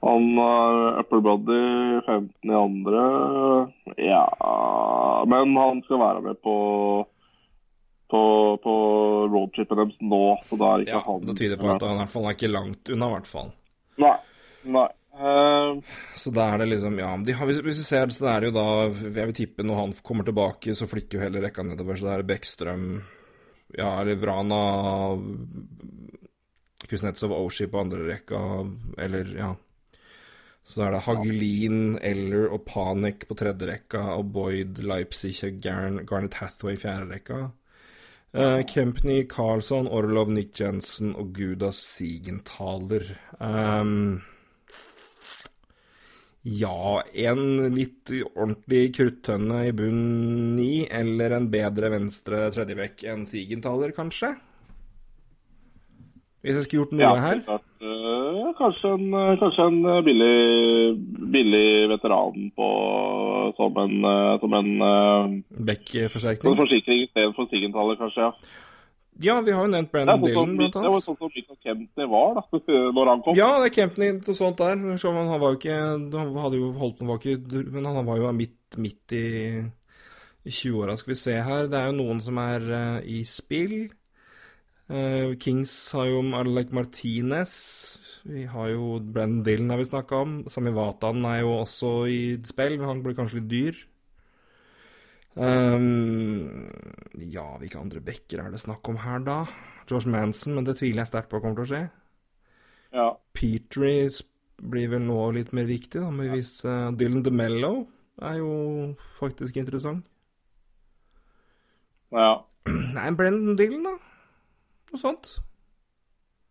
Han er upper body, 15 i andre. Ja Men han skal være med på på, på roadtripen deres nå, så da er ikke Ja, han det tyder på at han i hvert fall er ikke langt unna, i hvert fall. Nei. Nei. Uh, Så da er det liksom Ja, de har, hvis, vi ser det, så er det jo da Jeg vil tippe når han kommer tilbake, så flytter jo hele rekka nedover. Så det er Bekkstrøm Ja, eller Vrana Kuznetsov Oshie på andre rekka, eller ja. Så er det Hagelin, Eller og Panik på tredje rekka, og Boyd, Leipzig og Garn, Garnet Hathaway i fjerde rekka. Uh, Kempney, Carlsson, Orlov, Nick Jensen og Gudas Siegenthaler. Um, ja, en litt ordentlig kruttønne i bunn ni, eller en bedre venstre tredjevekk enn Siegenthaler, kanskje? Hvis jeg skulle gjort noe ja, her? eh, kanskje en, eh, kanskje en eh, billig, billig veteran på som en, som en Beck-forsikring? Forsikring istedenfor Sigenthaler, kanskje. ja. Ja, vi har jo nevnt er Brennan sånn Dillon, blant annet. det var sånn som Michael Kempney var da, når han kom. Ja, det er Kempney og sånt der. Så han, var jo ikke Han hadde jo holdt var ikke, Men han var jo midt, midt i, i 20-åra, skal vi se her. Det er jo noen som er uh, i spill. Uh, Kings har jo Alec Martinez. Vi har jo Brennan Dillon har vi snakka om. Sami Watan er jo også i spill, men han blir kanskje litt dyr. Um, ja, hvilke andre backer er det snakk om her, da? George Manson, men det tviler jeg sterkt på kommer til å skje. Ja. Petrie blir vel nå litt mer viktig, da, men hvis uh, Dylan DeMello er jo faktisk interessant. Ja. Nei, Brendan Dylan, da? Noe sånt.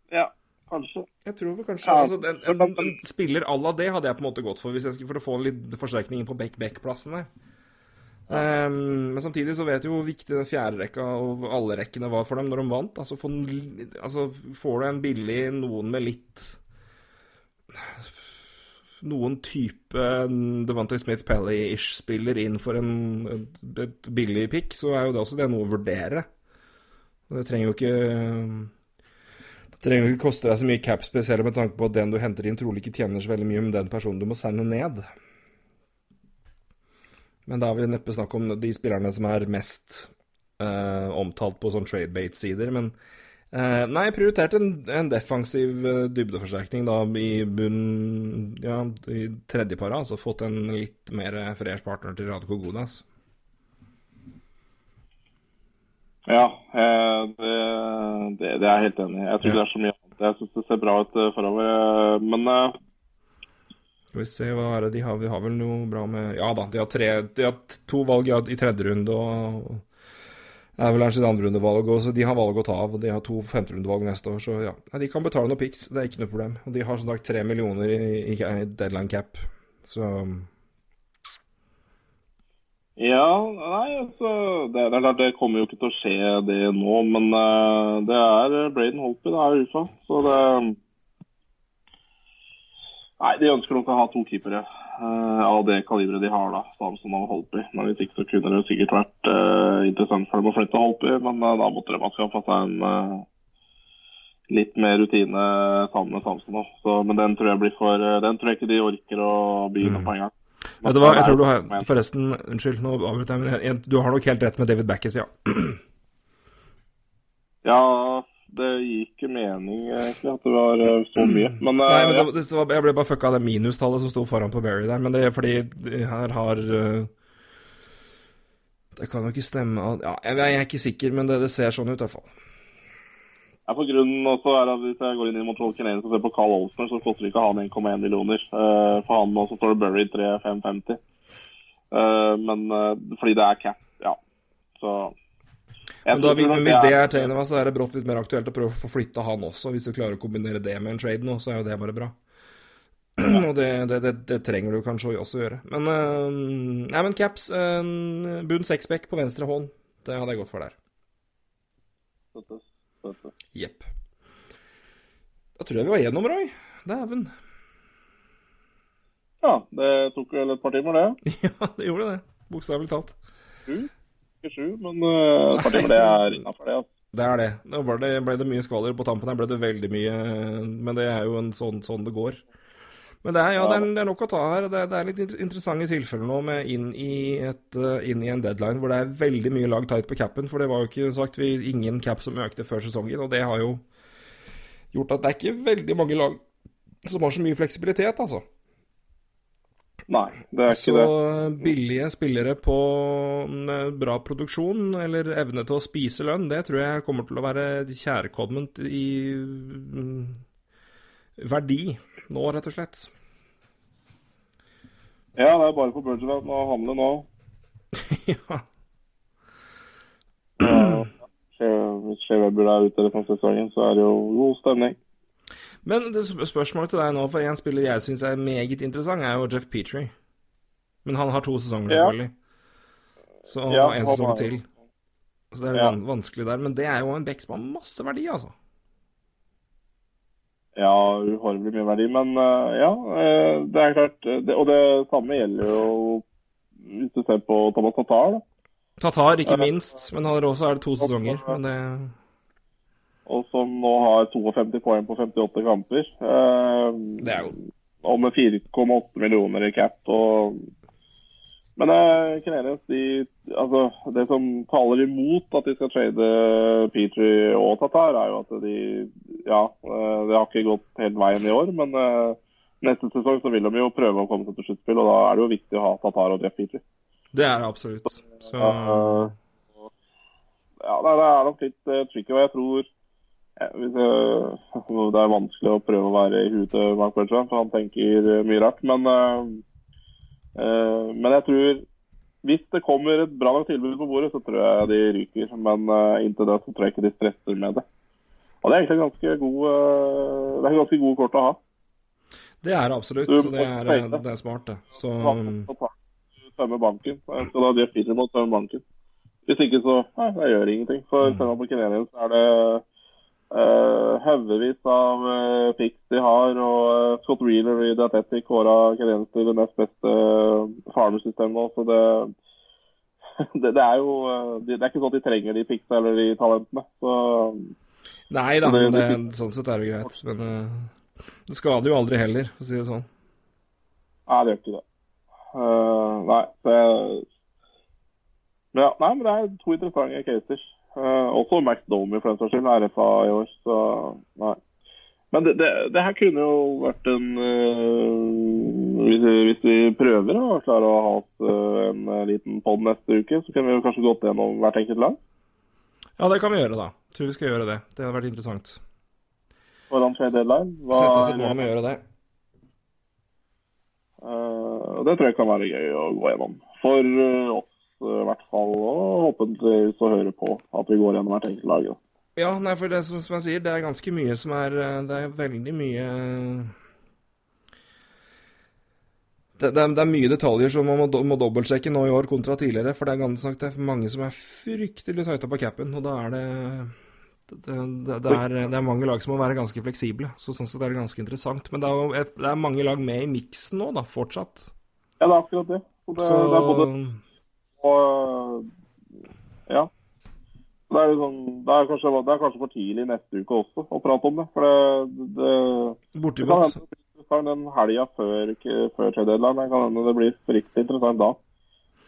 ja. Kanskje. Jeg tror vel kanskje Ja, altså, en, en, en spiller à la det hadde jeg på en måte gått for, hvis jeg skulle, for å få litt forsterkning på back-back-plassen der. Um, men samtidig så vet du hvor viktig den fjerde rekka og alle rekkene var for dem når de vant. Altså, for, altså får du en billig noen med litt Noen type Devante Smith Pelly-ish-spiller inn for en, et, et billig pick, så er jo det også det noe å vurdere. Det trenger jo ikke trenger ikke koste deg så mye cap, spesielt med tanke på at den du henter inn, trolig ikke tjener så veldig mye med den personen du må sende ned. Men da er vi neppe snakk om de spillerne som er mest uh, omtalt på sånn tradebate-sider. Men uh, nei, jeg prioriterte en, en defensiv eh, dybdeforsterkning da i bunn Ja, i tredjeparet. Altså fått en litt mer fresh partner til Radko Godas. Ja, eh, det, det, det er jeg helt enig i. Jeg tror Ja. det er så mye annet. Jeg syns det ser bra ut eh, forover. eh, Men Skal vi se, hva er det de har? Vi har vel noe bra med Ja da, de har, tre, de har to valg i tredje runde og det er vel kanskje sin andre rundevalg, og så de har valg å ta av. og De har to femterundevalg neste år, så ja. De kan betale noen pics, det er ikke noe problem. Og de har som sagt tre millioner i, i deadline cap, så ja, nei, altså det, det er klart det kommer jo ikke til å skje det nå. Men uh, det er eh, Braden Holpy, det er UFA. Så det Nei, de ønsker nok å ha to keepere uh, av det kaliberet de har, da. Samson og Holpy. Men hvis ikke så kunne det sikkert vært uh, interessant for dem å flytte Holpy, men da måtte de ha skaffa seg en litt mer rutine sammen med Samson òg. Men den tror jeg blir for Den tror jeg ikke de orker å begynne på en gang. Vet du hva, jeg tror du har Forresten, unnskyld, nå avbryter jeg, men jeg- du har nok helt rett med David Backes, ja. Ja, det gir ikke mening egentlig at det var eh, så mye. Men, eh, Nei, men det, det var, jeg ble bare fucka av det minustallet som sto foran på Berry der, men det er fordi her har øh, Det kan jo ikke stemme Ja, jeg, jeg er ikke sikker, men det, det ser sånn ut i hvert fall. Ja, for grunnen også er at Hvis jeg går inn i Montreal Canadiens og ser på Carl Olsner, så koster ikke han 1,1 millioner. Eh, for han også står det buried 3550. Uh, men eh, fordi det er cap, ja. Så Men, da, men hvis det er tegnet, så er det brått litt mer aktuelt å prøve å få flytta han også. Hvis du klarer å kombinere det med en trade nå, så er jo det bare bra. Og det, det, det, det trenger du kanskje også gjøre. Men uh, Nei, men caps. Uh, bunn seksbekk på venstre hånd. Det hadde jeg gått for der. Støttes. Jepp. Da tror jeg vi var gjennom, Roy. Dæven. Ja, det tok vel et par timer, det. Ja, det gjorde det. Bokstavelig talt. Ikke sju, men eh, et par timer, det er innafor det. Altså. Det er det. Nå ble det, ble det mye skvaler På tampen her ble det veldig mye Men det er jo en sånn, sånn det går. Men det er, ja, det er, det er nok å ta her. Det er, det er litt inter- interessante tilfeller nå med inn i, et, eh, inn i en deadline hvor det er veldig mye lag tight på capen. For det var jo ikke sagt vi, ingen cap som økte før sesongen, og det har jo gjort at det er ikke veldig mange lag som har så mye fleksibilitet, altså. Nei, det er Så ikke det. billige spillere på bra produksjon eller evne til å spise lønn, det tror jeg kommer til å være kjærkomment i mm, verdi nå, rett og slett. Ja, det er bare for Bergerland å handle nå. ja. Hvis Shea er ute resten av sesongen, så er det jo god stemning. Men det spørsmålet til deg nå, for en spiller jeg syns er meget interessant, er jo Jeff Petrie. Men han har to sesonger, selvfølgelig. Så Ja, en sesong til. Så det er Ja. vanskelig der. Men det er jo en back som har masse verdi, altså. Ja, uhorvelig mye verdi. Men eh, ja, eh, det er klart. eh, Det, og det samme gjelder jo hvis du ser på Thomas Tatar. da. Tatar, ikke minst. Men han har også er det to sesonger. Men det Og som nå har 52 poeng på 58 kamper. Eh, Det er jo Og med 4,8 millioner i cap. Og Men uh, Canadiens, de, altså, det som taler imot at de skal trade Petrie og Tatar, er jo at de Ja, uh, det har ikke gått helt veien i år, men uh, neste sesong så vil de jo prøve å komme seg til sluttspill, og da er det jo viktig å ha Tatar og Jeff Petrie. Det er det absolutt. Så ja, det er nok litt tricky, og jeg tror det er vanskelig å prøve å være i huet til Mark Bertrand, for han tenker mye rart. Men men jeg tror hvis det kommer et bra nok tilbud på bordet, så tror jeg de ryker. Men uh, inntil det så tror jeg ikke de stresser med det. Og det er egentlig ganske god, uh, det er ganske gode kort å ha. Det er absolutt. Så det er, det er smart, det. Så Tømme banken. Skal da Peter må tømme banken. Hvis ikke, så Nei, det gjør ingenting. For mm. på så er det Uh, haugevis av uh, picks de har, og uh, Scott Wheeler i The Athletic kåra Canadiens til det nest beste uh, farmersystemet nå. Så det, det, det, er jo det, er ikke sånn at de trenger de picksa eller de talentene. Så, Nei da, det, sånn sett er det greit. Men det skader jo aldri heller, for å si det sånn. Nei, det gjør ikke det. nei, det ja, nei, men det er to interessante caser. Uh, også Max Domi for den saks skyld, RFA i år. Så nei. Men det, det, det, her kunne jo vært en uh, hvis, hvis, vi prøver å klare å ha oss uh, en liten pod neste uke, så kunne vi kanskje gått gjennom hvert enkelt lag? Ja, det kan vi gjøre, da. Jeg tror vi skal gjøre det. Det hadde vært interessant. Foran trade deadline? Sette oss et mål med å gjøre det. Uh, det tror jeg kan være gøy å gå gjennom. For oss i hvert fall. Og håpentligvis å høre på at vi går gjennom hvert enkelt lag. Ja, nei, for det som, som, jeg sier, det er ganske mye som er eh, Det er veldig mye det, det, er, det er, mye detaljer som man må, må dobbeltsjekke nå i år kontra tidligere. For det er ganske nok det er mange som er fryktelig tighta på capen, og da er det det, det, er, det, er, mange lag som må være ganske fleksible. Så sånn sett er det ganske interessant. Men det er, det er mange lag med i miksen nå, da, fortsatt. Ja, det er akkurat det. det, så, det er både og ja. Det er, sånn, det, er kanskje, det er, kanskje, for tidlig neste uke også å prate om det. For det, det, Borti Det kan hende den helga før, før tredjedeelen. Det kan hende det blir fryktelig interessant da.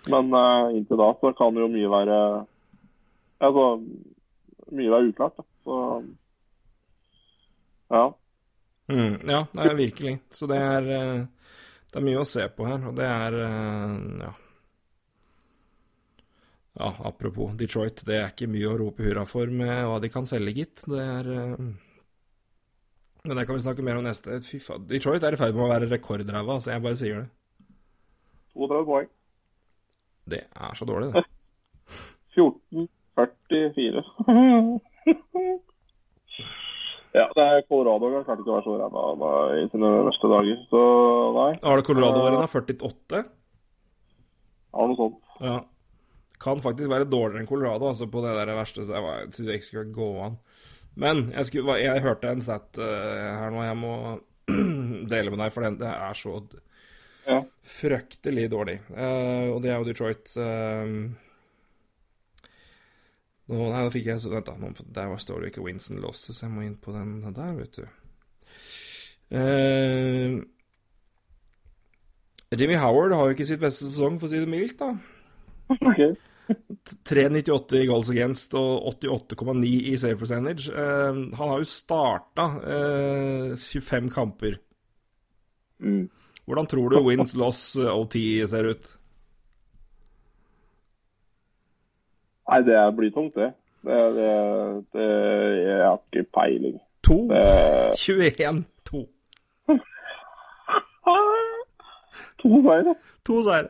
Men uh, inntil da så kan jo mye være Altså mye være uklart. Da. Så ja. Mm, ja, det er virkelig. Så det er, eh, det er mye å se på her. Og det er eh, ja. Ja, apropos Detroit, det er ikke mye å rope hurra for med hva de kan selge, gitt. Det er uh... Men det kan vi snakke mer om neste. Fy faen. Detroit er i ferd med å være rekordræva, så jeg bare sier det. 32 poeng. Det er så dårlig, det. 14-44. ja, det er Colorado kan klarte ikke å være så ræva i sine verste dager, så nei. Har det Colorado vært da? 48? Ja, noe sånt. Ja kan faktisk være dårligere enn Colorado altså på det der verste. Så jeg, var, jeg trodde ikke skulle gå an. Men jeg, skulle, jeg hørte en stat uh, her nå jeg må dele med deg, for det er så ja. fryktelig dårlig. Uh, og det er jo Detroit uh, nå, Nei, da fikk jeg Vent, da. Nå, der står det ikke Winston Losses, så jeg må inn på den der, vet du. Jimmy Howard har jo ikke sitt beste sesong, for å si det mildt, da. Okay. 3,98 i goals against og 88,9 i save percentage. Uh, han har jo starta uh, 25 kamper. Mm. Hvordan tror du wins, loss, eh, OT ser ut? Nei, det blir tungt, det. Det, det, det Jeg har ikke peiling. 2? 21-2. to seire. To seire.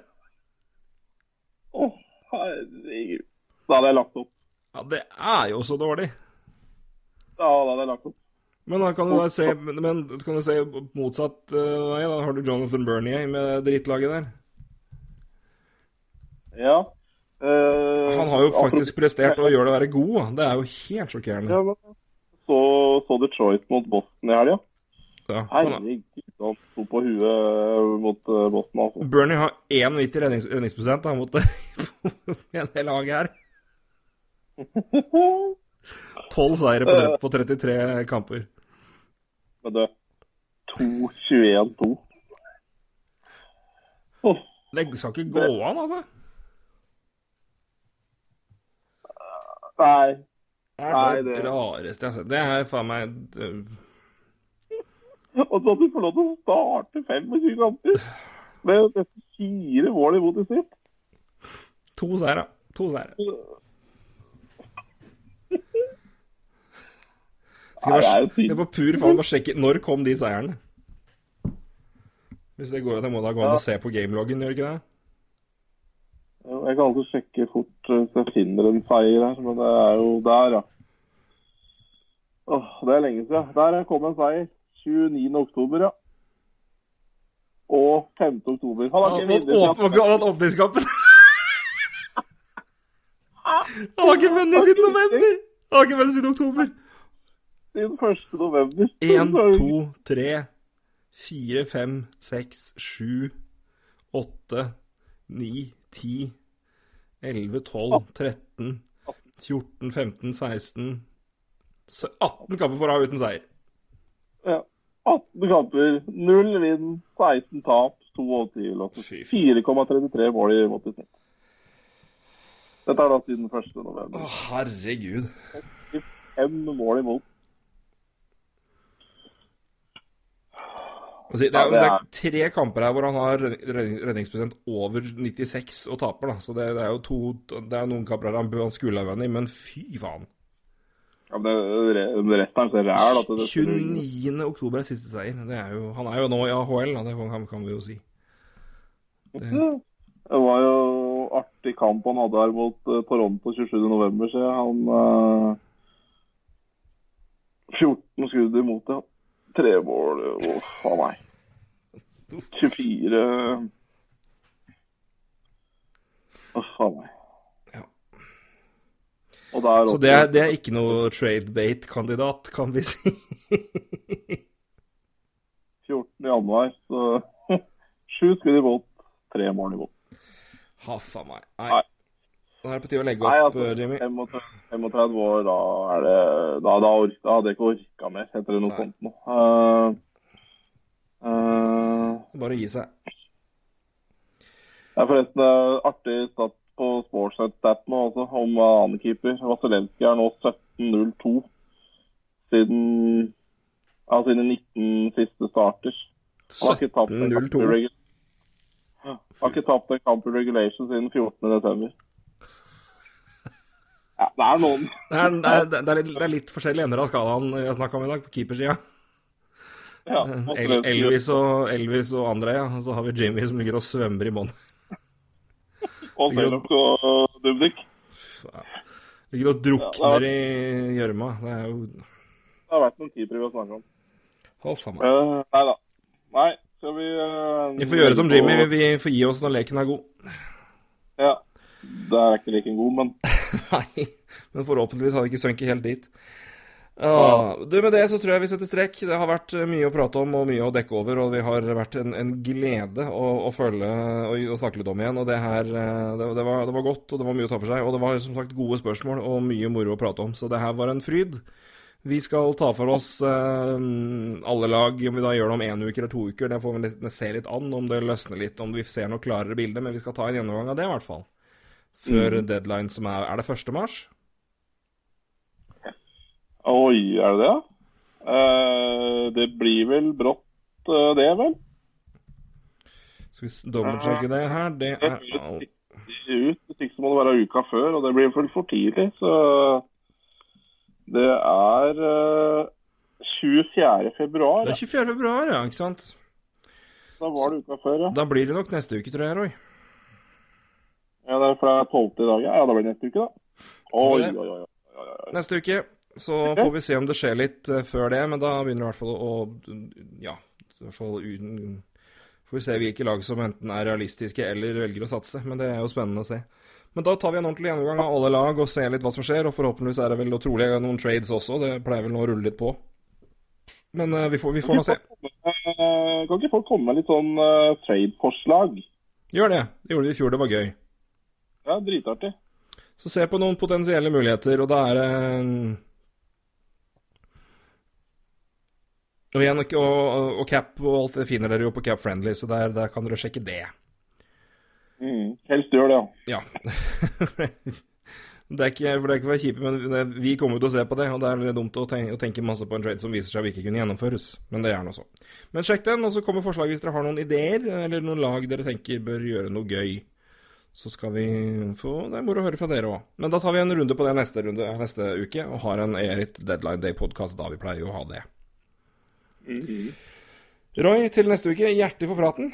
Herregud. Da hadde jeg lagt opp. Ja, det er jo så dårlig. Ja, da hadde jeg lagt opp. Men da kan du da se, men, kan du se motsatt uh, vei. Da har du Jonathan Bernier med drittlaget der. Ja. Uh, Han har jo faktisk prestert å gjøre det å være god. Det er jo helt sjokkerende. Ja, så, så Detroit mot Boston i helga. Ja, Herregud, han sto på huet mot uh, Boston. Altså. Bernie har 91 rednings redningsprosent da, mot en hel lag her. 12 seire på, på 33 kamper. Men du 2-21-2. Oh, Det skal ikke gå an, altså. Nei. Det er Nei, det det- rareste jeg har sett. Det er faen meg Og så at du får lov til å starte 25 kamper med nesten fire mål imot i snitt. to seire. To seire. Det får pur faen bare sjekke Når kom de seierne? Hvis det går, det må da gå an å se på gameloggen, gjør ikke det? Jeg kan alltid sjekke fort eh, hvis jeg finner en seier her, men det er jo der, ja. Åh, det er lenge siden. Der kom en seier. 29. oktober, ja. Og 5. oktober. Han har ikke vunnet åpningskampen. Han har ikke vunnet siden november! Han har ikke vunnet siden oktober. siden 1. november. Én, to, tre, fire, fem, seks, sju, åtte, ni, ti, elleve, tolv, 13, 14, 15, 16 sø- 18 kamper på rad uten seier. Ja. 18 kamper, 0 vinn, 16 tap, 82 låter. Fy 4,33 mål i mot i snitt. Dette er da siden 1. november. Å, herregud. Fem mål imot. Altså, det, er, det er- tre kamper her hvor han har redningsprosent over 96 og taper, da. Så det, det er jo to Det er noen kamper her han skulle ha vunnet, men fy faen. Ja, det, det, resten er så ræl at det, det 29. oktober er siste seier. Det er jo, han er jo nå i AHL, da, det kan, kan vi jo si. Det var jo artig kamp han hadde her mot eh, Toronto 27. november, jeg. han eh, 14 skudd imot, ja. Tre mål, uff a meg. 24 Uff a meg. Så det er, det er ikke noe tradebate-kandidat, kan vi si. 14. januar, så sju skudd imot, tre mål i båt. Haffa meg. Nei. Nei. Da er det på tide å legge Nei, opp, altså, eh, Jimmy. 35, 35 år, da er det Da, da, ork, da hadde jeg ikke orka mer etter noe Nei. sånt noe. Uh, uh, Bare gi seg. det er forresten artig stat på Sportsnet-stat nå også, om annen keeper. Vasilevskij er nå 17-0-2 siden ja, sine 19 siste starter. Han har ikke tapt en kamp i 17-0-2. regu- Ja, i regulation siden 14. desember. Ja, det er noen Det er, det, er, det, er litt, det er litt forskjellige ender av skalaen vi har snakka om i dag, på keepersida. ja, El, Elvis, og, Elvis og André, ja. Og så har vi Jimmy som ligger og svømmer i bånn. Og Selok og Dubnik. Ligger og drukner i gjørma. Det er jo Det har vært noen tider vi har snakket om. Faen meg. Eh, nei da. Nei, skal vi uh, Vi får gjøre som Jimmy, vi, får gi oss når leken er god. Ja. Det er ikke leken god, men Nei, men forhåpentligvis har vi ikke sunket helt dit. Ah, du, Med det så tror jeg vi setter strek. Det har vært eh, mye å prate om og mye å dekke over, og vi har vært en, en glede å, å følge og, og snakke litt om igjen. og Det her, eh, det, det, var, det var godt, og det var mye å ta for seg. Og det var som sagt gode spørsmål og mye moro å prate om, så det her var en fryd. Vi skal ta for oss eh, alle lag, om vi da gjør det om én uke eller to uker. Det får vi se litt an, om det løsner litt, om vi ser noe klarere bilde. Men vi skal ta en gjennomgang av det, i hvert fall. Før deadline, som er Er det 1. mars? Oi, er det det? Uh, det blir vel brått, uh, det, vel? Skal vi dobbeltsjekke det her? Det Det er alt ut. Hvis ikke så må det være uka før, og det blir vel for tidlig. Så det er uh, 24. februar. Det er 24. februar, ja, ikke sant? Da var det uka før, ja. Da blir det nok neste uke, tror jeg, Roy. Ja, det er for det er 12. i dag. Ja, Ja, da blir det neste uke, da. Oi, oi, oi. oi. Neste uke. Så får vi se om det skjer litt eh, før det, men da begynner det i hvert fall å Ja, i hvert fall uten Får vi se hvilke lag som enten er realistiske eller velger å satse, men det er jo spennende å se. Men da tar vi en ordentlig gjennomgang av alle lag og ser litt hva som skjer, og forhåpentligvis er det vel og trolig noen trades også, det pleier vel nå å rulle litt på. Men eh, vi får, vi får nå se. Kan ikke folk komme med litt sånn uh, trade-forslag? Gjør det. Det gjorde vi i fjor, det var gøy. Ja, dritartig. Så se på noen potensielle muligheter, og da er det eh, Og igjen, og, og, cap og alt det finner dere jo på Cap Friendly, så der, der kan dere sjekke det. Mm. Helst gjør det, ja. Ja. det er ikke, for det er ikke for kjipe, men det, vi kommer jo til å se på det, og det er litt dumt å tenke, å tenke masse på en trade som viser seg å ikke kunne gjennomføres. Men det er nå så. Men sjekk den, og så kommer forslaget hvis dere har noen ideer, eller noen lag dere tenker bør gjøre noe gøy. Så skal vi få Det er moro å høre fra dere òg. Men da tar vi en runde på det neste, runde, neste uke, og har en Erit Deadline Day-podkast da vi pleier å ha det. Roy, til neste uke, hjertelig for praten.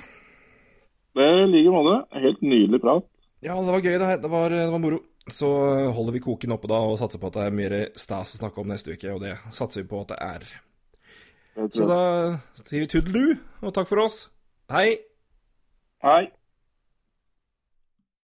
Det i like måte. Helt nydelig prat. Ja, det var gøy, det. Det var, det var moro. Så holder vi koken oppe da og satser på at det er mer stas å snakke om neste uke, og det satser vi på at det er. Så da sier vi tudelu, og takk for oss. Hei! Hei.